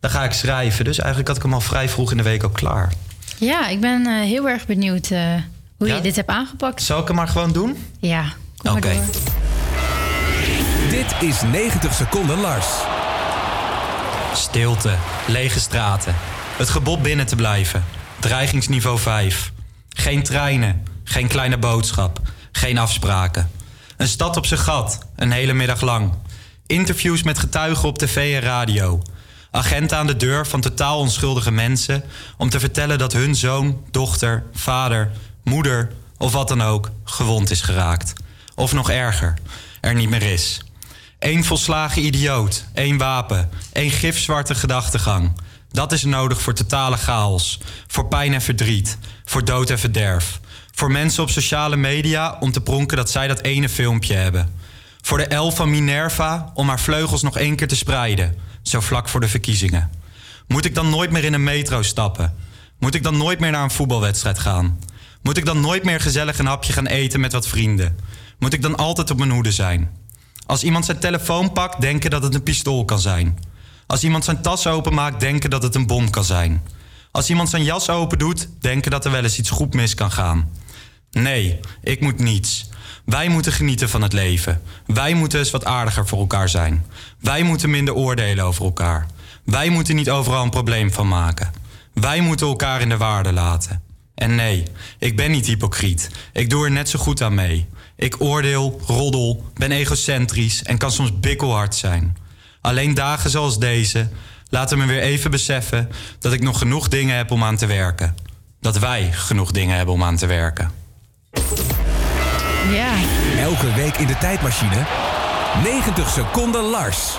dan ga ik schrijven. Dus eigenlijk had ik hem al vrij vroeg in de week ook klaar. Ja, ik ben eh, heel erg benieuwd eh, hoe Ja? je dit hebt aangepakt. Zal ik hem maar gewoon doen? Ja, kom maar Oké. door. Dit is 90 seconden Lars. Stilte, lege straten. Het gebod binnen te blijven. Dreigingsniveau 5. Geen treinen, geen kleine boodschap, geen afspraken. Een stad op zijn gat, een hele middag lang. Interviews met getuigen op tv en radio. Agenten aan de deur van totaal onschuldige mensen om te vertellen dat hun zoon, dochter, vader, moeder of wat dan ook gewond is geraakt. Of nog erger, er niet meer is. Eén volslagen idioot, één wapen, één gifzwarte gedachtegang. Dat is nodig voor totale chaos, voor pijn en verdriet, voor dood en verderf. Voor mensen op sociale media om te pronken dat zij dat ene filmpje hebben. Voor de elf van Minerva om haar vleugels nog één keer te spreiden, zo vlak voor de verkiezingen. Moet ik dan nooit meer in een metro stappen? Moet ik dan nooit meer naar een voetbalwedstrijd gaan? Moet ik dan nooit meer gezellig een hapje gaan eten met wat vrienden? Moet ik dan altijd op mijn hoede zijn? Als iemand zijn telefoon pakt, denken dat het een pistool kan zijn. Als iemand zijn tas openmaakt, denken dat het een bom kan zijn. Als iemand zijn jas open doet, denken dat er wel eens iets goed mis kan gaan. Nee, ik moet niets. Wij moeten genieten van het leven. Wij moeten eens wat aardiger voor elkaar zijn. Wij moeten minder oordelen over elkaar. Wij moeten niet overal een probleem van maken. Wij moeten elkaar in de waarde laten. En nee, ik ben niet hypocriet. Ik doe er net zo goed aan mee. Ik oordeel, roddel, ben egocentrisch en kan soms bikkelhard zijn. Alleen dagen zoals deze laten me weer even beseffen dat ik nog genoeg dingen heb om aan te werken. Dat wij genoeg dingen hebben om aan te werken. Ja. Elke week in de tijdmachine. 90 seconden Lars.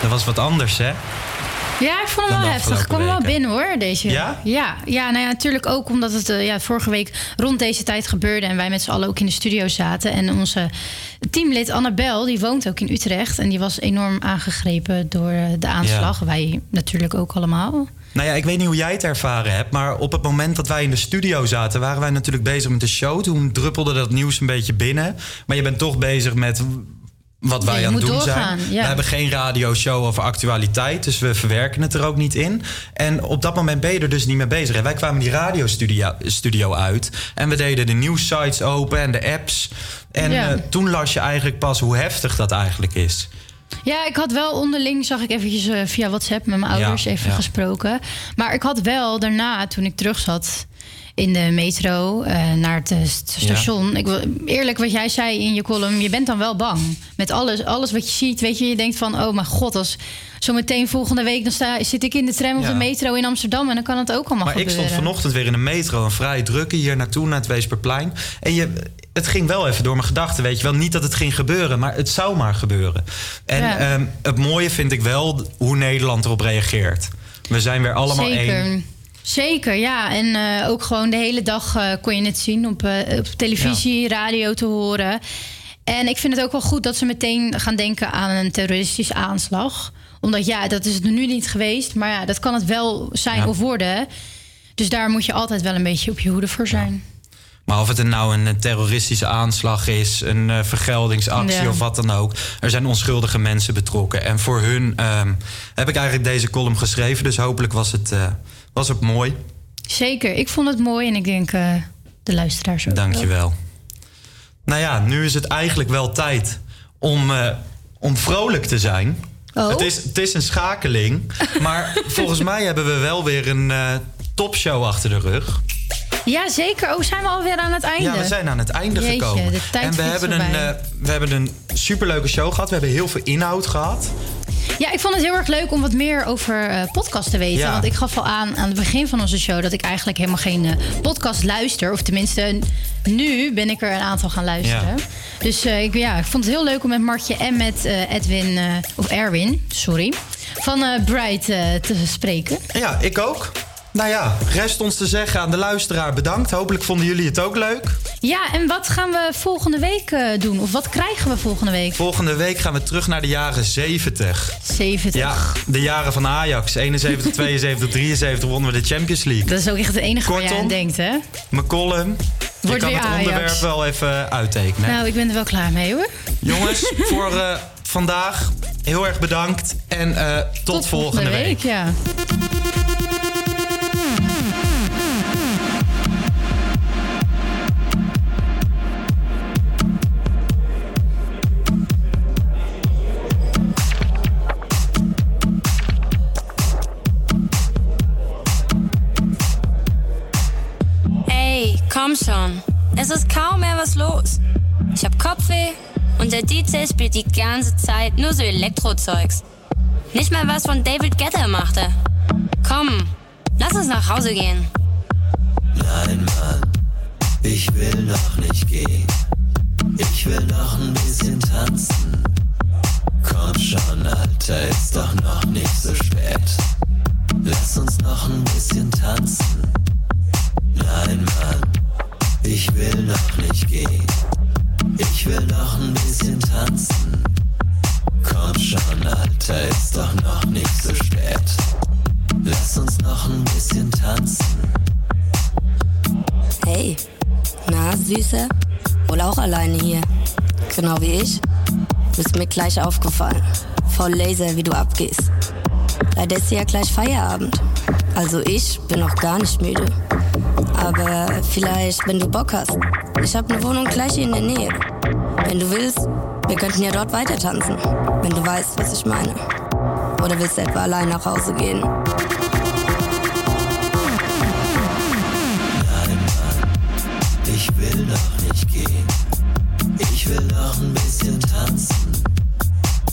Dat was wat anders, hè? Ja, ik vond hem wel heftig. Ik kwam wel binnen hoor, deze. Ja? Ja, ja nou ja, natuurlijk ook omdat het eh, ja, vorige week rond deze tijd gebeurde... en wij met z'n allen ook in de studio zaten. En onze teamlid Annabel, die woont ook in Utrecht... en die was enorm aangegrepen door eh, de aanslag. Wij natuurlijk ook allemaal. Nou ja, ik weet niet hoe jij het ervaren hebt, maar op het moment dat wij in de studio zaten, waren wij natuurlijk bezig met de show. Toen druppelde dat nieuws een beetje binnen. Maar je bent toch bezig met wat wij aan het doen doorgaan, zijn. ja. We hebben geen radioshow over actualiteit, dus we verwerken het er ook niet in. En op dat moment ben je er dus niet mee bezig. En wij kwamen die radiostudio studio uit en we deden de nieuwssites open en de apps. En Ja. eh, toen las je eigenlijk pas hoe heftig dat eigenlijk is. Ja, ik had wel onderling, zag ik eventjes eh, via WhatsApp met mijn Ja, ouders even gesproken. Maar ik had wel daarna, toen ik terug zat in de metro eh, naar het eh, st- station. Ik, wil- eerlijk, wat jij zei in je column, je bent dan wel bang. Met alles, alles wat je ziet, weet je, je denkt van, oh mijn god, als zometeen volgende week dan sta, zit ik in de tram of Ja. de metro in Amsterdam en dan kan het ook allemaal Maar ik gebeuren. stond vanochtend weer in de metro, een vrij drukke hier naartoe, naar het Weesperplein. En je, het ging wel even door mijn gedachten, weet je wel. Niet dat het ging gebeuren, maar het zou maar gebeuren. En Ja. ehm, het mooie vind ik wel hoe Nederland erop reageert. We zijn weer allemaal Zeker. één. Zeker, ja. En eh, ook gewoon de hele dag eh, kon je het zien op, eh, op televisie, radio te horen. En ik vind het ook wel goed dat ze meteen gaan denken aan een terroristische aanslag. Omdat ja, dat is het nu niet geweest. Maar ja, dat kan het wel zijn Ja. of worden. Dus daar moet je altijd wel een beetje op je hoede voor zijn. Maar of het er nou een terroristische aanslag is, een vergeldingsactie of wat dan ook. Er zijn onschuldige mensen betrokken. En voor hun ehm, heb ik eigenlijk deze column geschreven. Dus hopelijk was het, was het mooi. Zeker, ik vond het mooi en ik denk eh, de luisteraars ook. Dankjewel. Nou ja, nu is het eigenlijk wel tijd om, eh, om vrolijk te zijn. Oh. Het, is, het is een schakeling. Maar volgens mij hebben we wel weer een eh, topshow achter de rug. Ja, zeker. Oh, zijn we alweer aan het einde? Ja, we zijn aan het einde Jeetje, gekomen. de tijd en we hebben, een, eh, we hebben een superleuke show gehad. We hebben heel veel inhoud gehad. Ja, ik vond het heel erg leuk om wat meer over eh, podcast te weten. Ja. Want ik gaf al aan aan het begin van onze show dat ik eigenlijk helemaal geen eh, podcast luister. Of tenminste, nu ben ik er een aantal gaan luisteren. Ja. Dus eh, ik, ja, ik vond het heel leuk om met Martje en met Edwin, of Erwin, sorry, van Bright te spreken. Ja, ik ook. Nou ja, rest ons te zeggen aan de luisteraar bedankt. Hopelijk vonden jullie het ook leuk. Ja, en wat gaan we volgende week eh, doen? Of wat krijgen we volgende week? Volgende week gaan we terug naar de jaren 70. 70. Ja, de jaren van Ajax. 71, 72, 73 wonnen we de Champions League. Dat is ook echt het enige waar je Kortom, aan denkt, hè? McCollum, je Wordt kan weer het Ajax. onderwerp wel even uittekenen. Nou, ik ben er wel klaar mee, hoor. Jongens, voor eh, vandaag heel erg bedankt. En eh, tot, volgende, week. ja. Es ist kaum mehr was los. Ich hab Kopfweh und der DJ spielt die ganze Zeit nur so Elektrozeugs. Nicht mal was von David Guetta machte. Komm, lass uns nach Hause gehen. Nein, Mann, ich will noch nicht gehen. Ich will noch ein bisschen tanzen. Komm schon, Alter, ist doch noch nicht so spät. Lass uns noch ein bisschen tanzen. Nein, Mann, ich will noch nicht gehen. Ich will noch ein bisschen tanzen. Komm schon, Alter, ist doch noch nicht so spät. Lass uns noch ein bisschen tanzen. Hey, na, Süße? Wohl auch alleine hier. Genau wie ich. Bist mir gleich aufgefallen. Voll laser, wie du abgehst. Leider ist ja gleich Feierabend. Also ich bin noch gar nicht müde. Aber vielleicht, wenn du Bock hast. Ich habe eine Wohnung gleich hier in der Nähe. Wenn du willst, wir könnten ja dort weiter tanzen. Wenn du weißt, was ich meine. Oder willst du etwa allein nach Hause gehen? Nein, Mann, ich will noch nicht gehen. Ich will noch ein bisschen tanzen.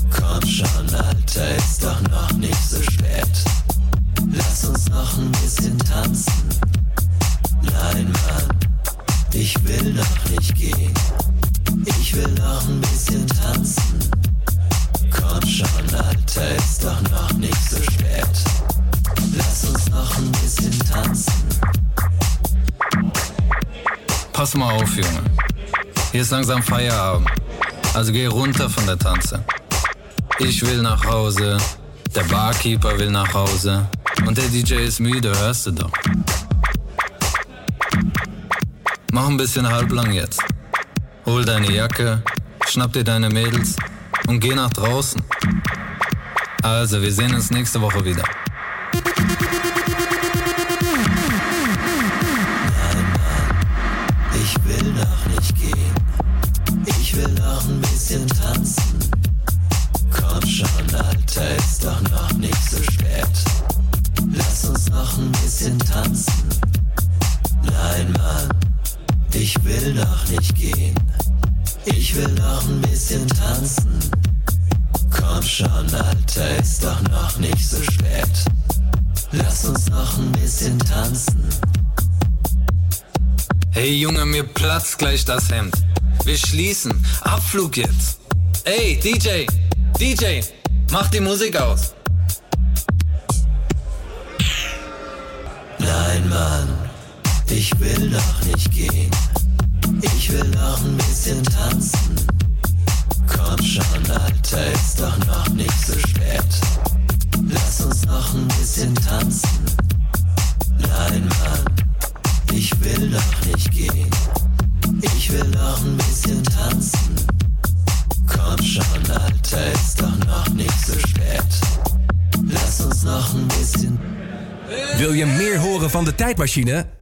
Komm schon, Alter, ist doch noch nicht so spät. Lass uns noch ein bisschen tanzen. Nein, Mann, ich will noch nicht gehen. Ich will noch ein bisschen tanzen. Komm schon, Alter, ist doch noch nicht so spät. Lass uns noch ein bisschen tanzen. Pass mal auf, Junge. Hier ist langsam Feierabend. Also geh runter von der Tanze. Ich will nach Hause, der Barkeeper will nach Hause und der DJ ist müde, hörst du doch. Mach ein bisschen halblang jetzt. Hol deine Jacke, schnapp dir deine Mädels und geh nach draußen. Also, wir sehen uns nächste Woche wieder. Gleich das Hemd. Wir schließen. Abflug jetzt. Ey, DJ, DJ, mach die Musik aus. Nein, Mann, ich will noch nicht gehen. Ich will noch ein bisschen tanzen. Komm schon, Alter, ist doch noch nicht so spät. Lass uns noch ein bisschen tanzen. Nein, Mann, ich will noch nicht gehen. Ich will noch ein bisschen tanzen. Komm schon, Alter, ist doch noch nicht so spät. Lass uns noch ein bisschen Wil je meer horen van de tijdmachine?